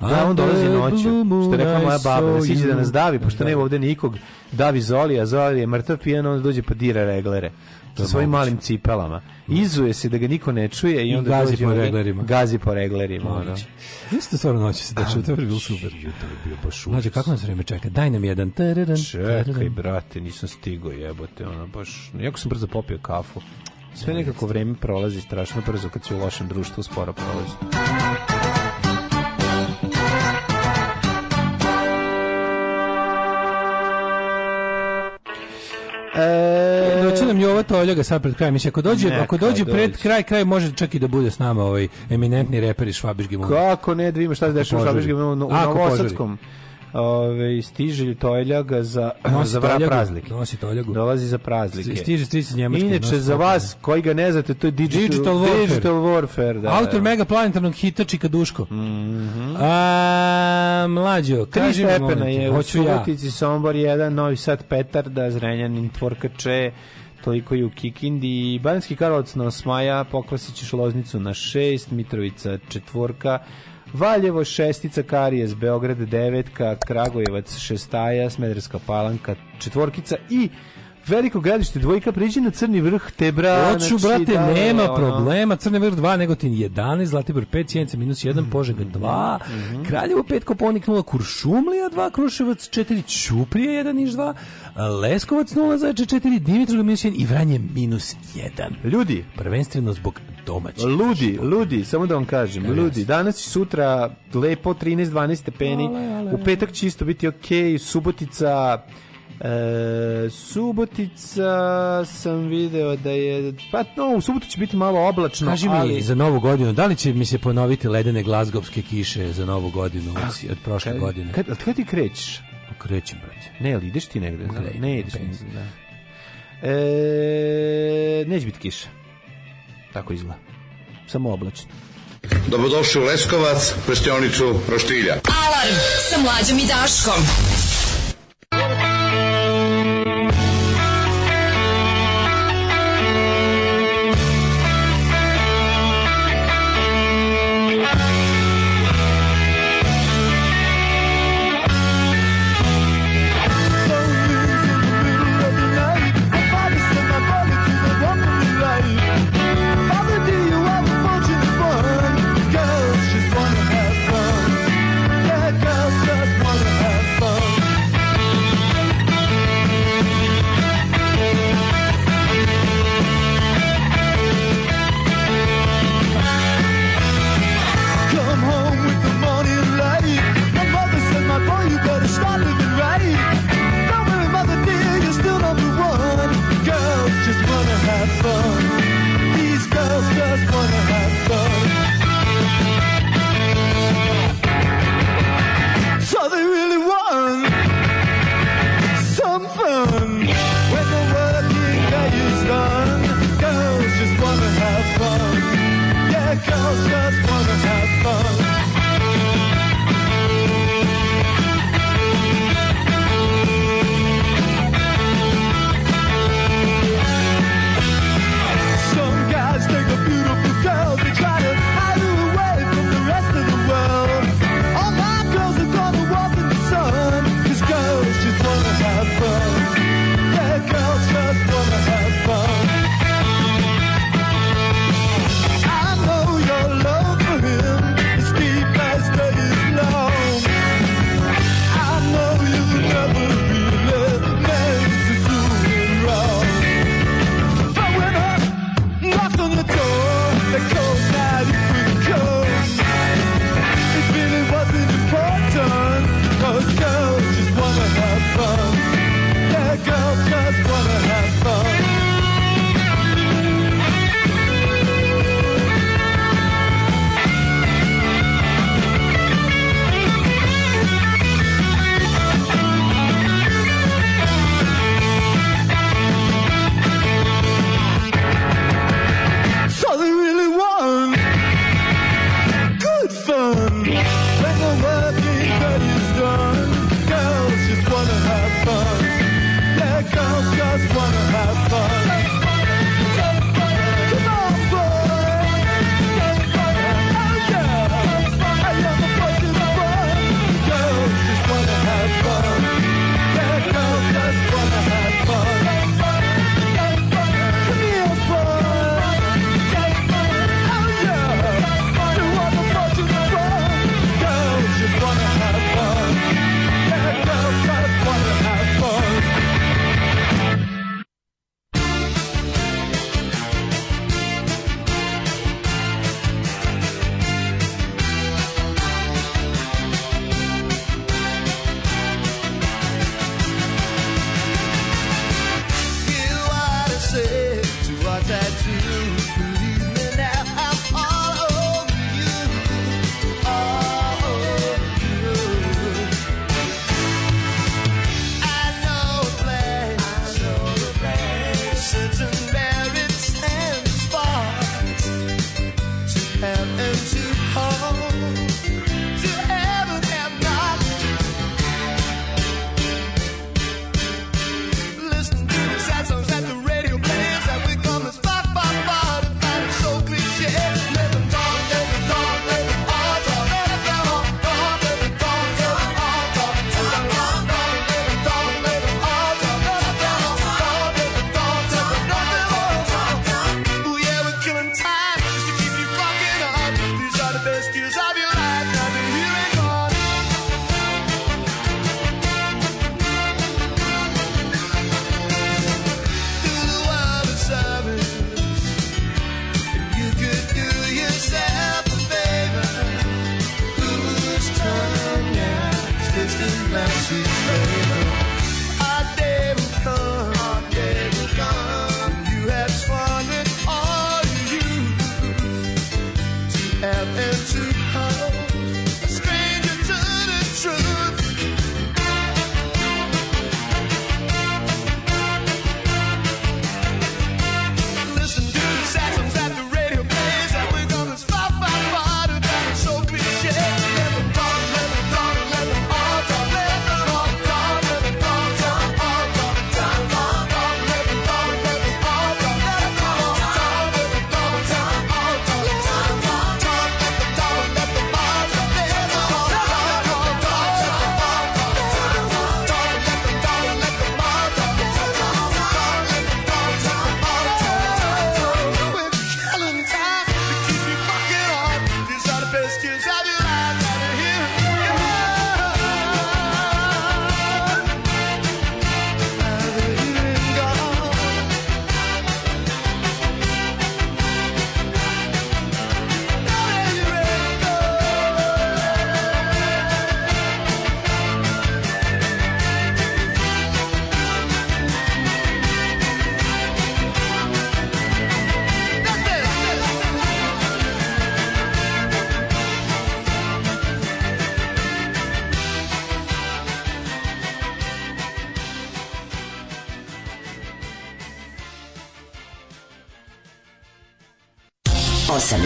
Da, on dolazi noću, što je rekla moja baba, da siđe da nas davi, pošto da. nema ovde nikog, davi Zoli, a Zoli je mrtav pijen, onda dođe pa dira reglere sa svojim malim cipelama. Da. Izuje se da ga niko ne čuje i onda gazi po reglerima. Gazi po reglerima, ono. Isto stvarno noći se dešava, to je bilo super. Jutro je bio baš užas. Znači, kako nas vreme čeka? Daj nam jedan. Čekaj, brate, nisam stigo jebote, ono, baš, jako sam brzo popio kafu. Sve nekako vreme prolazi strašno brzo kad si u lošem društvu sporo prolazi. E... Doći nam je ova toljaga sad pred krajem. Mislim, ako dođe, Neka, ako dođe pred kraj, kraj može čak i da bude s nama ovaj eminentni reper iz Švabiške Kako ne, da vidimo šta se dešava u Švabiške Novosadskom. Ove, stiže Toljag za, nosi za vrat prazlik. Nosi Toljagu. Dolazi za praznike. Stiže stiže iz Njemačke. Inače, za vas koji ga ne znate, to je Digital, digital Warfare. Digital warfare da, da Autor da. mega planetarnog hita Čika Duško. Mm -hmm. A, mlađo, kaži mi moment. je u Subotici, ja. Sombor 1, Novi Sad, Petarda, Zrenjanin, Tvorkače, toliko i u Kikindi. Banski Karlovac na Osmaja, Poklasić i Šoloznicu na 6, Mitrovica četvorka, Valjevo šestica, Karijes, Beograd devetka, Kragujevac šestaja, Smederska palanka četvorkica i veliko gradište dvojka priđi na Crni vrh Tebra. Hoću znači, brate, da, nema ono. problema. Crni vrh 2, Negotin 11, Zlatibor 5, Sjenica minus 1, mm. Požega 2, mm. Kraljevo 5, Koponik 0, Kuršumlija 2, Kruševac 4, Ćuprije 1, Niš 2, Leskovac 0, Zajče 4, Dimitrov minus 1 i Vranje minus 1. Ljudi, prvenstveno zbog domaćih. Ludi, zbog... ludi, samo da vam kažem, Kaj ludi. Danas i sutra lepo 13-12 stepeni. Ale, ale. U petak čisto biti okej, okay, Subotica E, Subotica sam video da je pa no, u Subotu će biti malo oblačno Kaži mi za novu godinu, da li će mi se ponoviti ledene glazgovske kiše za novu godinu A, od, prošle kaj, godine kad, kad ti krećeš? krećem brate. ne, ali ideš ti negde? ne, ne ideš penzin, da. E, neće biti kiša. tako izgleda samo oblačno Dobrodošli u Leskovac, prštionicu Roštilja. Alarm sa mlađom i Daškom.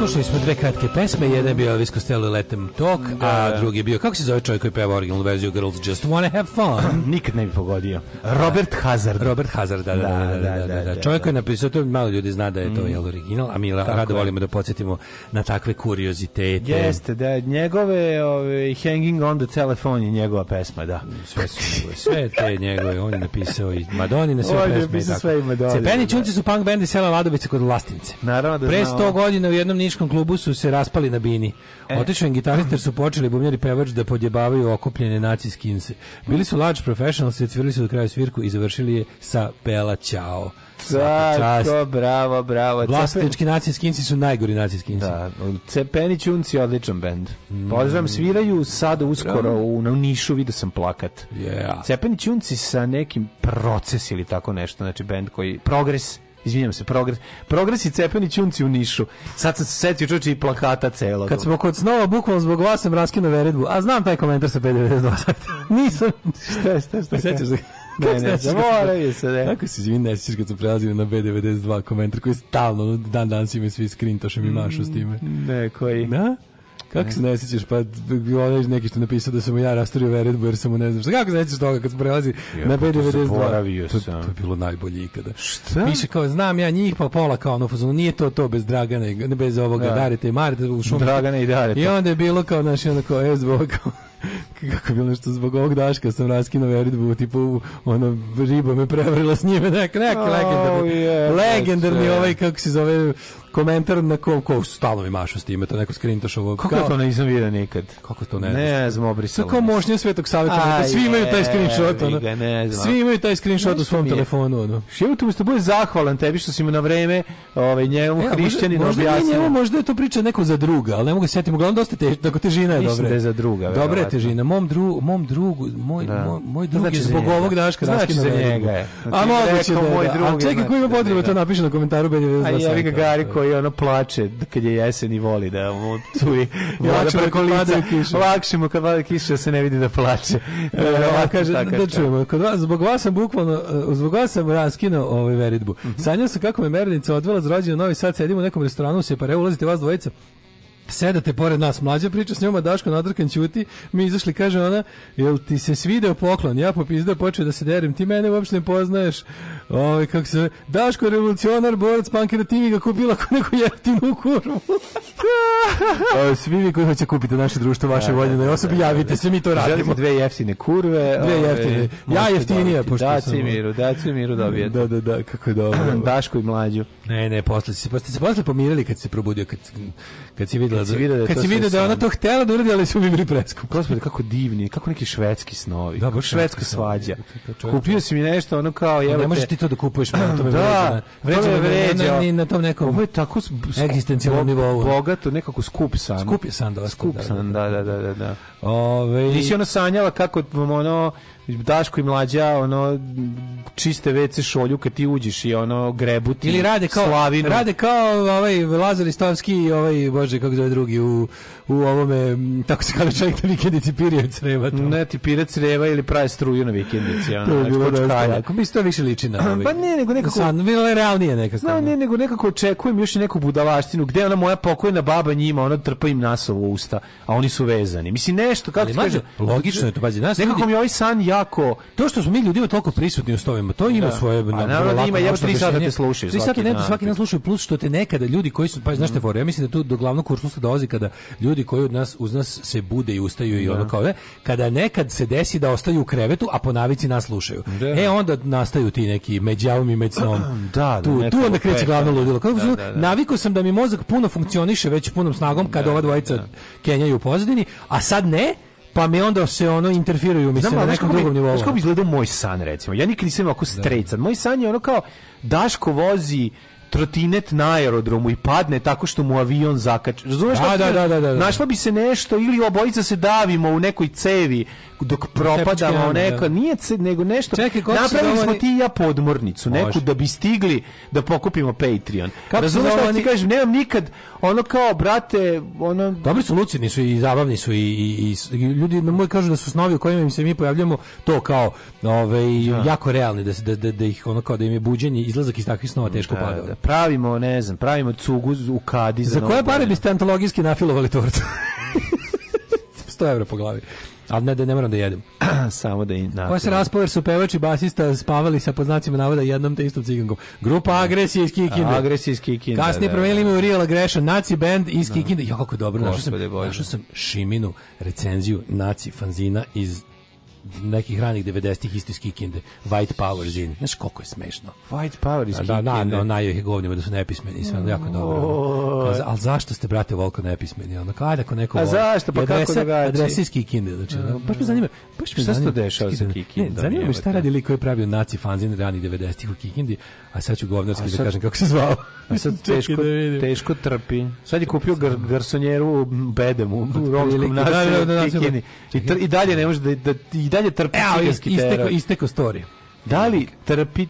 Slušali smo dve kratke pesme, jedan je bio Elvis Costello i Letem Them Talk, da, a da. drugi je bio, kako se zove čovjek koji peva originalnu verziju Girls Just Wanna Have Fun? (laughs) Nikad ne bi pogodio. Robert Hazard. Robert Hazard, da, da, da. da, da, da, da. čovjek koji je napisao, to malo ljudi zna da je to mm. jel, original, a mi Tako rado volimo da podsjetimo na takve kuriozitete. Jeste, da njegove ove, Hanging on the Telephone je njegova pesma, da. Sve su njegove, sve te njegove, on je napisao i Madoni na sve on pesme. On je napisao sve i Madoni. Cepeni čunci su punk bendi Sela Ladovice kod Lastince. Naravno da Pre 100 godina u jednom niškom klubu su se raspali na bini. E. gitarist je su počeli bubnjari pevač da podjebavaju okupljene naci Bili su large professionals, cvirili su do kraja svirku i završili je sa Pela Ćao. Tako, bravo, bravo. Vlasnički naciskinci su najgori naciskinci. skinci. Da, Cepenić je odličan bend. Mm. Pozdravim, sviraju sad uskoro bravo. Da. u, na Nišu, vidio sam plakat. Yeah. Cepenić Unci sa nekim proces ili tako nešto, znači bend koji, progres Izvinjam se, progres. Progres i cepeni čunci u Nišu. Sad sam se setio čuči i plakata celo. Kad smo kod snova, bukvalno zbog vas sam raskinuo veredbu. A znam taj komentar sa 592 sata. (laughs) Nisam. šta, šta, šta? Pa sećaš se? (laughs) Ne, ne, zaboravio se, ne. Kako se izvini, ne sjećaš kad sam prelazio na B92 komentar koji stalno, dan dan danas imaju svi što mi mašu s time. Mm, ne, koji? Da? Kako se ne sjećaš? Pa je neki što napisao da sam ja rastorio veredbu jer sam mu ne znam šta. Kako se ne sjećaš toga kad se prelazi ja, na B92? Pa to, to, to, je bilo najbolje ikada. Šta? Piše kao, znam ja njih, pa pola kao ono fuzonu. Nije to to bez Dragana, bez ovoga da. Darete i Marite u šumu. Dragana i Darita. I onda je bilo kao, znaš, ono kao, e, zbog kao, (laughs) kako bilo nešto zbog ovog daška sam raskinuo veritbu, tipu ono riba me prevrila s njime nek, nek, oh, legendarni, yeah, legendarni ovaj kako se zove komentar na kom ko stalno mi mašu s time, to neko skrintaš ovog. Kako kao, to nisam vidio nikad? Kako to ne? znam? Ne znam, obrisalo. Kako moćnje Svetog saveta, svi imaju taj screenshot, ono. Ne znam. Svi imaju taj screenshot u svom telefonu, ono. Šivo tu što bude zahvalan tebi što si mu na vreme, ovaj njemu e, hrišćanin objasnio. Možda, možda je to priča neko za druga, al ne mogu se setiti, uglavnom dosta te, tako težina je dobra. Da je za druga. Dobra je težina. Mom dru, mom drugu, moj da. moj, moj drug znači je zbog ovog daška raskinu znači njega. A znači moguće da, da. A čekaj, znači koji ima potrebu to napiše na komentaru, Belje. A ja ga Gari koji ono plače kad je jesen i voli da mu curi voda preko lica. Lakše mu kad pada kiša da se ne vidi da plače. E, a kaže, da čujemo, kod vas, zbog vas sam bukvalno, e, zbog vas sam raskinuo ovaj veritbu. Mhm. Sanjao sam kako me Mernica odvela za rođendan Novi Sad, sedimo u nekom restoranu, se pa re, ulazite vas dvojica. Sedate pored nas, mlađa priča s njoma, Daško nadrkan ćuti, mi izašli, kaže ona, jel ti se svideo poklon? Ja popizda počeo da se derim, ti mene uopšte ne poznaješ. Ovaj kako se Daško revolucionar borac pankera ti mi ga kupila ko neku jeftinu kurvu. (laughs) Ovaj, svi vi koji hoće kupiti naše društvo vaše da, voljene da, da, osobi javite se mi to radimo. Želite dve jeftine kurve, dve ovaj, jeftine. Ja jeftinije pošto daci sam... miru, daci miru da, dobijete. Da, da, da, kako je dobro. (clears throat) Daško i mlađu. Ne, ne, posle se posle se posle pomirili kad se probudio kad Kad si videla, kad si videla, da, da kad si videla da ona to htela da uradi, ali su mi bili preskup. Gospode, kako divni, kako neki švedski snovi. Da, baš švedska svađa. Kupio si mi nešto, ono kao, jebote. Ne možeš ti to da kupuješ, mene to da, vređa. Vređa, vređa. Na, na tom nekom Ovo je tako egzistencijalnom nivou. Bogato, nekako skup sam Skup je sam da. Skup san, da, da, da. da. da, da. Ove... Ovaj- Nisi ona sanjala kako ono Daško i mlađa ono čiste WC šolju kad ti uđeš i ono grebuti ili rade kao rade kao ovaj Lazar Istovski i ovaj bože kako zove drugi u u ovome, tako se kaže čovjek na vikendici piraju creva. To. Ne, ti pire creva ili pravi struju na vikendici. Ona, to je bilo da Ako bi to više liči na (clears throat) ovaj. Pa nije nego nekako... San, realnije neka No, nije nego nekako očekujem još neku budalaštinu. Gde ona moja pokojna baba njima, ona trpa im nasovo u usta, a oni su vezani. Mislim, nešto, kako ti kažem... Logično je to, pazi, nas Nekako mi ovaj san jako... To što smo mi ljudima toliko prisutni u stovima, to ima da. svoje... Pa, naravno, da ima, ja tri sata te slušaju. Tri sata ne, svaki dan slušaju, plus što te nekada ljudi koji su, pa znaš te fore, ja mislim da tu do glavnog kursusa dolazi kada ljudi ljudi koji od nas uz nas se bude i ustaju i ono da. kao je, kada nekad se desi da ostaju u krevetu, a po navici nas slušaju. Da. E onda nastaju ti neki međavom i međsnom. (clears throat) Da, da, tu onda kreće glavno ludilo. Kako da, da, da, Navikao sam da mi mozak puno funkcioniše već punom snagom kada ova dvojica kenjaju u pozadini, a sad ne, pa mi onda se ono interferuju mi se na nekom drugom nivou. Znaš kako bi izgledao moj san recimo? Ja nikad nisam ovako strejcan. Moj san je ono kao Daško vozi trotinet na aerodromu i padne tako što mu avion zakači. Razumeš da, da, da, da, da, da, Našla bi se nešto ili obojica se davimo u nekoj cevi dok propadamo neko, da. nije nego nešto. Čekaj, Napravili smo ti ja podmornicu, neku da bi stigli da pokupimo Patreon. Kako Razumeš šta ti kažem, nemam nikad ono kao, brate, ono... Dobri su lucidni su i zabavni su i, i, i ljudi na moje kažu da su snovi u kojima im se mi pojavljamo to kao ovaj, ja. Da. jako realni, da, da, da, da, ih ono kao da im je buđenje, izlazak iz takvih snova teško da, pada. Da, pravimo, ne znam, pravimo cugu u kadi. Za, za koje pare biste antologijski nafilovali tortu? 100 (laughs) evra po glavi. Ali ne, da ne moram da jedem. (clears throat) Samo da im... Ko se raspao su pevači basista spavali sa poznacima navoda jednom te istom cigankom. Grupa da. Agresija iz Kikinde. Agresija iz Kikinde. Kasnije da, promenili da, ime u da. Real Aggression. Naci band iz da. Kikinde. Jo, dobro. Našao sam, našao sam Šiminu recenziju Naci fanzina iz nekih ranih 90-ih isto iz Kikinde. White Power zin. Znaš koliko je smešno. White Power iz Kikinde. Da, na, na, na, je govnima da su nepismeni. Sve jako dobro. Ono. Ali zašto ste, brate, volko nepismeni? Ono, kao, ajde, ko neko A zašto? Pa adresa, kako drugačije? Adresa iz Kikinde. Znači, mm. baš me mm. zanima. Baš me šta se to dešava sa Kikindom? zanima me šta radi liko je pravio naci fanzin ranih 90-ih u Kikindi, a sad ću govnarski da kažem kako se zvao. A sad (laughs) teško, da teško trpi. Sad je kupio gar, garsonjeru u Bedemu, u romskom naselju. I dalje ne može da, da i dalje dalje trpi e, ciganski isteko, Isteko story. Da li trpi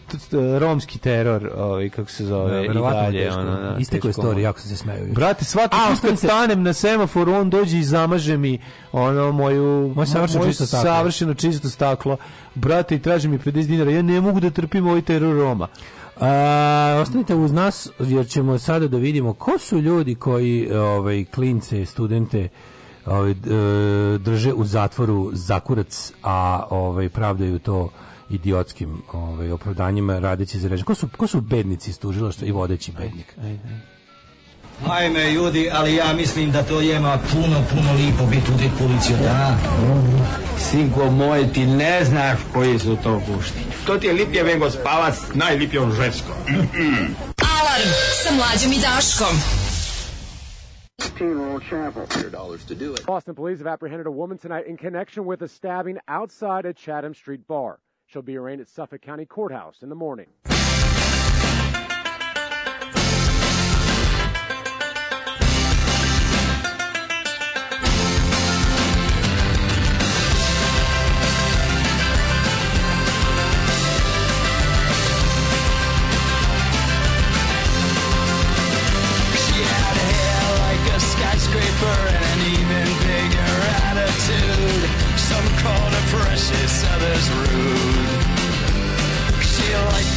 romski teror, ovaj kako se zove, da, i dalje teško, ono, da, Istekla je story, jako sam se smeju. Brate, svaki put kad stanem na semafor, on dođe i zamaže mi ono moju moj savršeno, čisto, staklo. savršeno čisto staklo. Brate, i traži mi 10 dinara. Ja ne mogu da trpim ovaj teror Roma. A, ostanite uz nas jer ćemo sada da vidimo ko su ljudi koji ovaj klince, studente ovaj, e, drže u zatvoru zakurac, a ovaj, pravdaju to idiotskim ovaj, opravdanjima radeći za režim. Ko su, ko su bednici iz tužilaštva i vodeći bednik? Ajde. aj, Ajme, ljudi, ali ja mislim da to jema puno, puno lipo biti u dekuliciju, da? Sinko moj, ti ne znaš koji su to pušti. To ti je lipje vengo spavac, najlipje on žensko. Mm Alarm sa mlađim i daškom. dollars to do it. Boston police have apprehended a woman tonight in connection with a stabbing outside a Chatham Street bar. She'll be arraigned at Suffolk County Courthouse in the morning.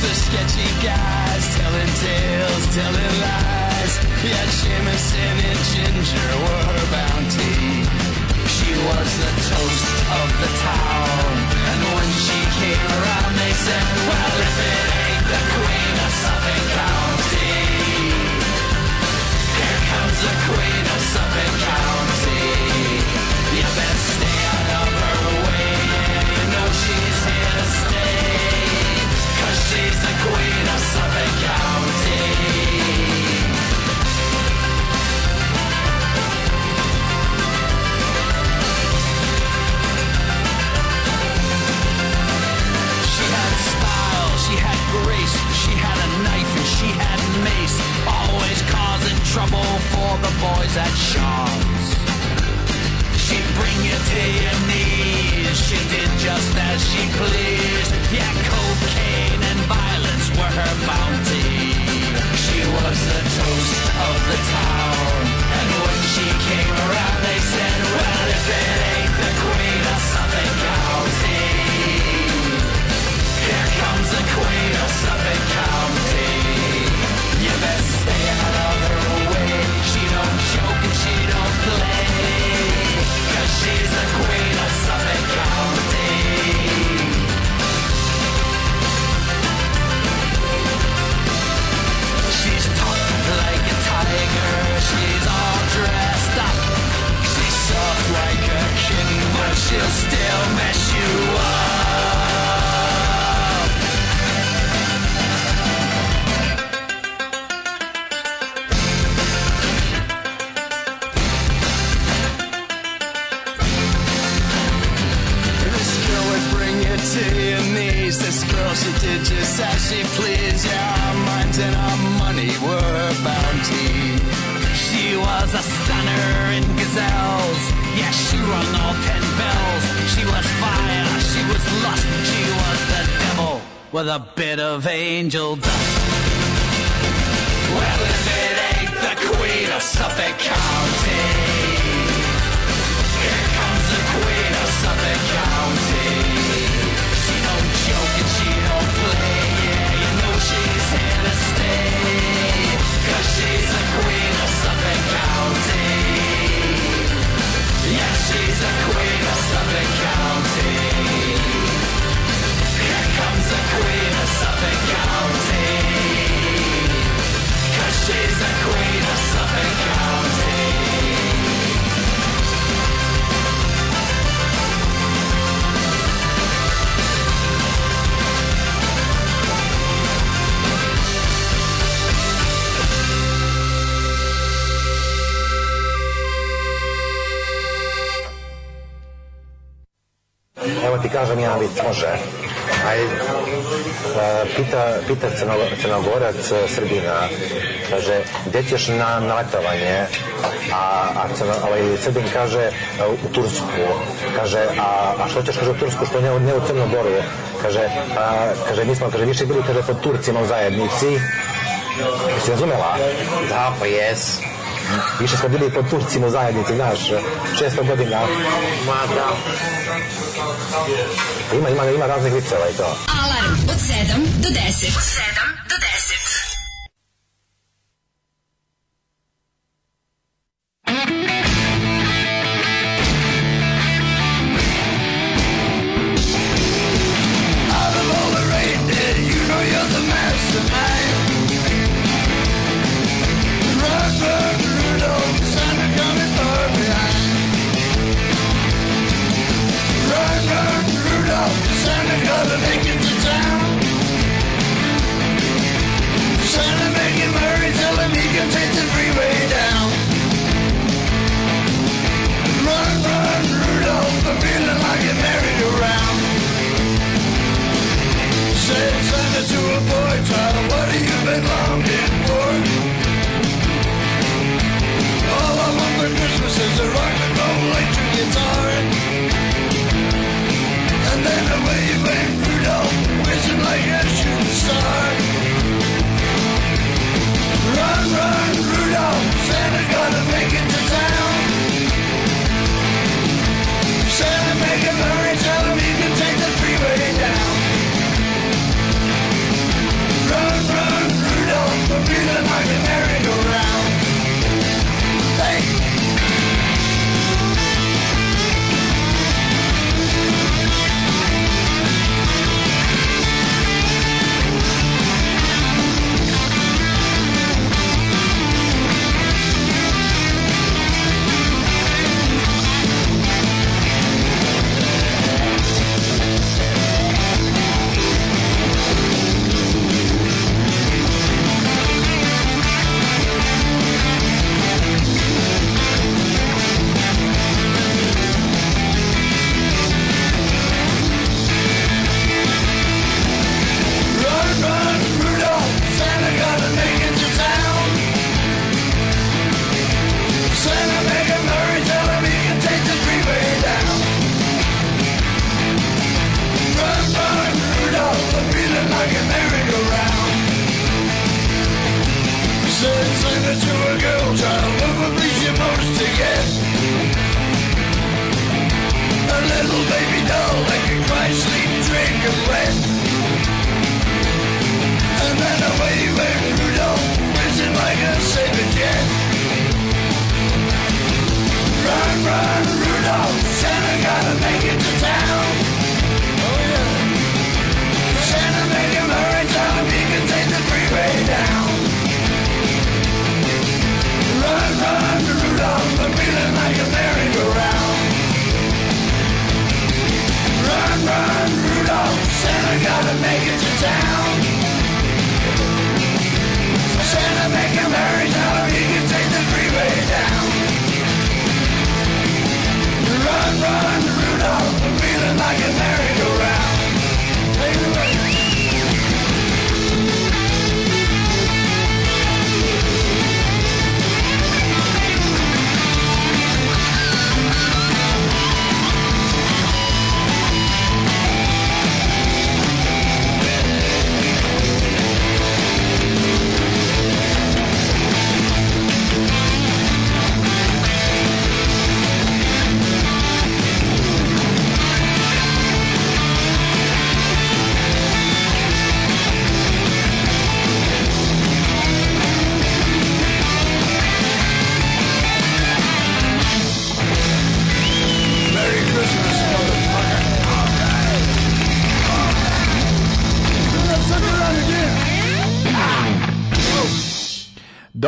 the sketchy guys telling tales, telling lies. Yeah, Jameson and Ginger were Srbina. Kaže, gde ćeš na naletovanje? A, a ovaj, Srbin kaže, e, u Tursku. Kaže, a, a što ćeš kaže u Tursku, što ne, ne u Crnogoru? Kaže, a, kaže, mi smo kaže, više bili kaže, pod Turcima u zajednici. Si razumela? Da, pa jes. Više smo bili pod Turcima u zajednici, znaš, 600 godina. Ma da. Ima, ima, ima raznih viceva i to. Alarm od 7 do 10. Od 7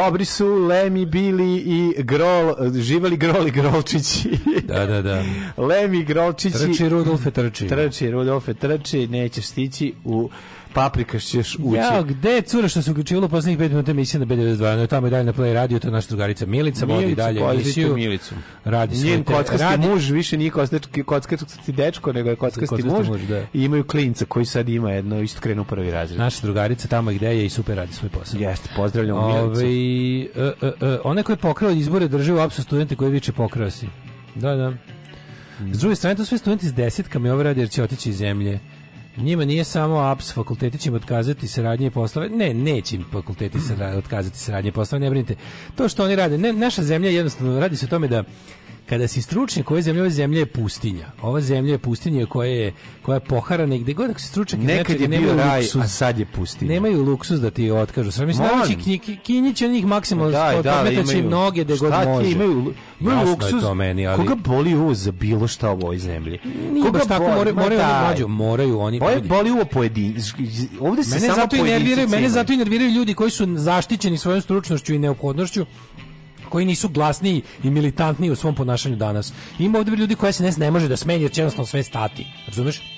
dobri su Lemi, Bili i Grol, živali Grol i Grolčići. (laughs) da, da, da. Lemi, Grolčići. Trči, Rudolfe, trči. Trči, Rudolfe, trči, neće stići u paprika ćeš ući. Ja, gde je cura što se uključivalo poslednjih 5 minuta emisije na B92? No, tamo i dalje na Play Radio, to je naša drugarica Milica, Milica vodi dalje emisiju. Milicu. Radi Njen kockasti radi. muž, više nije kockasti, kockasti dečko, nego je kockasti, kockasti muž. muž da. I imaju klinca koji sad ima jedno, isto krenu u prvi razred. Naša drugarica tamo gde je i super radi svoj posao. Jeste, pozdravljamo Ove, Milicu. Uh, uh, uh, one koje pokrao izbore drže u apsu studente koji viče pokrao si. Da, da. S druge strane, to su sve studenti iz desetka mi ovo radi jer će otići iz zemlje. Njima nije samo APS, fakulteti će im otkazati saradnje i poslove. Ne, neće im fakulteti otkazati saradnje i poslove, ne brinite. To što oni rade, ne, naša zemlja jednostavno radi se o tome da kada si stručnjak koje zemlje, ova zemlja je pustinja. Ova zemlja je pustinja koja je, koja je poharana i gde god ako da si stručnjak Nekad je bio raj, a sad je pustinja. Nemaju luksuz da ti otkažu. Sram mislim, kinji će njih maksimalno da, da, imaju, noge gde god može. imaju, imaju luksuz. To meni, ali... Koga boli ovo za bilo šta u ovoj zemlji? Koga baš tako, more, moraju oni mlađu moraju oni. Boje boli ovo pojedin. Ovde se mene samo zato mene zato i nerviraju ljudi koji su zaštićeni svojom stručnošću i neophodnošću koji nisu glasniji i militantniji u svom ponašanju danas. Ima ovde ljudi koji se ne, ne može da smenje, jer će jednostavno sve stati. Razumeš?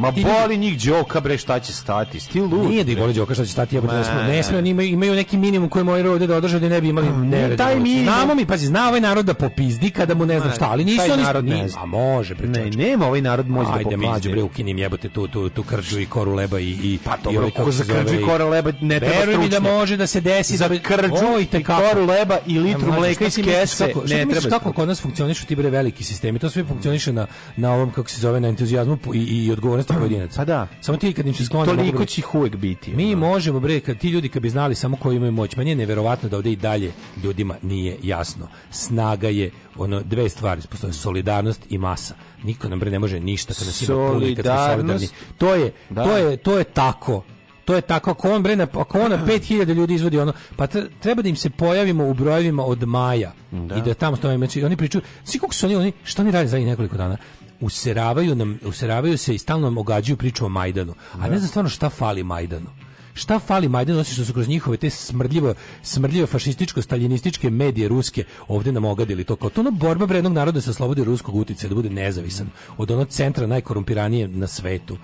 Ma boli njih Đoka bre šta će stati? Stil lud. Nije da ih boli Đoka šta će stati, ja bih da smiju, ne smiju, imaju, imaju neki minimum koji moraju ovde da održe da ne bi imali nered. Taj mi znamo mi, pazi, zna ovaj narod da popizdi kada mu ne znam šta, ali nisu oni narod ne A može bre. Ne, nema ovaj narod može da popizdi. Ajde mlađe bre ukinim jebote tu tu tu krđu i koru leba i i pa to bre ovaj, ko za krđu i koru leba ne treba stručno. mi da može da se desi za da krđu i te koru leba i litru mleka iz kese. Ne treba. Kako kod nas funkcionišu ti bre veliki sistemi? To sve funkcioniše na na ovom kako se zove na entuzijazmu i i odgovornosti 12 pojedinac. Pa da. Samo ti kad im se skloni toliko da- će ih uvek biti. Mi no. možemo bre kad ti ljudi kad bi znali samo koji imaju moć, meni je neverovatno da ovde i dalje ljudima nije jasno. Snaga je ono dve stvari, postoje solidarnost i masa. Niko nam bre ne može ništa kad nas ima puno kad smo solidarni. To je, da. to je, to je tako to je tako ako on bre na ako on na 5000 (clears throat) ljudi izvodi ono pa treba da im se pojavimo u brojevima od maja da. i da tamo stojimo znači oni pričaju svi kako su oni oni šta oni rade za nekoliko dana useravaju, nam, useravaju se i stalno nam ogađuju priču o Majdanu. A ne da. znam stvarno šta fali Majdanu šta fali Majdanu osim što su kroz njihove te smrdljivo smrdljivo fašističko staljinističke medije ruske ovde nam ogadili to kao to ono borba bre jednog naroda sa slobodi ruskog uticaja da bude nezavisan od onog centra najkorumpiranije na svetu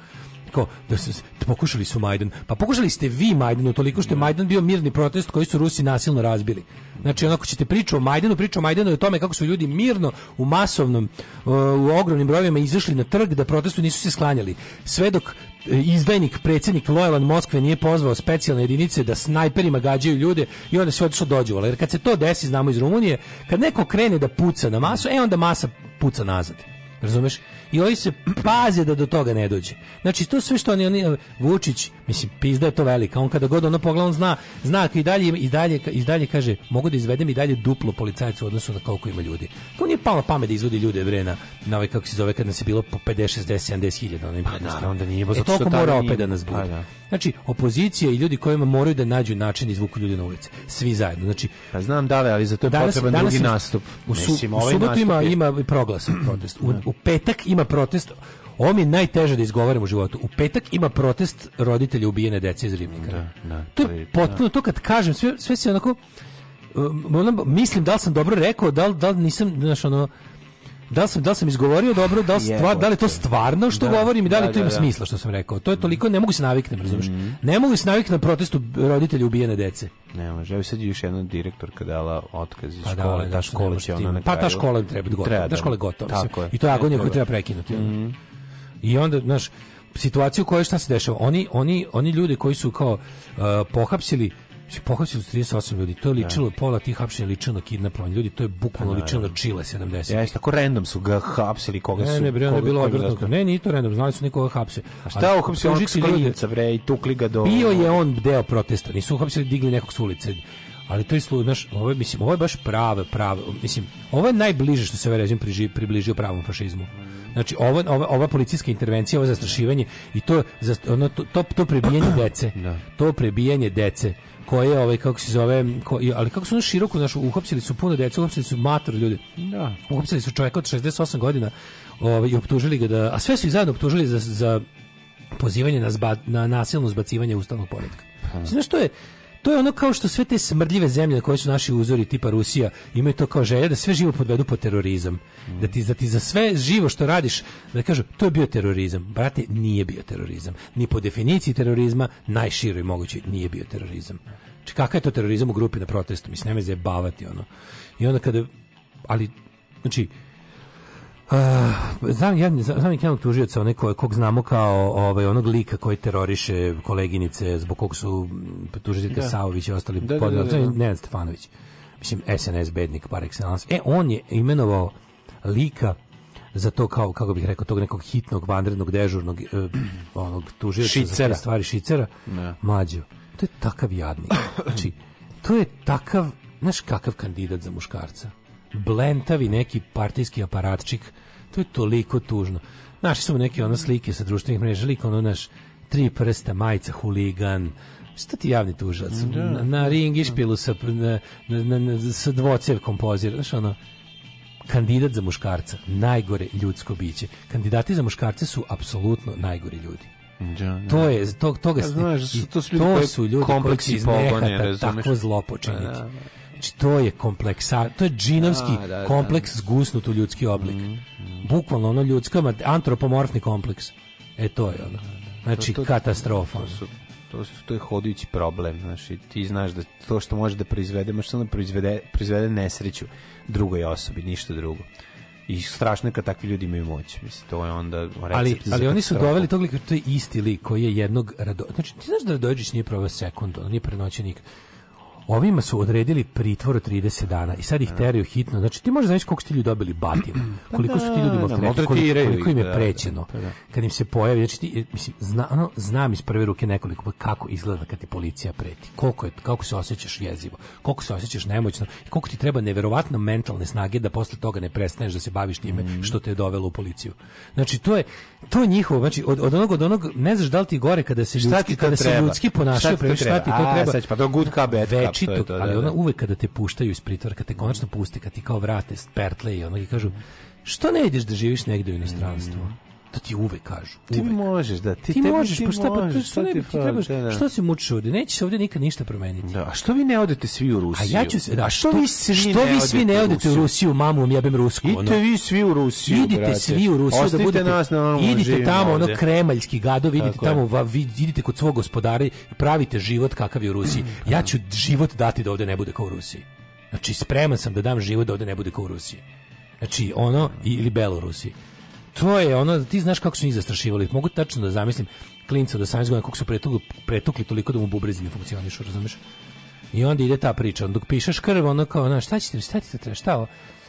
kao da se da pokušali su Majdan. Pa pokušali ste vi Majdanu toliko što je da. Majdan bio mirni protest koji su Rusi nasilno razbili. Znači onako ćete priču o Majdanu, priču o Majdanu i o tome kako su ljudi mirno u masovnom uh, u ogromnim brojevima izašli na trg da protestu nisu se sklanjali. Sve dok eh, izdajnik, predsjednik lojalan Moskve nije pozvao specijalne jedinice da snajperima gađaju ljude i onda sve otišlo dođevalo. Jer kad se to desi, znamo iz Rumunije, kad neko krene da puca na masu, e onda masa puca nazad. Razumeš? i oni se paze da do toga ne dođe. Znači to sve što oni, oni Vučić, mislim pizda je to velika. On kada god ono pogleda on zna, zna i dalje i dalje i dalje kaže mogu da izvedem i dalje duplo policajca u odnosu na koliko ima ljudi. Kao nije palo pamet da izvodi ljude bre na, na ovaj kako se zove kad nas je bilo po 50, 60, 70 hiljada. Ono pa da, naravno nije, bo e, zato što mora opet da nas bude. Pa da. Znači, opozicija i ljudi kojima moraju da nađu način da izvuku ljudi na ulici. Svi zajedno. Znači, pa znam da li, ali za to je danas, potreban danas drugi nastup. U, su, Mislim, ovaj u subotu ima, je... ima proglasan protest. U, u petak ima ima protest, ovo mi najteže da izgovaram u životu. U petak ima protest roditelja ubijene dece iz Ribnika. Da, da, to je potpuno, da. to kad kažem, sve, sve se onako, um, mislim da li sam dobro rekao, da li, da li nisam, znaš, ono, da sam da sam izgovorio dobro, da stvar, da li to stvarno što da, govorim i da li da, to ima da, da. smisla što sam rekao. To je toliko ne mogu se naviknem, razumiješ? Mm -hmm. Ne mogu se naviknem na protestu roditelja ubijene dece. Ne može, evo sad još jedna direktorka dala otkaz iz pa škole, da, ta škola će ona na Pa ta škola im treba gotova, ta škola je gotova. Tako je. I to je agonija koju treba prekinuti. Mm. I onda, znaš, situaciju koja šta se dešava. Oni, oni, oni ljudi koji su kao uh, pohapsili Znači, pohapsili su 38 ljudi. To je ličilo da. pola tih hapšenja ličilo na kidnapovanje. Ljudi, to je bukvalno da, ličilo na Chile da. 70. Ja, tako random su ga hapsili koga su. Ne, ne, bre, onda je bilo odvrtno. Ne, nije to random, znali su nikoga hapse. A šta uhapsio onog sklinjica, bre, i tukli ga do... Bio je on deo protesta, nisu uhapsili, digli nekog s ulice ali to je slučaj, znaš, ovo mislim, ovo je baš prave, prave, mislim, ovo je najbliže što se ovaj režim približio pravom fašizmu. Znači, ovo, ova, ova policijska intervencija, ovo zastrašivanje i to, za to, to, to prebijanje (clears throat) dece, da. to prebijanje dece, koje ovaj kako se zove ko, ali kako su ono široko naš uhapsili su puno djece uhapsili su mator ljudi da uhapsili su čovjeka od 68 godina ovaj i optužili ga da a sve su ih zajedno optužili za, za pozivanje na, zba, na nasilno zbacivanje ustavnog poretka. Pa. Znaš što je To je ono kao što sve te smrdljive zemlje koje su naši uzori tipa Rusija imaju to kao želje da sve živo podvedu po terorizam. Mm. Da, ti, da ti za sve živo što radiš da kažu to je bio terorizam. Brate, nije bio terorizam. Ni po definiciji terorizma najširoj mogućoj nije bio terorizam. Či kakav je to terorizam u grupi na protestu? Mislim, nema zajebavati ono. I onda kada, ali, znači, Uh, znam, jedan, znam jednog tužioca, onaj kog, kog znamo kao ovaj, onog lika koji teroriše koleginice, zbog kog su mm, tužiteljka da. Saović i ostali da, da podnali. Da, da, da, da. Nenad Stefanović, mislim, SNS bednik par excellence. E, on je imenovao lika za to kao, kako bih rekao, tog nekog hitnog, vanrednog, dežurnog eh, (clears throat) onog tužioca za stvari šicera. Ne. Da. Mlađo, to je takav jadnik. (clears throat) Znači, to je takav, znaš kakav kandidat za muškarca? Blentavi neki partijski aparatčik To je toliko tužno. Našli su neke ono slike sa društvenih mreža, lik ono naš tri prsta, majica, huligan, Šta ti javni tužac? Da. Na, na ring išpilu sa, na, na, na, sa dvocevkom pozira. Znaš, ono, kandidat za muškarca, najgore ljudsko biće. Kandidati za muškarce su apsolutno najgori ljudi. Ja, da, ja. Da. To je to toga ja, pa znaš, to, su ljudi, to su ljudi kompleksi koji iz nehata, tako zlopočiniti. Ja, Znači, to je kompleksa, to je džinovski da, da, kompleks zgusnut u ljudski oblik. Mm, mm. Bukvalno ono ljudsko, antropomorfni kompleks. E to je ono. Znači, to, to, katastrofa. To su, to, su, to je hodajući problem. Znači, ti znaš da to što može da proizvede, može da proizvede, proizvede nesreću drugoj osobi, ništa drugo. I strašno je kad takvi ljudi imaju moć. Mislim, to je onda recept Ali, ali oni su doveli tog lika, to je isti lik koji je jednog... Rado... Znači, ti znaš da Radojičić nije probao sekund, on nije prenoćio Ovima su odredili pritvor 30 dana i sad ih da. teraju hitno. Znači ti možeš znaš koliko ste ljudi dobili batina, koliko su ti ljudi (clears throat) pa da, da, maltretirani, koliko, koliko im je prećeno. Kad im se pojavi, znači ti, mislim, zna, ono, znam iz prve ruke nekoliko pa kako izgleda kad ti policija preti, koliko je, kako se osjećaš jezivo, koliko se osjećaš nemoćno i koliko ti treba neverovatno mentalne snage da posle toga ne prestaneš da se baviš time mm. što te je dovelo u policiju. Znači to je to je njihovo, znači od, od onog od onog ne znaš da li ti gore kada se ljudski kada se ljudski ponašaju prema šta ti to treba. Sad pa to good cup, bad cup, to, to, ali da, ona da. uvek kada te puštaju iz pritvora, kada te konačno puste, kad ti kao vrate pertle i ono i kažu što ne ideš da živiš negde u inostranstvu? Mm to da ti uvek kažu. Uvek. Ti možeš, da. Ti, ti možeš, ti pa šta, pa, možeš, šta, ti, ti trebaš, da. da. što se mučiš ovde? Neće se ovde nikad ništa promeniti. Da, a što vi ne odete svi u Rusiju? A ja ću se, da, što, vi svi, što ne, vi svi ne odete u Rusiju, mamu, ja bim rusku. Idite ono. vi svi u Rusiju, Idite svi u Rusiju. da budete, nas na Idite tamo, ono, kremaljski gadovi, vidite tamo, va, idite kod svog gospodara i pravite život kakav je u Rusiji. Ja ću život dati da ovde ne bude kao u Rusiji. Znači, spreman sam da dam život da ovde ne bude kao u Rusiji. Znači, ono, ili Belorusiji to je ono, ti znaš kako su njih zastrašivali. Mogu tačno da zamislim klinca do 18 godina kako su pretukli, pretukli toliko da mu bubrezi ne funkcionišu, razumeš? I onda ide ta priča, dok pišeš krv, ono kao, znaš, šta ćete, šta ćete, šta ovo?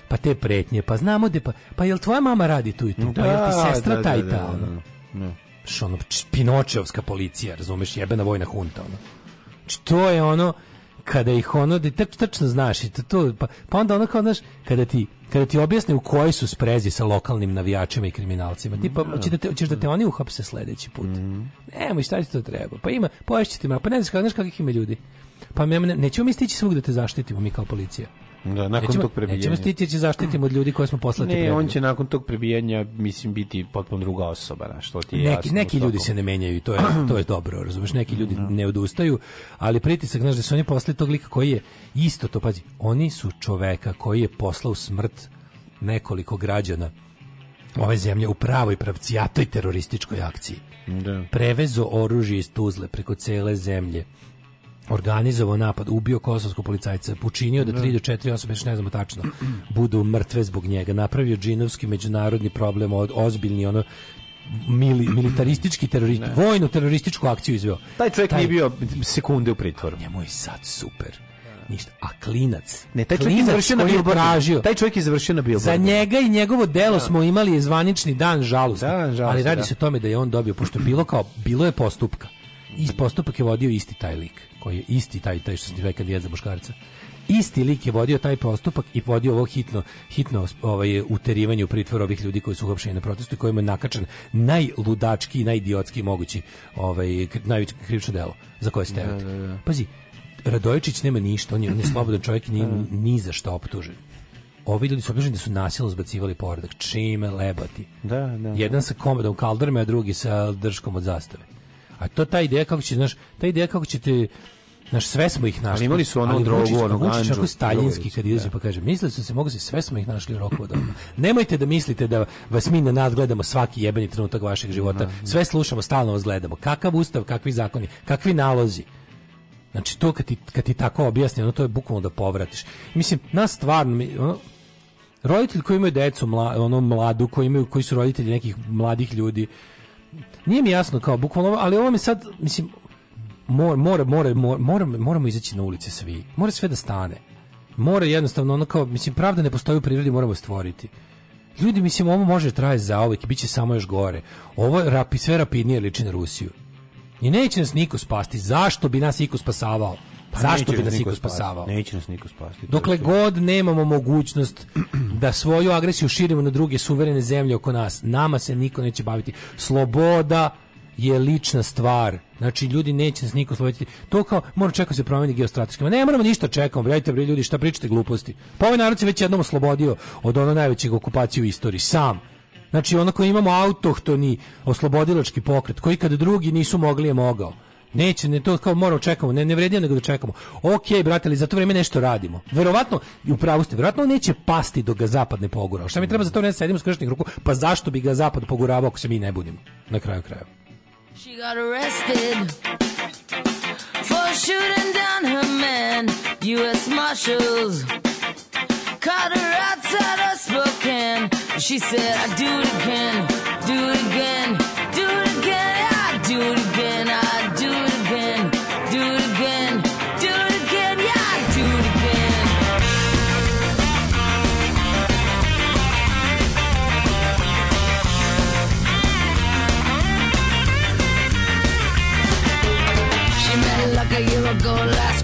Pa te pretnje, pa znamo da pa, pa jel tvoja mama radi tu i tu, pa jel ti da, sestra da, taj ta, da, da, da, ono? Ne. Da, Š, ono, pinočevska policija, razumeš, jebena vojna hunta, ono. Č, znači, je ono, kada ih ono da tač, tačno znaš i to pa, pa onda ono kao znaš kada ti kada ti objasne u kojoj su sprezi sa lokalnim navijačima i kriminalcima. tipa pa hoćeš da te hoćeš da te da. oni uhapse sledeći put. Mm. Nemoj šta ti to treba. Pa ima poješćite ma pa ne znaš, znaš kakvih ima ljudi. Pa me, nećemo mi stići svugde da te zaštitimo mi kao policija. Da, nakon nećemo, tog prebijanja. Nećemo stići će zaštitimo od ljudi koje smo poslati. Ne, prebiju. on će nakon tog prebijanja mislim biti potpuno druga osoba, na što ti je neki, jasno. Neki ljudi se ne menjaju i to je (clears throat) to je dobro, razumeš? Neki ljudi no. Da. ne odustaju, ali pritisak znaš da su oni poslali tog lika koji je isto to pazi. Oni su čoveka koji je poslao smrt nekoliko građana ove zemlje u pravoj pravci, a pravcijatoj terorističkoj akciji. Da. Prevezo oružje iz Tuzle preko cele zemlje organizovao napad, ubio kosovskog policajca, počinio da 3 da. do 4 osobe, ne znamo tačno, (clears throat) budu mrtve zbog njega, napravio džinovski međunarodni problem od ozbiljni ono mili, militaristički terorist, ne. vojno terorističku akciju izveo. Taj čovjek taj, nije bio sekunde u pritvoru. Njemu je sad super da. ništa. A klinac, ne, taj čovjek je završio na Bilbordu. taj čovjek je završio na Bilbordu. Za njega i njegovo delo da. smo imali zvanični dan žalosti. Da, žalosti ali radi da. se o tome da je on dobio, pošto bilo kao, bilo je postupka. I postupak je vodio isti taj lik koji je isti taj, taj što ste rekli za Boškarca, isti lik je vodio taj postupak i vodio ovo hitno, hitno ovaj, uterivanje u pritvor ovih ljudi koji su uhapšeni na protestu i kojima je nakačan najludački i najidiotski mogući ovaj, najveće krivično delo za koje ste da, da, da. Pazi, Radojičić nema ništa, on je, on je slobodan čovjek nije da. ni za šta optužen. Ovi ljudi su optuženi da su nasilno zbacivali poredak. Čime lebati? Da, da, Jedan sa komedom kaldrme, a drugi sa drškom od zastave. A to ta ideja kako će, znaš, ta ideja kako ćete Naš sve smo ih našli. Ali imali su ono drogu, ono ganđu. Vučić staljinski kad izađe da. pa kaže, misle su se, mogu se, sve smo ih našli u roku Nemojte da mislite da vas mi na nadgledamo svaki jebeni trenutak vašeg života. Da. Sve slušamo, stalno vas gledamo. Kakav ustav, kakvi zakoni, kakvi nalozi. Znači to kad ti, kad ti tako objasni, ono to je bukvalno da povratiš. Mislim, nas stvarno, ono, roditelji koji imaju decu, mla, ono mladu, koji, imaju, koji su roditelji nekih mladih ljudi, nije mi jasno kao bukvalno, ali ovo mi sad, mislim, mor, mora, mora, mora, moramo izaći na ulice svi. Mora sve da stane. Mora jednostavno ono kao, mislim, pravda ne postoji u prirodi, moramo stvoriti. Ljudi, mislim, ovo može traje za uvijek, bit će samo još gore. Ovo rapi, sve rapidnije liči na Rusiju. I neće nas niko spasti. Zašto bi nas iko spasavao? Pa Zašto bi nas niko spasavao? Neće nas niko spasti. Dokle god nemamo mogućnost da svoju agresiju širimo na druge suverene zemlje oko nas, nama se niko neće baviti. Sloboda je lična stvar. Znači ljudi neće nas niko sloboditi. To kao mora čekati da se promeni geostrateški. Ne moramo ništa čekamo, brajte bre ljudi, šta pričate gluposti. Pa ovaj narod se već jednom oslobodio od ono najvećeg okupacije u istoriji sam. Znači onako koji imamo autohtoni oslobodilački pokret koji kad drugi nisu mogli je mogao. Neće, ne to kao moramo čekamo, ne, ne vredi nego da čekamo. Ok, brate, ali za to vrijeme nešto radimo. Verovatno, u pravu ste, verovatno neće pasti do ga zapadne pogura. Šta mi treba za to ne da sedimo skrštenih ruku? Pa zašto bi ga zapad poguravao ako se mi ne budimo? Na kraju krajeva. She got arrested for shooting down her man. U.S. Marshals caught her outside of Spokane. She said, I do it again, do it again, do it again, I do it again, I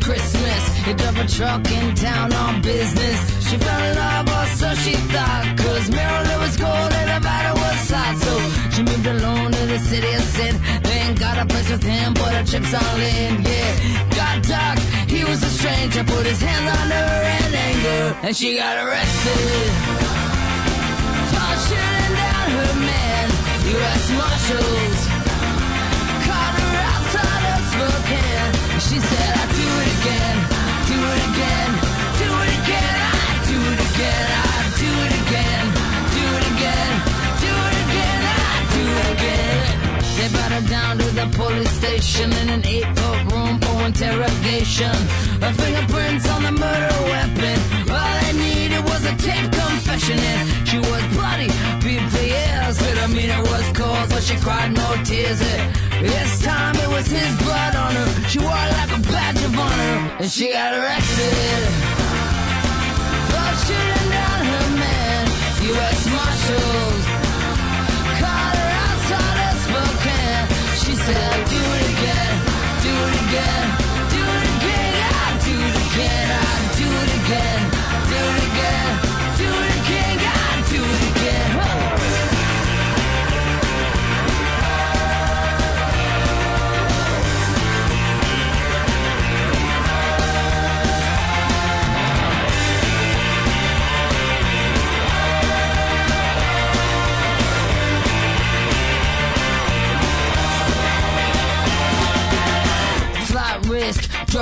Christmas. He drove a truck in town on business. She fell in love, or so she thought. Cause Maryland was cold and Nevada was hot. So she moved alone to the city of sin. Then got a place with him, but her chips all in. Yeah, got dark. He was a stranger. Put his hands on her in anger. And she got arrested. Tossing down her man. U.S. Marshals. I brought her down to the police station in an eight-foot room for interrogation. Her fingerprints on the murder weapon. All I needed was a tape confession, and she was bloody, beat for years. But I mean, it was cold, so she cried no tears. this time it was his blood on her. She wore it like a badge of honor, and she got arrested. For shooting down her man, U.S. Marshals. do it again, do it again, do it again, I do it again. I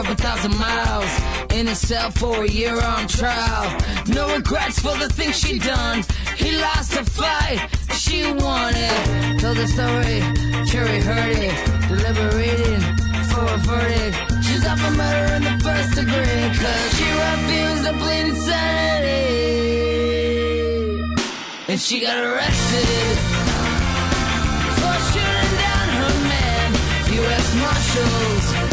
drove a thousand miles in a cell for a year on trial. No regrets for the things she done. He lost a fight, she won it. Told the story, jury heard it, deliberating for a verdict. She's up for murder in the first degree, cause she refused to plead insanity. And she got arrested for shooting down her man, U.S. Marshals.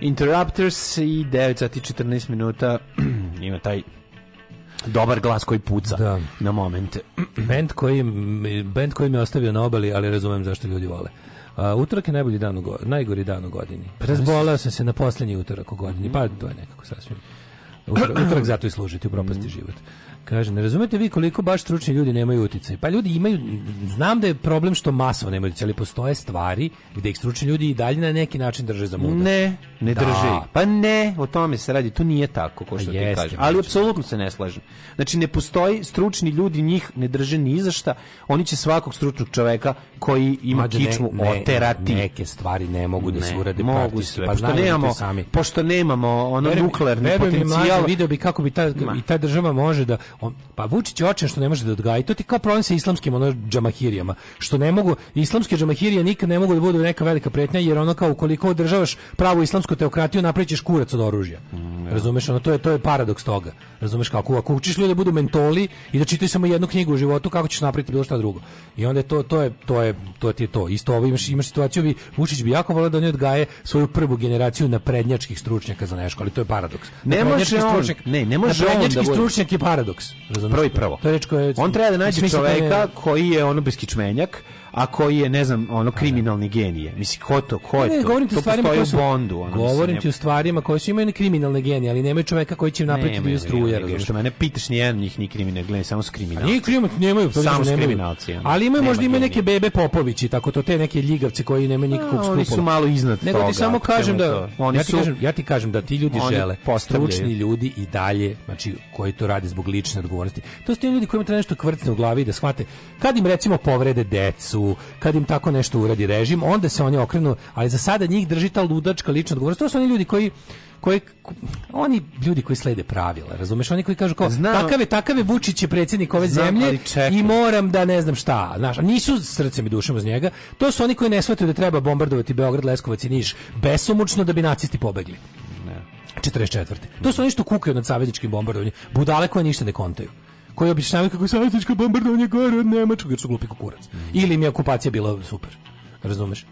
Interrupters i 9 sati 14 minuta (clears throat) ima taj dobar glas koji puca da. na momente. (clears throat) band koji, band koji mi je ostavio na obali, ali razumem zašto ljudi vole. A, utorak je najbolji dan u godini, najgori dan u godini. Pa Razbolao sam se na poslednji utorak u godini, mm. pa to je nekako sasvim. Utorak, utorak zato i služiti u propasti mm. život. Kaže, ne razumete vi koliko baš stručni ljudi nemaju uticaj. Pa ljudi imaju, znam da je problem što masovno nemaju uticaj, ali postoje stvari gdje ih stručni ljudi i dalje na neki način drže za muda. Ne, ne da. drže ih. Pa ne, o tome se radi, to nije tako, ko pa što ti kažem. Ali apsolutno se ne slažem. Znači, ne postoji stručni ljudi, njih ne drže ni za šta, oni će svakog stručnog čoveka koji ima Mađa, kičmu ne, ne, oterati. Neke stvari ne mogu da se urade mogu sve. Pa pošto, da nemamo, sami. pošto nemamo ono nuklearni potencijal. Mlađe, video bi kako bi ta, i ta država može da on, pa Vučić hoće što ne može da odgaji. To ti kao problem sa islamskim onaj džamahirijama. Što ne mogu, islamske džamahirije nikad ne mogu da budu neka velika pretnja, jer ono kao ukoliko održavaš pravu islamsku teokratiju, naprećeš kurac od oružja. Mm, ja. Razumeš, ono, to je, to je paradoks toga. Razumeš kako, ako učiš ljude da budu mentoli i da čitaju samo jednu knjigu u životu, kako ćeš napraviti bilo šta drugo. I onda je to, to je, to je, to ti je to. Isto ovo imaš, imaš situaciju, bi, Vučić bi jako voleo da oni odgaje svoju prvu generaciju naprednjačkih stručnjaka za nešto, ali to je paradoks. Ne može on, ne, ne može on da stručnjak je paradoks. Fox. Razumiješ prvo i prvo. To je reč koje... On treba da nađe čoveka da koji je ono beskičmenjak, a koji je ne znam ono kriminalni genije mislim ko to ko je ne, to govorim ti to stvarima koje su bondu ono, govorim ti o stvarima koje su imaju kriminalne genije ali nemaju čoveka koji će napraviti bio struja ne, što mene pitaš ni jedan njih ni kriminal gledaj samo kriminal ni kriminalci nemaju samo kriminalci ali imaju možda ima neke bebe Popovići tako to te neke ljigavce koji nemaju nikakvog oni su malo iznad nego ti samo kažem da oni su ja ti kažem da ti ljudi žele stručni ljudi i dalje znači koji to rade zbog lične odgovornosti to su ljudi kojima treba nešto kvrcne u glavi da shvate kad im recimo povrede decu su kad im tako nešto uradi režim, onda se oni okrenu, ali za sada njih drži ta ludačka lična odgovornost. To su oni ljudi koji koji oni ljudi koji slede pravila, razumeš? Oni koji kažu kao znam, takave je, Vučić je predsednik ove zemlje i moram da ne znam šta, znaš, nisu srcem i dušom uz njega. To su oni koji ne shvataju da treba bombardovati Beograd, Leskovac i Niš besomučno da bi nacisti pobegli. Ne. 44. To su oni što kukaju nad savezničkim bombardovanjem. Budale koje ništa ne kontaju koji objašnjavaju kako je savetničko bombardovanje gore od Nemačkog, jer su glupi kukurac. Mm. Ili im je okupacija bila super. Razumeš?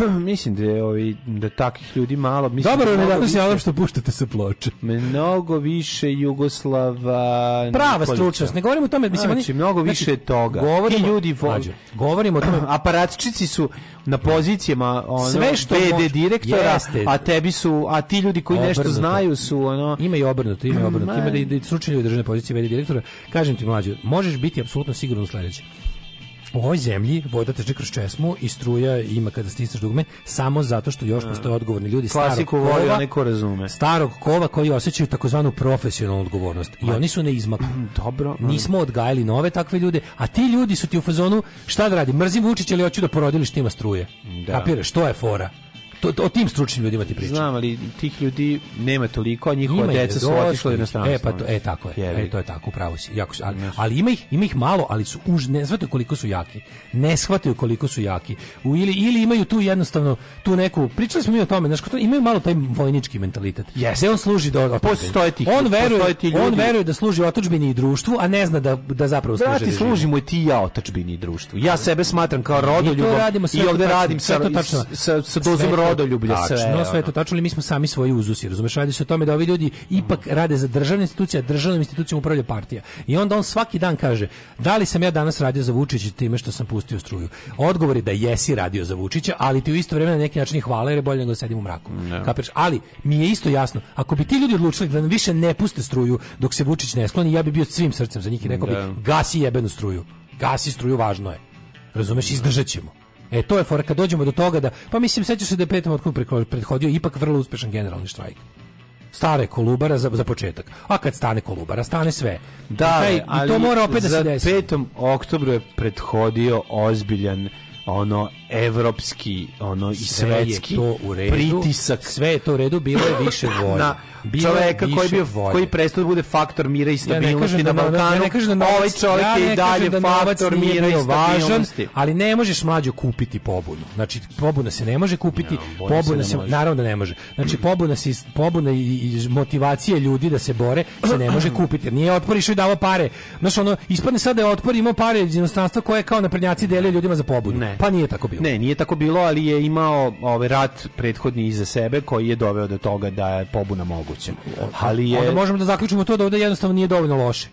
(clears throat) mislim da je ovi, da takih ljudi malo mislim Dobro, da ne danas što puštate sa ploče. Mnogo više Jugoslava Prava stručnost. Ne govorimo o tome, mislim znači, oni, mnogo znači, više znači, toga. Govorimo, ljudi vo... Mađo, govorimo o tome, (clears throat) aparatčici su na pozicijama ono sve što BD može, direktora, jeste. a tebi su, a ti ljudi koji obrnuto. nešto znaju su ono imaju obrnuto, imaju obrnuto. Ima da, da i stručni ljudi držane pozicije BD direktora. Kažem ti mlađe, možeš biti apsolutno siguran u sledeće u ovoj zemlji voda teče kroz česmu i struja ima kada stisneš dugme samo zato što još da. postoje odgovorni ljudi Klasiku starog kova, neko razume. starog kova koji osjećaju takozvanu profesionalnu odgovornost i oni su na izmaku. Mm, dobro. Nismo odgajali nove takve ljude, a ti ljudi su ti u fazonu šta da radi, mrzim Vučića ili hoću da porodilište ima struje. Da. Kapiraš, to je fora to, o tim stručnim ljudima ti pričam. Znam, ali tih ljudi nema toliko, a njihova deca su otišla u E, pa to, e, tako je, e, to je tako, upravo si. Jako, ali, ali ima, ih, ima ih malo, ali su už, ne shvataju koliko su jaki. Ne shvataju koliko su jaki. U, ili, ili imaju tu jednostavno, tu neku, pričali smo mi o tome, znaš, to, imaju malo taj vojnički mentalitet. Yes. Gde on služi do Postoje ti, on veruje, postoje ti ljudi. On veruje da služi otadžbini i društvu, a ne zna da, da zapravo služi. Brati, služi mu i ti ja otadžbini i društvu. Ja sebe smatram kao rodoljubom i ovde radim sa, sa, sa dozom rodoljublje, tačno, sve, da, ono. sve to tačno, ali mi smo sami svoji uzusi, razumeš, radi se o tome da ovi ljudi ipak mhm. rade za državne institucije, a državnim institucijama upravlja partija. I onda on svaki dan kaže, da li sam ja danas radio za Vučića time što sam pustio struju? Odgovor je da jesi radio za Vučića, ali ti u isto vreme na neki način hvala jer je bolje nego da sedim u mraku. No. Ali mi je isto jasno, ako bi ti ljudi odlučili da više ne puste struju dok se Vučić ne skloni, ja bi bio svim srcem za njih i rekao da. bi gasi jebenu struju. Gasi struju, važno je. Razumeš, izdržat ćemo. E, to je for kad dođemo do toga da, pa mislim, sećaš se da je petom otkud prethodio ipak vrlo uspešan generalni štrajk stare kolubara za, za početak. A kad stane kolubara, stane sve. Da, Kaj, ali i to mora opet da se desi. Za 5. oktobru je prethodio ozbiljan ono evropski ono i svetski je to u redu, pritisak sve je to u redu bilo je više (laughs) volje na bilo čoveka koji bi volje. koji prestao da bude faktor mira i stabilnosti da ja na Balkanu ja da novac, ovaj čovjek ja je i dalje da faktor mira i stabilnosti važan, ali ne možeš mlađo kupiti pobunu znači pobuna se ne može kupiti ja, pobuna da se, se naravno da ne može znači pobuna se pobuna i, i motivacija ljudi da se bore se ne može kupiti jer nije otpor išao i davao pare znači ono ispadne sada da je otpor imao pare iz inostranstva koje kao naprednjaci dele ljudima za pobudu ne. pa nije tako bilo bilo. Ne, nije tako bilo, ali je imao ovaj rat prethodni iza sebe koji je doveo do toga da je pobuna moguća. Ali je... Onda možemo da zaključimo to da ovde jednostavno nije dovoljno loše.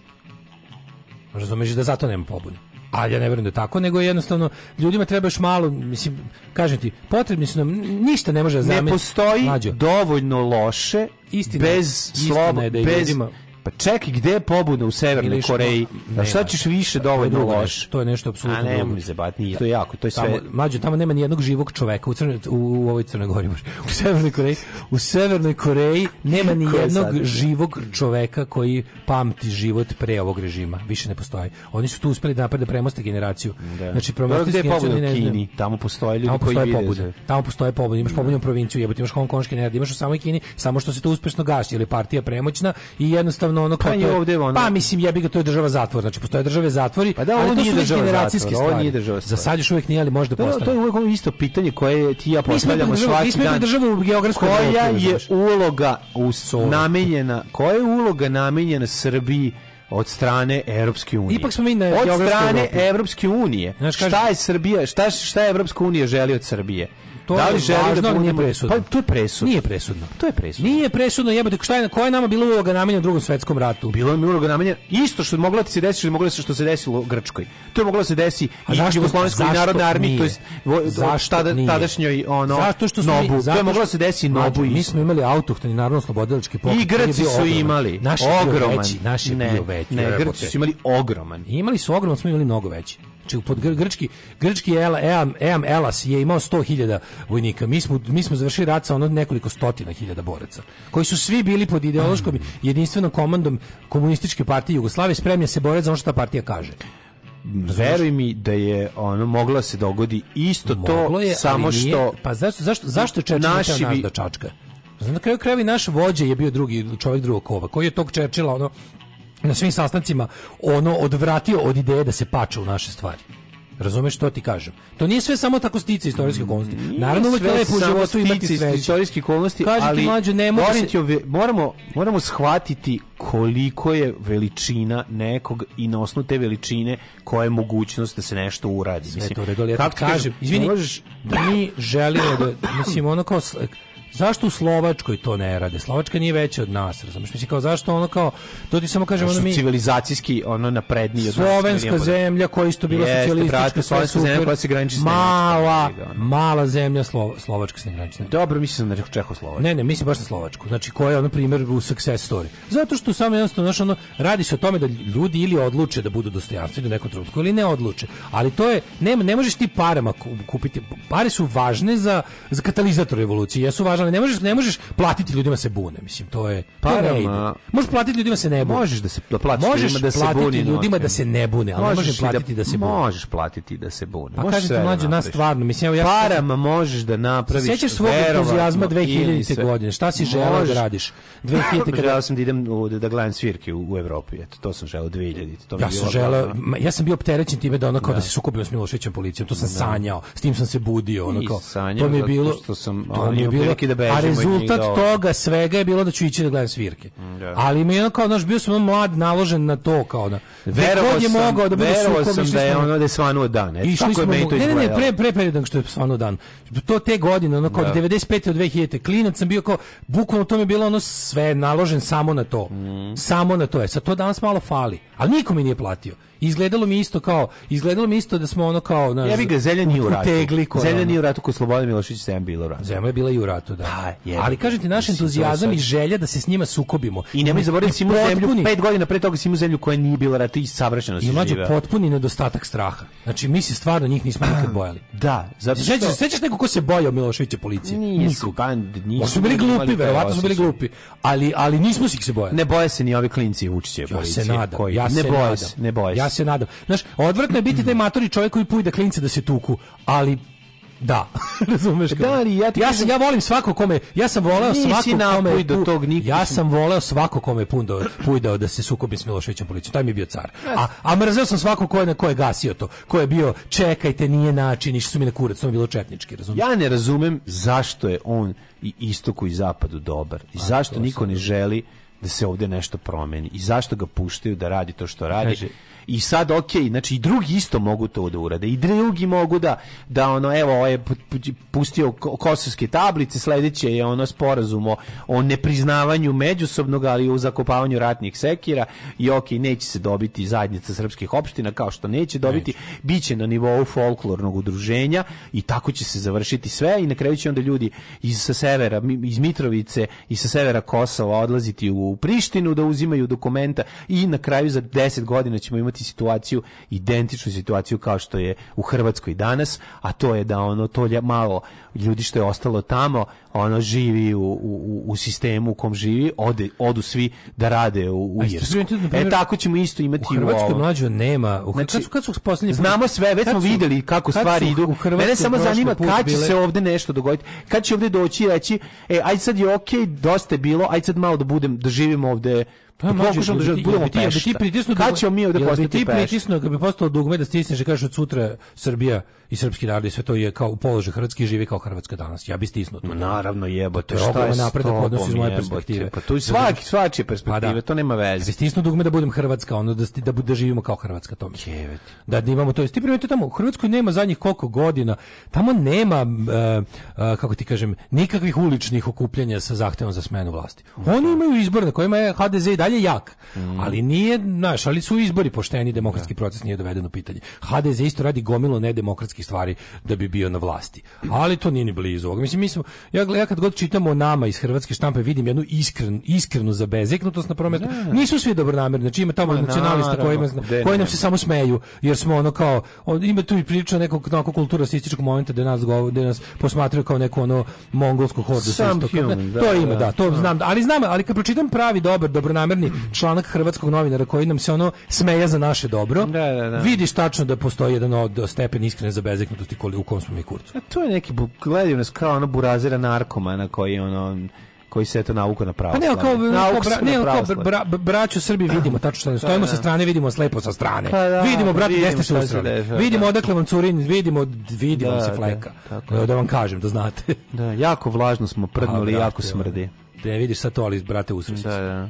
Razumeš da zato nema pobune. A ja ne verujem da je tako, nego jednostavno ljudima treba još malo, mislim, kažem ti, potrebni su nam, ništa ne može zameniti. Da ne postoji Mlađo. dovoljno loše Istina, bez da slob, bez ljudima Pa čekaj, gde je pobuna u Severnoj Koreji? A šta ćeš više dovoljno loš? To je nešto apsolutno drugo. A ne, zebatni. To je jako, to je sve. Tamo, mađo, tamo nema ni jednog živog čoveka u, crne, u, u ovoj Crnoj Gori. U Severnoj Koreji, u Severnoj Koreji nema ni (laughs) jednog je živog čoveka koji pamti život pre ovog režima. Više ne postoji. Oni su tu uspeli da naprede premoste generaciju. Da. Znači, da, generaciju. Gde je pobuna u Kini? Tamo postoje ljudi tamo koji postoje vide. Pobude. Tamo postoje da. pobune. Imaš pobunu u provinciju, jebati, imaš hongkonški nerad, imaš u samoj Kini, samo što se to uspešno gaši, ili partija premoćna i jednostavno jednostavno ono kao pa je ovde ono. Pa mislim jebi ga to je država zatvor, znači postoje države zatvori, pa da, ali to su država generacijske zatvor, stvari. Ovo nije država. Za sad još uvijek nije, ali možda postane. Da, da, to je uvek ono isto pitanje koje ti ja postavljamo svaki mi dan. Mi smo u geografskom koja je uloga namenjena, koja je uloga namenjena Srbiji od strane Evropske unije. Ipak smo mi na od strane Evropske unije. Šta je Srbija, šta šta je Evropska unija želi od Srbije? to da li želi da važno, da bude presudno? Pa to je presudno. Nije presudno. To je presudno. Nije presudno, jebote, šta je, koja je nama bilo uloga namenjena u drugom svetskom ratu? Bilo je uloga namenjena isto što moglo da se desi, što moglo da se što se desilo u Grčkoj. To je moglo da se desi A i jugoslovenskoj narodnoj armiji, to jest zašto tadašnjoj ono Zato što su nobu. Mi, zato to je moglo da se desi nobu. mi smo imali autohtoni narodno slobodilački pokret. I Grci su imali naši ogroman, naši ne, bio veći. Ne, Grci su imali ogroman. Imali su ogroman, smo imali mnogo veći. Znači, pod gr grčki, grčki Ela, Eam, Eam Elas je imao 100.000 vojnika. Mi smo, mi smo završili rat sa ono nekoliko stotina hiljada boraca, koji su svi bili pod ideološkom jedinstvenom komandom komunističke partije Jugoslavije, spremlja se borati za ono što ta partija kaže. Veruj mi da je ono moglo da se dogodi isto moglo to, je, samo nije, što... Pa zašto, zašto, zašto je naši... nas da čačka? Na kraju krajeva naš vođa je bio drugi čovjek drugog kova, koji je tog Čerčila ono na svim sastancima ono odvratio od ideje da se pače u naše stvari. Razumeš što ti kažem? To nije sve samo tako stice istorijske okolnosti. Naravno uvek lepo u životu imati sve istorijske okolnosti, ali mlađu, ne mora se... moramo moramo shvatiti koliko je veličina nekog i na osnovu te veličine koja je mogućnost da se nešto uradi. Sve mislim, to, Regoli, ja kažem, izvini, možeš... mi želimo da, mislim, ono kao, Zašto u Slovačkoj to ne rade? Slovačka nije veća od nas, razumiješ? Mislim, kao zašto ono kao, to ti samo kažem, ono mi... civilizacijski, ono napredniji od Slovenska zemlja koja isto bila Jeste, socijalistička, Slovenska zemlja koja se graniči s Mala, mala zemlja, Slo, Slovačka se ne graniči. Dobro, mislim da na Čehoslovačku. Ne, ne, mislim baš na Slovačku. Znači, koja je ono primjer u success story. Zato što samo jednostavno, znaš, ono, radi se o tome da ljudi ili odluče da budu dostojanstveni u nekom trenutku ili ne odluče. Ali to je, ne, ne možeš ti parama kupiti. Pare su važne za, za katalizator evolucije. jesu važne ali ne možeš, ne možeš platiti ljudima da se bune, mislim, to je parama. Možeš platiti ljudima da se ne bune. Možeš da se da plaćaš možeš ljudima da se platiti ljudima da se ne bune, ali možeš da platiti da, se bune. Možeš platiti da se bune. Pa kažete mlađe nas stvarno, mislim, evo ja parama možeš da napraviš. Sećaš svog entuzijazma 2000. godine, šta si želeo da radiš? 2000 (laughs) kada želeo sam da idem da gledam svirke u, u Evropi, eto, to sam želeo 2000, to mi ja sam želeo, ja sam bio opterećen time da onako da, da se sukobio s Miloševićem policijom, to sam sanjao, s tim sam se budio, onako. to mi je bilo što sam, to mi je bilo da bežimo. A rezultat toga svega je bilo da ću ići da gledam svirke. Mm, da. Ali mi je ono kao, znaš, bio sam mlad, naložen na to, kao da. Verovo je mogao da bude sukom, sam da je ono da je svanuo dan. E, išli smo, meni to ne, ne, ne, pre, pre periodom što je svanuo dan. To te godine, ono kao da. 95. od 2000. Klinac sam bio kao, bukvalno to mi je bilo ono sve naložen samo na to. Mm. Samo na to je. Sad to danas malo fali. Ali niko mi nije platio izgledalo mi isto kao, izgledalo mi isto da smo ono kao, znaš, Jebi ga, Zelja u ratu. Tegli, Zelja u ratu kod Slobodan Milošić, Zelja bila u ratu. Zelja je bila i u ratu, da. A, pa, Ali kažete naš entuzijazam i želja da se s njima sukobimo. I nemoj zaboraviti da si zemlju, pet godina pre toga si imao zemlju koja nije bila rata i savršeno se živa. I potpuni nedostatak straha. Znači, mi se stvarno njih nismo nikad (clears throat) bojali. Da, zato što... Sećaš, sećaš neko ko se bojao Miloševića policije? Nisu, pa nisu. Su bili glupi, verovatno su bili glupi. Ali, ali nismo se ih se bojali. Ne boje se ni ovi klinci učiće policije. Ja se nadam. Koji? Ja ne boje se, ne boje se. Ja se nadam. Znaš, odvratno je biti taj matori čovjek koji pujde klince da se tuku, ali da, (laughs) razumeš kako. Da, ali ja ti ja, sam, ja volim svako kome, ja sam voleo svako kome do tog nikad. Ja sam voleo svako kome pundo pujdao da se sukobi s Miloševićem policijom. Taj mi je bio car. A a mrzeo sam svako ko je na koje gasio to. Ko je bio čekajte, nije način, ništa su mi na kurac, to je bilo četnički, razumeš? Ja ne razumem zašto je on i istoku i zapadu dobar. I a, pa, zašto niko ne želi da se ovdje nešto promeni i zašto ga puštaju da radi to što radi. Kaže, I sad ok, znači i drugi isto mogu to da urade. I drugi mogu da da ono evo ovaj je pustio kosovske tablice, sledeće je ono sporazum o, nepriznavanju međusobnog, ali u zakopavanju ratnih sekira i ok, neće se dobiti zajednica srpskih opština kao što neće dobiti, neće. biće na nivou folklornog udruženja i tako će se završiti sve i na kraju će onda ljudi iz sa severa, iz Mitrovice i sa severa Kosova odlaziti u Prištinu da uzimaju dokumenta i na kraju za 10 godina ćemo imati imati situaciju, identičnu situaciju kao što je u Hrvatskoj danas, a to je da ono to lje, malo ljudi što je ostalo tamo, ono živi u, u, u sistemu u kom živi, ode, odu svi da rade u, u Irsku. E tako ćemo isto imati u Hrvatskoj mlađo nema. U znači, kad su, kad su znamo sve, već smo videli kako stvari idu. U Hrvatskoj Mene samo zanima kad će bile... se ovdje nešto dogoditi. Kad će ovdje doći i reći, e, ajde sad je okej, okay, dosta je bilo, ajde sad malo da budem, da živim ovdje Pa da, pokušam da budemo pešta. Bi ti pritisnuo da Kad ćemo mi ovde postati ti pritisnuo, da bi postalo dugme da stisneš i da kažeš od da sutra Srbija i srpski narod i sve to je kao u položaju Hrvatski živi kao Hrvatska danas. Ja bi stisnuo to. Naravno jebote, šta je napredak odnos iz moje perspektive. Pa tu svaki, svačije pa perspektive, to nema veze. Stisnuo dugme da budem Hrvatska, ono da, da, da živimo kao Hrvatska, to Da, da imamo to. Jesi ti primetio tamo, u Hrvatskoj nema zadnjih koliko godina, tamo nema, e, e, kako ti kažem, nikakvih uličnih okupljanja sa zahtevom za smenu vlasti. Oni imaju izbor na kojima je HDZ i dalje dalje jak. Mm. Ali nije, znaš, ali su izbori pošteni, demokratski da. proces nije doveden u pitanje. HDZ isto radi gomilo nedemokratskih stvari da bi bio na vlasti. Ali to nije ni blizu ovoga. Mislim, mi smo, ja, ja kad god čitam o nama iz hrvatske štampe, vidim jednu iskren, iskrenu zabezeknutost na prometu. Da, da, da. Nisu svi dobronamjerni, znači ima tamo pa nacionalista koji, ima, koji nam se samo smeju, jer smo ono kao, on, ima tu i priča nekog onako kulturasističkog momenta da nas, da nas posmatraju kao neku ono mongolsku hordu. To ima, da, to znam, ali znam, ali kad pročitam pravi, dobar, dobronamerni zlonamerni članak hrvatskog novinara koji nam se ono smeje za naše dobro. Da, da, da. Vidiš tačno da postoji jedan od stepen iskrene zabezeknutosti u kom smo mi kurcu. A to je neki gledaju nas kao ono burazira narkomana koji ono koji se eto nauka na pravo. Pa ne, kao, Nauk bra, ne, kao bra, braću Srbi vidimo tačno što ne (laughs) pa stojimo sa da. strane, vidimo slepo sa strane. Pa da, vidimo brate jeste se usrali. Vidimo da. odakle vam curin, vidimo vidimo da, se da, fleka. Da, da, vam kažem da znate. Da, jako vlažno smo pa, prdnuli, jako smrdi. Da vidiš sad to ali brate usrali. Da, da.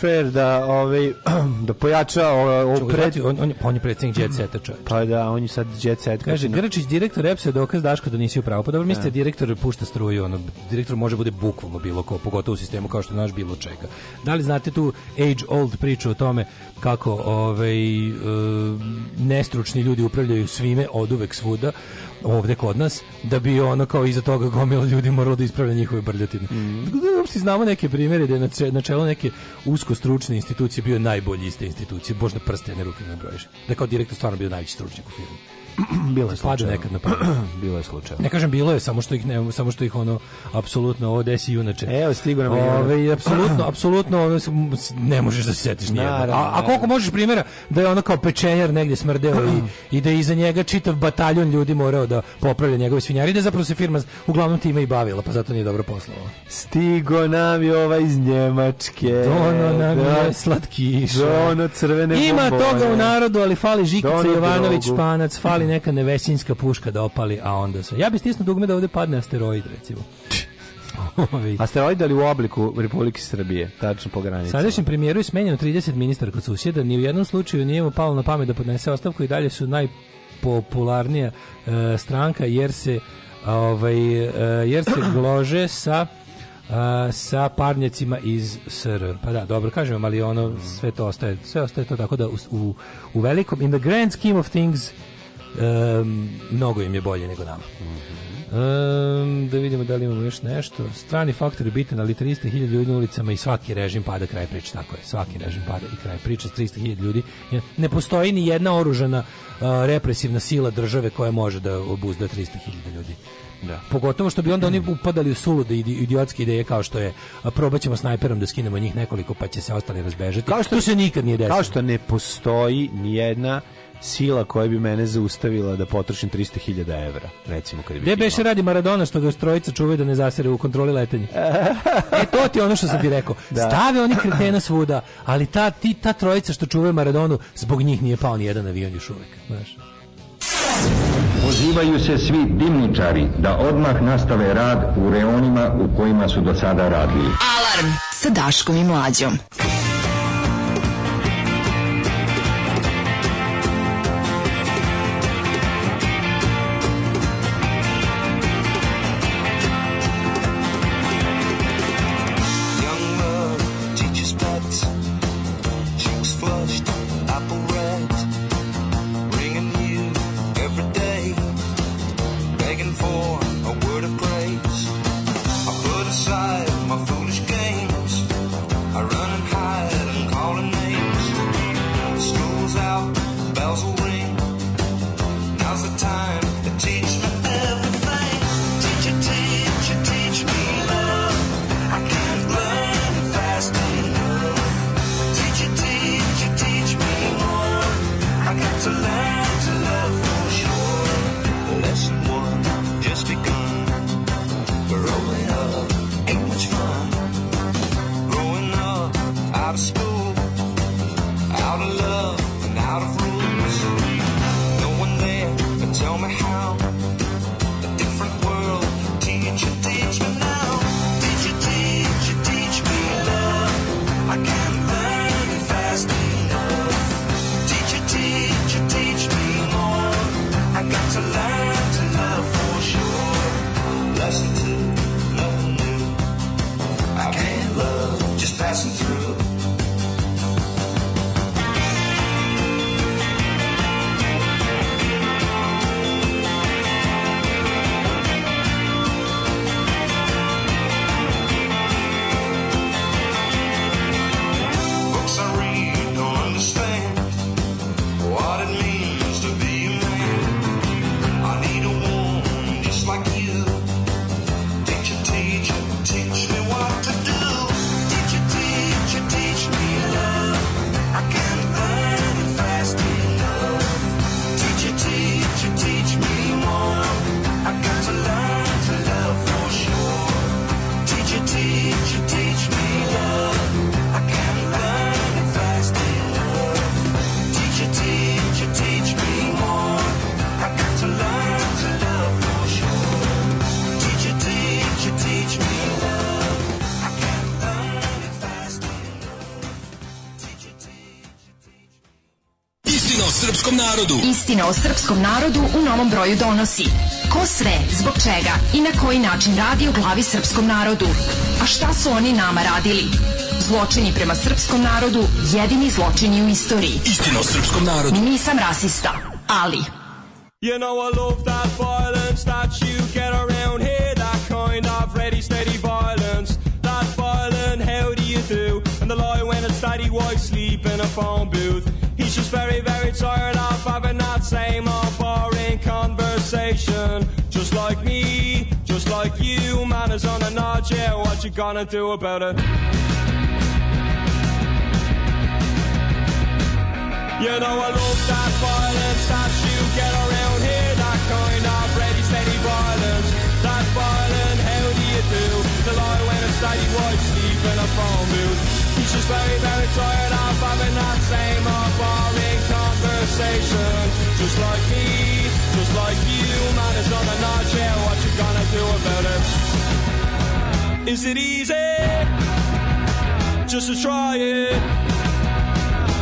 fair da ovaj (clears throat) da pojača o, pred... on, on, on je predsjednik Jet (clears throat) Seta čovjek. Pa da, on je sad Jet Set. Kaže znači, Grčić direktor EPS-a dokaz Daško da nisi u pravu. Pa dobro, mislite da. direktor pušta struju, ono direktor može bude bukvalno bilo ko, pogotovo u sistemu kao što naš bilo čega. Da li znate tu age old priču o tome kako ovaj e, nestručni ljudi upravljaju svime oduvek svuda? ovde kod nas, da bi ono kao iza toga gomila ljudi moralo da ispravlja njihove brljotine. Mm. uopšte znamo neke primere da je na čelo neke usko stručne institucije bio najbolji iz te institucije, božne prste, ne ruke ne brojiš. Da kao direktor stvarno bio najveći stručnjak u firmi. (clears throat) bilo je slučajno. nekad na (clears throat) bilo je slučajno. Ne kažem bilo je, samo što ih ne, samo što ih ono apsolutno ovo desi junače. Evo stigo nam Ove, ovaj, apsolutno, apsolutno ove, ne možeš da se setiš ni a, a koliko možeš primera da je ono kao pečenjar negde smrdeo i, (clears throat) i da je iza njega čitav bataljon ljudi morao da popravlja njegove svinjari, da zapravo se firma uglavnom time i bavila, pa zato nije dobro poslovo. Stigo nam je ova iz Njemačke. Dono nam da, je slatkiša. Dono crvene Ima bombone. toga u narodu, ali fali Žikica Jovanović Španac, fali neka nevesinska puška da opali, a onda se... Ja bih stisnuo dugme da ovde padne asteroid, recimo. (laughs) Asteroid ali u obliku Republike Srbije, tačno po granici. Sadašnjem premijeru je smenjeno 30 ministar kod susjeda, ni u jednom slučaju nije mu palo na pamet da podnese ostavku i dalje su najpopularnija uh, stranka jer se ovaj, uh, jer se (clears throat) glože sa uh, sa parnjacima iz SR. Pa da, dobro kažemo, ali ono mm. sve to ostaje, sve ostaje to tako da u, u velikom in the grand scheme of things Um, mnogo im je bolje nego nama. Mm -hmm. um, da vidimo da li imamo još nešto. Strani faktor je bitan, ali 300.000 ljudi na ulicama i svaki režim pada kraj priče, tako je. Svaki režim pada i kraj priče, 300.000 ljudi. Ne postoji ni jedna oružana uh, represivna sila države koja može da obuzda 300.000 ljudi. Da. Pogotovo što bi onda oni upadali u sulude idiotske ideje kao što je a, probat ćemo snajperom da skinemo njih nekoliko pa će se ostali razbežati. Kao što to se nikad nije desilo. Kao što ne postoji ni jedna sila koja bi mene zaustavila da potrošim 300.000 evra, recimo kad bi. Gde beše radi Maradona što ga strojica čuvaju da ne zasere u kontroli letenja. (laughs) e to ti ono što sam ti rekao. Da. Stave oni kretena svuda, ali ta ti ta trojica što čuvaju Maradonu, zbog njih nije pao ni jedan avion još uvek, znaš. Pozivaju se svi dimničari da odmah nastave rad u reonima u kojima su do sada radili. Alarm sa Daškom i Mlađom. istine o srpskom narodu u novom broju donosi. Ko sve, zbog čega i na koji način radi o glavi srpskom narodu? A šta su oni nama radili? Zločini prema srpskom narodu jedini zločini u istoriji. Istina o srpskom narodu. Nisam rasista, ali... You know I love that violence that you get around here That kind of ready steady violence That violent how do you do And the lie when it's daddy white sleep in a phone booth He's just very very tired of conversation. Just like me, just like you, manners on a notch, yeah, what you gonna do about it? You know I love that violence that you get around here, that kind of ready, steady violence. That violent, how do you do? The lie when it's lady white sleep in a phone booth. He's just very, very tired of having that same old boring conversation, just like me just like you. Man is on a notch, yeah, what you gonna do about it? Is it easy? Just to try it.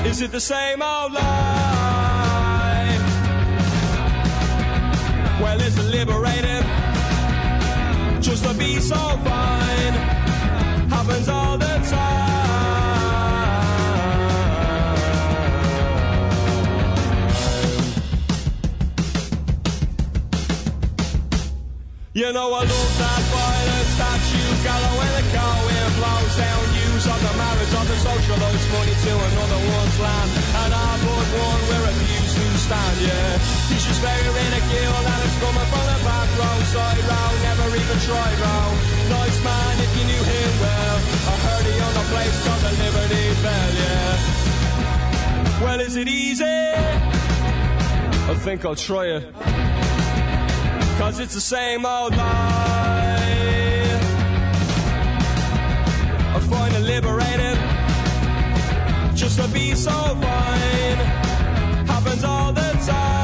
Is it the same old life? Well, is it liberated? Just to be so fine. Happens all You know I love that violent statue gallow when the car wind blows down news of the marriage of the socialist money to another one's land and our blood one we refuse to stand yeah he's just very in a gill and it's coming from the back row side row never even tried row nice man if you knew him well I heard he on a place called the Liberty Bell yeah well is it easy I think I'll try it Cause it's the same old lie. I'm finally liberated just to be so fine. Happens all the time.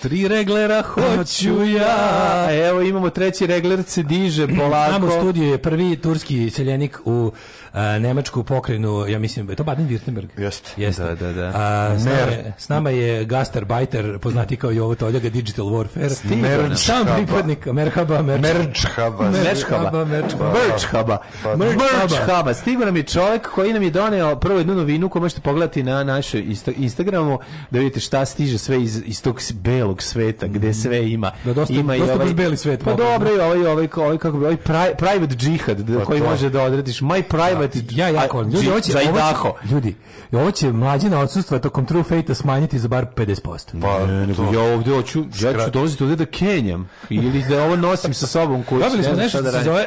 Tri reglera hoću ja. E, evo imamo treći regler se diže (clears throat) polako. Znamo studiju je prvi turski seljenik u nemačku pokrajinu, ja mislim, je to Baden-Württemberg? Jeste. Jeste. Da, da, da. A, s, nama je, s nama je Gastar poznati kao Jovo Toljaga, Digital Warfare. Stigo, sam pripadnik Merhaba, Merčhaba. Merčhaba. Pa, Merčhaba. Merčhaba. Stigo nam je čovjek koji nam je doneo prvo jednu novinu koju možete pogledati na našem Instagramu da vidite šta stiže sve iz, iz tog belog sveta, gde mhm. sve ima. Da, dosta, ima dosta i ovaj, beli svet. Pa dobro, da. i ovaj, ovaj, ovaj, kako bi, ovaj private džihad pa koji može da odrediš. My private pevati. Ja jako volim. Ljudi, hoće, ovo će, ljudi, ovo će mlađina odsustva tokom True Fate-a smanjiti za bar 50%. Pa, ne, ne, to. ja ovdje hoću, ja ću dolaziti ovdje da kenjam. Ili da ovo nosim sa sobom. Koji Dobili smo nešto da se zove...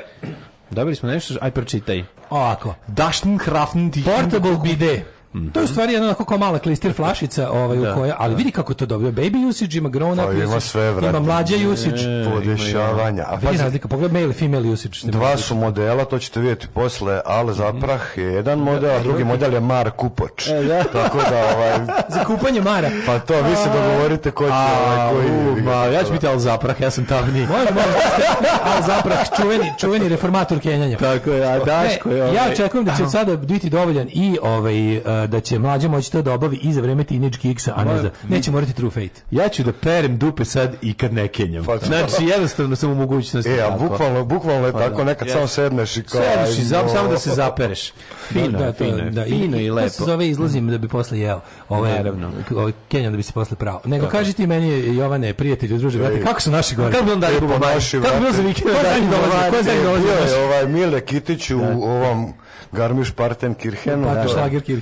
Dobili smo nešto, aj pročitaj. Ovako. Daštenkraften... Portable bide. -hmm. To je u stvari jedna onako kao mala klistir dakle, flašica, ovaj, da, u koja, ali da. vidi kako to dobio. Baby usage, ima grown up pa ima, sve, vrati. ima mlađa usage. E, podešavanja. A vidi razlika, pogled male female usage. Dva su modela, to ćete vidjeti posle, Al mhm. Zaprah je jedan model, a da, drugi model je Mar Kupoč. E, da. (laughs) Tako da, ovaj... Za kupanje Mara. Pa to, vi se dogovorite ko će, ovaj, koji... Ma, ja ću biti Al Zaprah, ja sam tavni. Može, može. Da Al Zaprah, čuveni, čuveni reformator Kenjanja. Tako je, a e, Daško je ovaj... Ja očekujem da će sada biti dovoljan i ovaj... Uh, da će mlađe moći to da obavi i za vreme Teenage Geeksa, a ne za... Neće morati True Fate. Ja ću da perem dupe sad i kad ne kenjam. Znači, jednostavno sam u mogućnosti. E, a bukvalno, bukvalno je pa da. tako, nekad samo sedneš i kao... Sedneš i samo da se zapereš. Fino, da, fino, da, fino da, i lepo. Ja se zove izlazim da bi posle jeo. Ove, je, ovo Kenjan da bi se posle pravo. Nego, da. kaži ti meni, Jovane, prijatelju, druže, brate, e. kako su naši gore? Kako bi on dalje e, Kako bi on za vikend dalje dolazi? Ko je dalje ovaj dolazi? Mile Kitić u ovom Garmiš Partenkirhenu.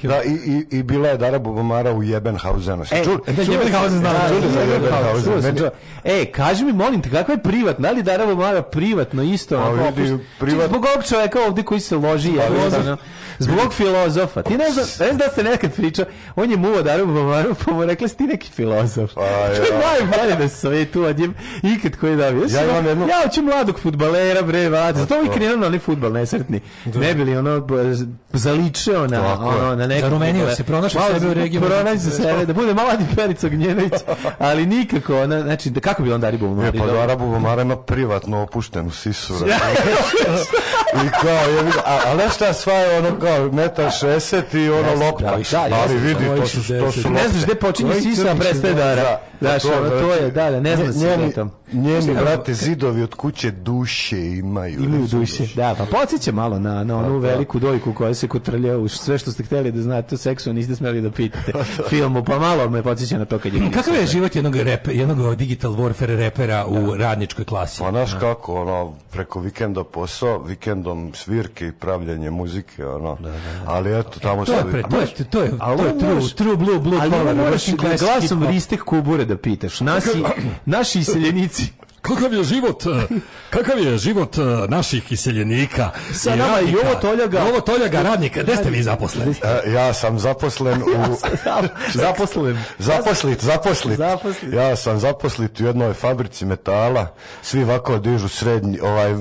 Da, i, i, i bila je Dara Bubamara u Jebenhauzenu. E, čul, e, da, Jebenhausen zna. Da, da znači- e, kaži mi, molim te, kakva je privatna? Da li Dara Bubamara privatno isto? Ali, vidi, privat... Zbog ovog čoveka ovde koji se loži. Pa, Zbog filozofa. Ti ne znam, ne znam da ste nekad pričao, on je muvao daru bavaru, pa mu rekli ti neki filozof. A, ja. To najbolje da se sve tu odjem ikad koji da vidiš. Ja, imam jedno... ja hoću mladog futbalera, bre, vati. Zato mi krenuo na onaj futbal, nesretni. Da. Ne bili ono, zaličeo na, ono, na neko... Zarumenio se, pronašao sebe u regiju. Pronašao sebe, da bude mladi Perica Gnjenović, ali nikako, ona, znači, da, kako bi on Daribo Bavara? E, ne, pa Daribo Bavara ima privatno opuštenu sisu. (laughs) I kao, ja, a, a, a šta sva je ono kao ono meta 60 i ono lopta. Da, da ali vidi, to su, to su Ne znaš gde počinje sisa, prestaje da, da, da. Da, to, to, to je, da, da, ne znam se njeni, tom. Njeni, brate, zidovi od kuće duše imaju. Imaju duše, da, pa podsjeća malo na, na onu pa, da. veliku dojku koja se kotrlja u sve što ste hteli da znate o seksu, niste smeli da pitate (laughs) filmu, pa malo me podsjeća na to kad je... Kakav je život da- jednog, rep, jednog digital warfare repera u da. radničkoj klasi? Pa naš kako, ono, preko vikenda posao, vikendom svirke i pravljanje muzike, ono. Da, da, da. Ali eto, tamo se... To je, to je, to je, to je, true, true blue, blue, ali moraš glasom ristek kubure da pitaš. Nasi, naši iseljenici kakav je život, eh, kakav je život eh, naših iseljenika. Sa nama je Jovo Toljaga. Jovo Toljaga, radnika, gde ste vi zaposleni? Eh, ja sam zaposlen u... (laughs) zaposlen. Zaposlit, zaposlit. Ja sam zaposlit u jednoj fabrici metala. Svi ovako dižu srednji, ovaj,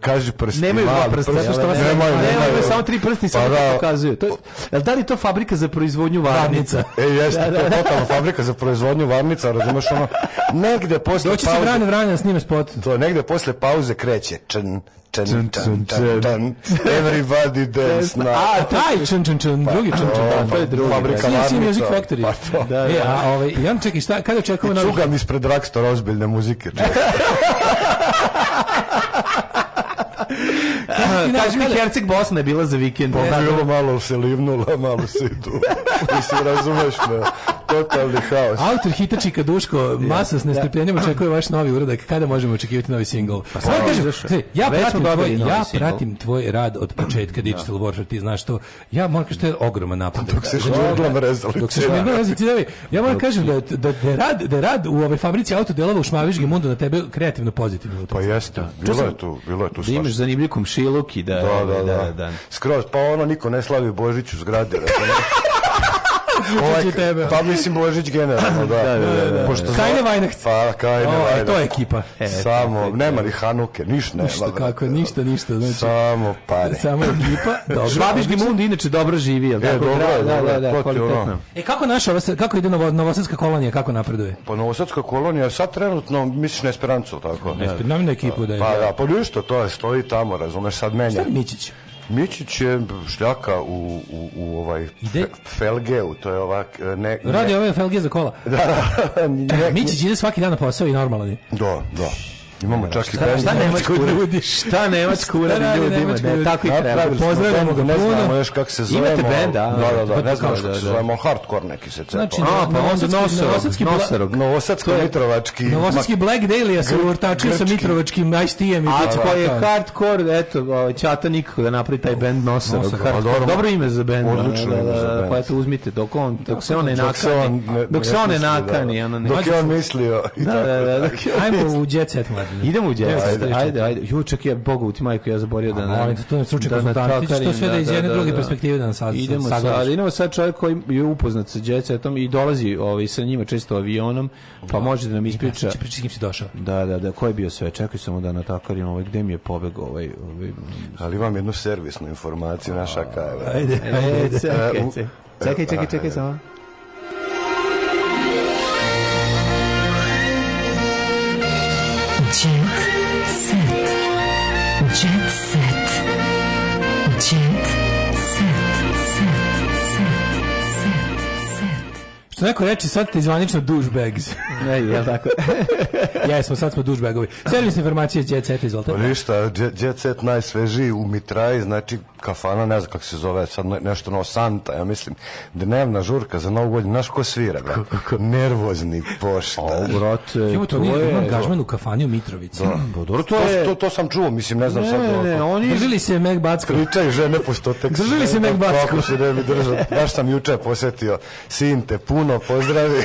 kaži prsti. Nemaju dva prsta, zato što vas nemaju, nemaju, samo tri prsti, samo pa da, pokazuju. To, je, da li to fabrika za proizvodnju varnica? E, jeste, da, to je da. totalna fabrika za proizvodnju varnica, razumeš ono, negde posle... Doći će Vrane Vrane snime spot. To negde posle pauze kreće. Čn, čn, čn, čn, Everybody dance now. A, taj čn, čn, čn, pa drugi čn, čn, to je drugi. Fabrika Larnica. Music Factory. Pa to. Da, da e, a, da. ovaj, i on čekaj, šta, kada očekujemo? Čugam ispred Rakstor ozbiljne muzike. (laughs) Kaži mi, Herceg Bosna je bila za vikend. Pa bilo malo se livnula, malo se idu. Mislim, razumeš me. Totalni haos. Autor hitačika Duško, masa s da. nestrpljenjem očekuje vaš novi uradak. Kada možemo očekivati novi singl? Pa, Sada kažem, ja, pratim tvoj, ja pratim tvoj rad od da. početka Digital Warfare, ti znaš to. Ja moram kažem, to je ogroman napad. Pa dok se šmoglam znači, rezali. Dok se šmoglam rezali. Da. Ja moram kažem da, da, da, rad, da rad u ovoj fabrici autodelova u Šmaviški mundu na tebe kreativno pozitivno. Pa jeste, bilo je tu, bilo je tu. Da imaš zanimljiv komšiju komšiluki, da-, da. Da, da, da. da, da. Skroz, pa ono niko ne slavi Božić u zgradi. (laughs) Ovaj, tebe. Pa mislim Božić generalno, da. (clears throat) Da, da. da, da, da. Pošto kajne Vajnacht. Pa, Kajne o, Vajnacht. To je ekipa. E, Samo, e, nema ni Hanuke, ništa nema. Ništa, kako, ništa, ništa. Znači, Samo pare. Samo ekipa. Žvabiški (laughs) mund znači- inače dobro živi, jel e, tako? E, da, da, da, kvalitetno. E, kako naša, kako ide novo, novosadska kolonija, kako napreduje? Pa novosadska kolonija, sad trenutno, misliš na Esperancu, tako? Ne, na ekipu, pa, pa da je. Pa da, pa ništa, to je, stoji tamo, razumeš, sad menja. Šta je Mićić? Mićić je šljaka u, u, u ovaj ide? Felgeu, to je ovak... Ne, ne. Radi ove Felge za kola. Da, da. da. (laughs) Mićić ide svaki dan na posao i normalan je. Da, da. Imamo čak i šta, šta nemačko ljudi. Šta nemačko uradi ljudima, ne, tako i treba. Pozdravljamo ga, ne znamo još kako se zove. Imate bend, Da, da, da, ne znam kako da se da zove, hardcore neki se cepa. Znači, A, pa onda Novosadski, Novosadski, Novosadski, Mitrovački. Novosadski Black Daily, ja se urtačio sa Mitrovačkim Ice-T-em. A ko pa je hardcore, eto, čata ovaj, nikako da napravi taj bend Nosarog. Pa dobro ime za bend. Odlično da, ime za bend. Pa eto, uzmite, dok on, dok se one nakani, dok se one nakani, Dok je on mislio. Da, da, da, ajmo u Jet Set, Idemo u djecu. Ajde, ajde, ajde. Ju, čekaj, Bogu ti majko, ja zaborio da... A, molim te, to je stručni konsultant, ti to sve da iz da, jedne da, druge da. perspektive da nas sad Idemo sad, idemo sad čovjek koji je upoznat sa djecetom i dolazi ovaj, sa njima često avionom, pa može da nam ispriča... Znači, priča kim si došao. Da, da, da, ko je bio sve? Čekaj samo da na natakarim, ovaj, gde mi je pobeg ovaj... ovaj... Ali vam jednu servisnu informaciju naša Kajla. Ajde, ajde, čekaj, čekaj, čekaj, čekaj, čekaj, Jet set. Jet set. Što neko reče, sad te zvanično douchebags. ne, je tako? (laughs) Jesmo, sad smo douchebagovi. Servis informacije Jet Set, izvolite. Pa ništa, Jet, jet Set najsvežiji u Mitraji, znači kafana, ne znam kako se zove, sad nešto no Santa, ja mislim, dnevna žurka za novu godinu, znaš ko svira, pa, brate? Nervozni pošta. O, brate, Jebo, to, to je... angažman u kafani u Mitrovici. Da. Pa, dobro, to, je... to, to, sam čuo, mislim, ne znam ne, sad. Ne, ne, oni... Držili se Meg Backo. Pričaj žene po stotek. Držili se Meg Backo. Kako se ne bi držao. Baš sam juče posetio Sinte, puno puno pozdravi.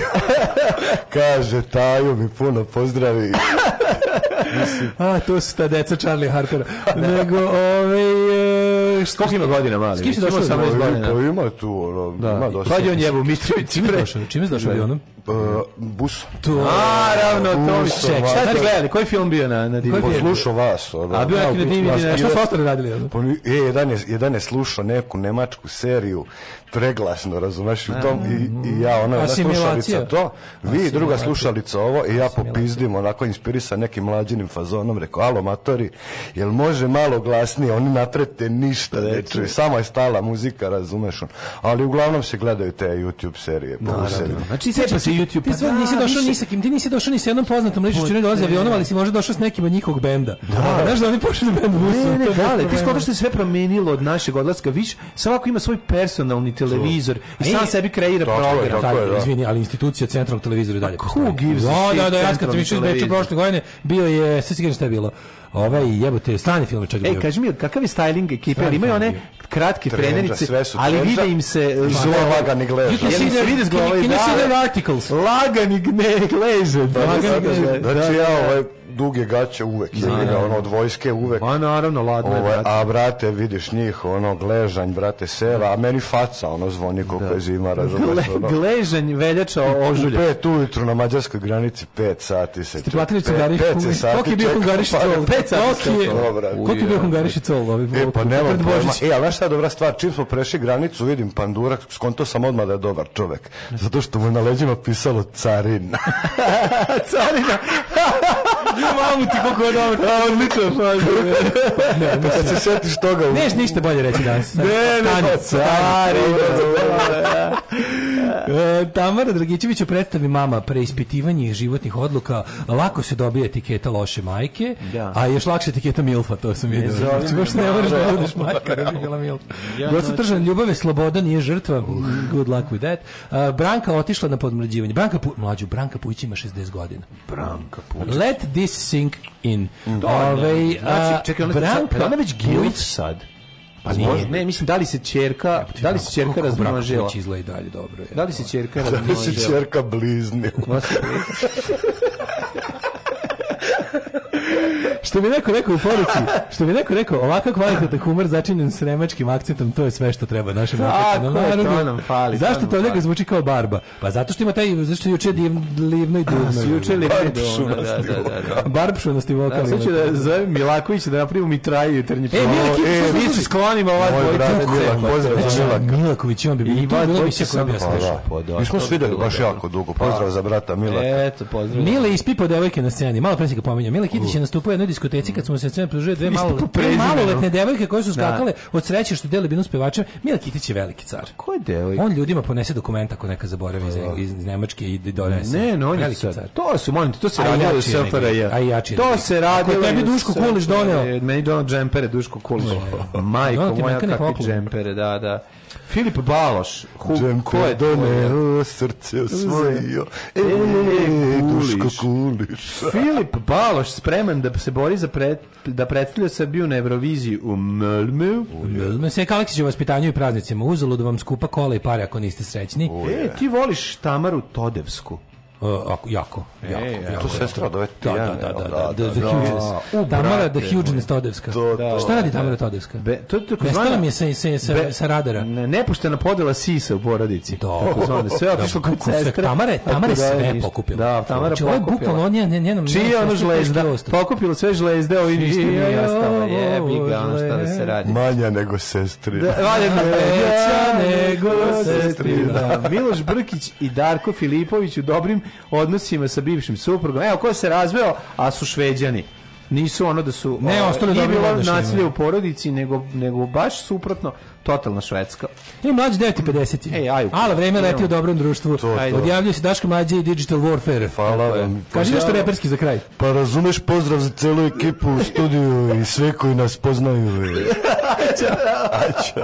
(laughs) Kaže, Taju mi puno pozdravi. Mislim. A, to su ta deca Charlie Harpera. Nego, ovaj... E, Koliko ima godina, mali? S kim si došao? Ima pa Ima tu, ono, da. ima dosta. Pađe on jebu, Mitrović. Čime je došao? Čime je došao avionom? Uh, bus. To, naravno, to Ček, šta ste gledali? Koji film bio na na Divi? Poslušao pa vas. A bio je na Divi, šta su ostali radili? Pa e, jedan je, jedan je slušao neku nemačku seriju preglasno, razumeš, u tom i, i ja ona, ona slušalica to, vi druga slušalica ovo i ja popizdim onako inspirisan nekim mlađinim fazonom, rekao, alo matori, jel može malo glasnije, oni naprete ništa, ne čuju, samo je stala muzika, razumeš, ali uglavnom se gledaju te YouTube serije, pa Znači, se se YouTube. Ti pa zvon, da, nisi došao ni sa kim, ti nisi došao ni sa jednom poznatom ličnošću, čini dolazi avionom, ali si možda došao s nekim od njihovog benda. Da, znaš da oni pošli bend busu. Ne, ne, dale, ti skotaš se sve promenilo od našeg odlaska, viš, svako ima svoj personalni televizor i sam sebi kreira program. Tako, da. izvini, ali institucija centralnog televizora i dalje. Who pa gives Da, da, da, ja kad sam išao iz Beča prošle godine, bio je, sve sigurno što je bilo i ovaj, jebote strani film čak Ej, kaži mi, kakav je styling ekipe? Ali imaju one kratke trenerice, ali vide im se zlo lagani gleže. Jel se vidi zglava i da. Lagani gleže. Da, ja ovaj duge gaće uvek, je ga, da, da. ono, od vojske uvek. Ma naravno, ladno je, brate. Ovaj, a, brate, vidiš njih, ono, gležanj, brate, seva, a meni faca, ono, zvoni koliko da. je zima, razumiješ, ono. Gležanj, veljača, ožulja. pet ujutru na mađarskoj granici, pet sati se. Stiplatili su gariš, pet se sati. Koliko je bio hungariši col? Pet sati. Koliko je bio hungariši col? Ovaj e, pa nema pojma. E, ali šta je dobra stvar, čim smo prešli granicu, vidim pandurak, skonto sam odmah da je dobar čovek. Zato što mu na leđima pisalo (laughs) carina. carina. (laughs) mamu ti kako je dobro. A, odlična faza. (laughs) Pa kad se setiš toga... Neš ništa bolje reći danas. Ne, ne, pa, stari. (laughs) E, Tamara Dragićević u predstavi Mama preispitivanje životnih odluka lako se dobije etiketa loše majke, da. a još lakše etiketa Milfa, to sam vidio. Znači, baš ne moraš da budeš majka, da bi bila Milfa. Ja, se znači- tržan, ljubav sloboda, nije žrtva. Good luck with that. Uh, Branka otišla na podmlađivanje. Branka Pu... Mlađu, Branka Pujić ima 60 godina. Branka Pujić. Let this sink in. Mm. Da, da, da. Ove, ovaj, znači, čekaj, ona, Branka, ona već guilt sad. Pa nije, ne, mislim da, da, da li se ćerka, da li se ćerka razmnožila? Kako izgleda i dalje dobro je. Da li se ćerka razmnožila? Da li se ćerka blizne? što mi neko rekao u poruci, što mi neko rekao, ovakav kvalitetan humor začinjen s nemačkim akcentom, to je sve što treba našem Tako je, to nam fali. Zašto to neko zvuči kao barba? Pa zato što ima taj, zašto juče div, i divno. Juče livno i divno, da, da, da. da. Barbšunosti vokali. Da, sad da zovem Milaković da napravimo mi traju jutarnji. E, Milaković, e, mi se sklonimo ova dvojica. Pozdrav za znači, Milaka. Milaković, on bi bio dvojica koji bi ja slušao. Mi smo se videli baš da. jako dugo. Pozdrav pa, za brata Milaka. Eto, pozdrav. Mile ispipo devojke na sceni. Malo pre se ga pominjao. Mile Kitić je nastupao jednoj diskoteci kad smo se sve pružili dve (laughs) malo maloletne devojke koje su da. skakale od sreće što dele binus pevača, Mila Kitić je veliki car. Ko je devojka? On ljudima ponese dokumenta ako neka zaboravi iz, iz Nemačke i da donese. Ne, no, on je car. To su, molim to se radilo u SFRJ. A To se radilo. Ako tebi Duško Kulić doneo. Meni donao džempere Duško Kulić. Majko moja kakvi džempere, da, da. Filip Baloš, hu, ko je tvoj? srce osvojio, e, e, e, duško kuliš. Filip Baloš spreman da se bori za pred, da predstavlja Srbiju na Euroviziji u Mölmeu. Mölmeu. Sve Kaleksić u vaspitanju i praznicima. Uzalo da vam skupa kola i pare ako niste srećni. E, ti voliš Tamaru Todevsku. E, jako, e, jako. jako, to sestra od ove da da da, da, da, da, da, da, da, da, da, da, Šta radi Tamara Todevska? to je tako zvana... mi je sa, sa, radara. Nepuštena podela sisa u porodici. Da. Sve otišlo kod sestre. Tamara, Tamara sve pokupila. Da, znači, Tamara pokupila. Ovo je bukvalno on njenom... Čije ono žlezda? Pokupila sve žlezde, ovi ništa nije ostalo. Jebi ga, ono šta da se radi. Manja nego sestri. Manja nego sestri. Miloš Brkić i Darko Filipović u dobrim odnosima sa bivšim suprugom. Evo, ko se razveo, a su šveđani nisu ono da su ne ostali da bilo nasilje u porodici nego nego baš suprotno totalna švedska. I e, mlađi 950. Ej, aj. Ala vreme leti u dobrom društvu. Odjavljuje se Daško mlađi i Digital Warfare. Hvala vam. Kaži nešto reperski za kraj. Pa razumeš pozdrav za celu ekipu u studiju i sve koji nas poznaju. (laughs) Ćao.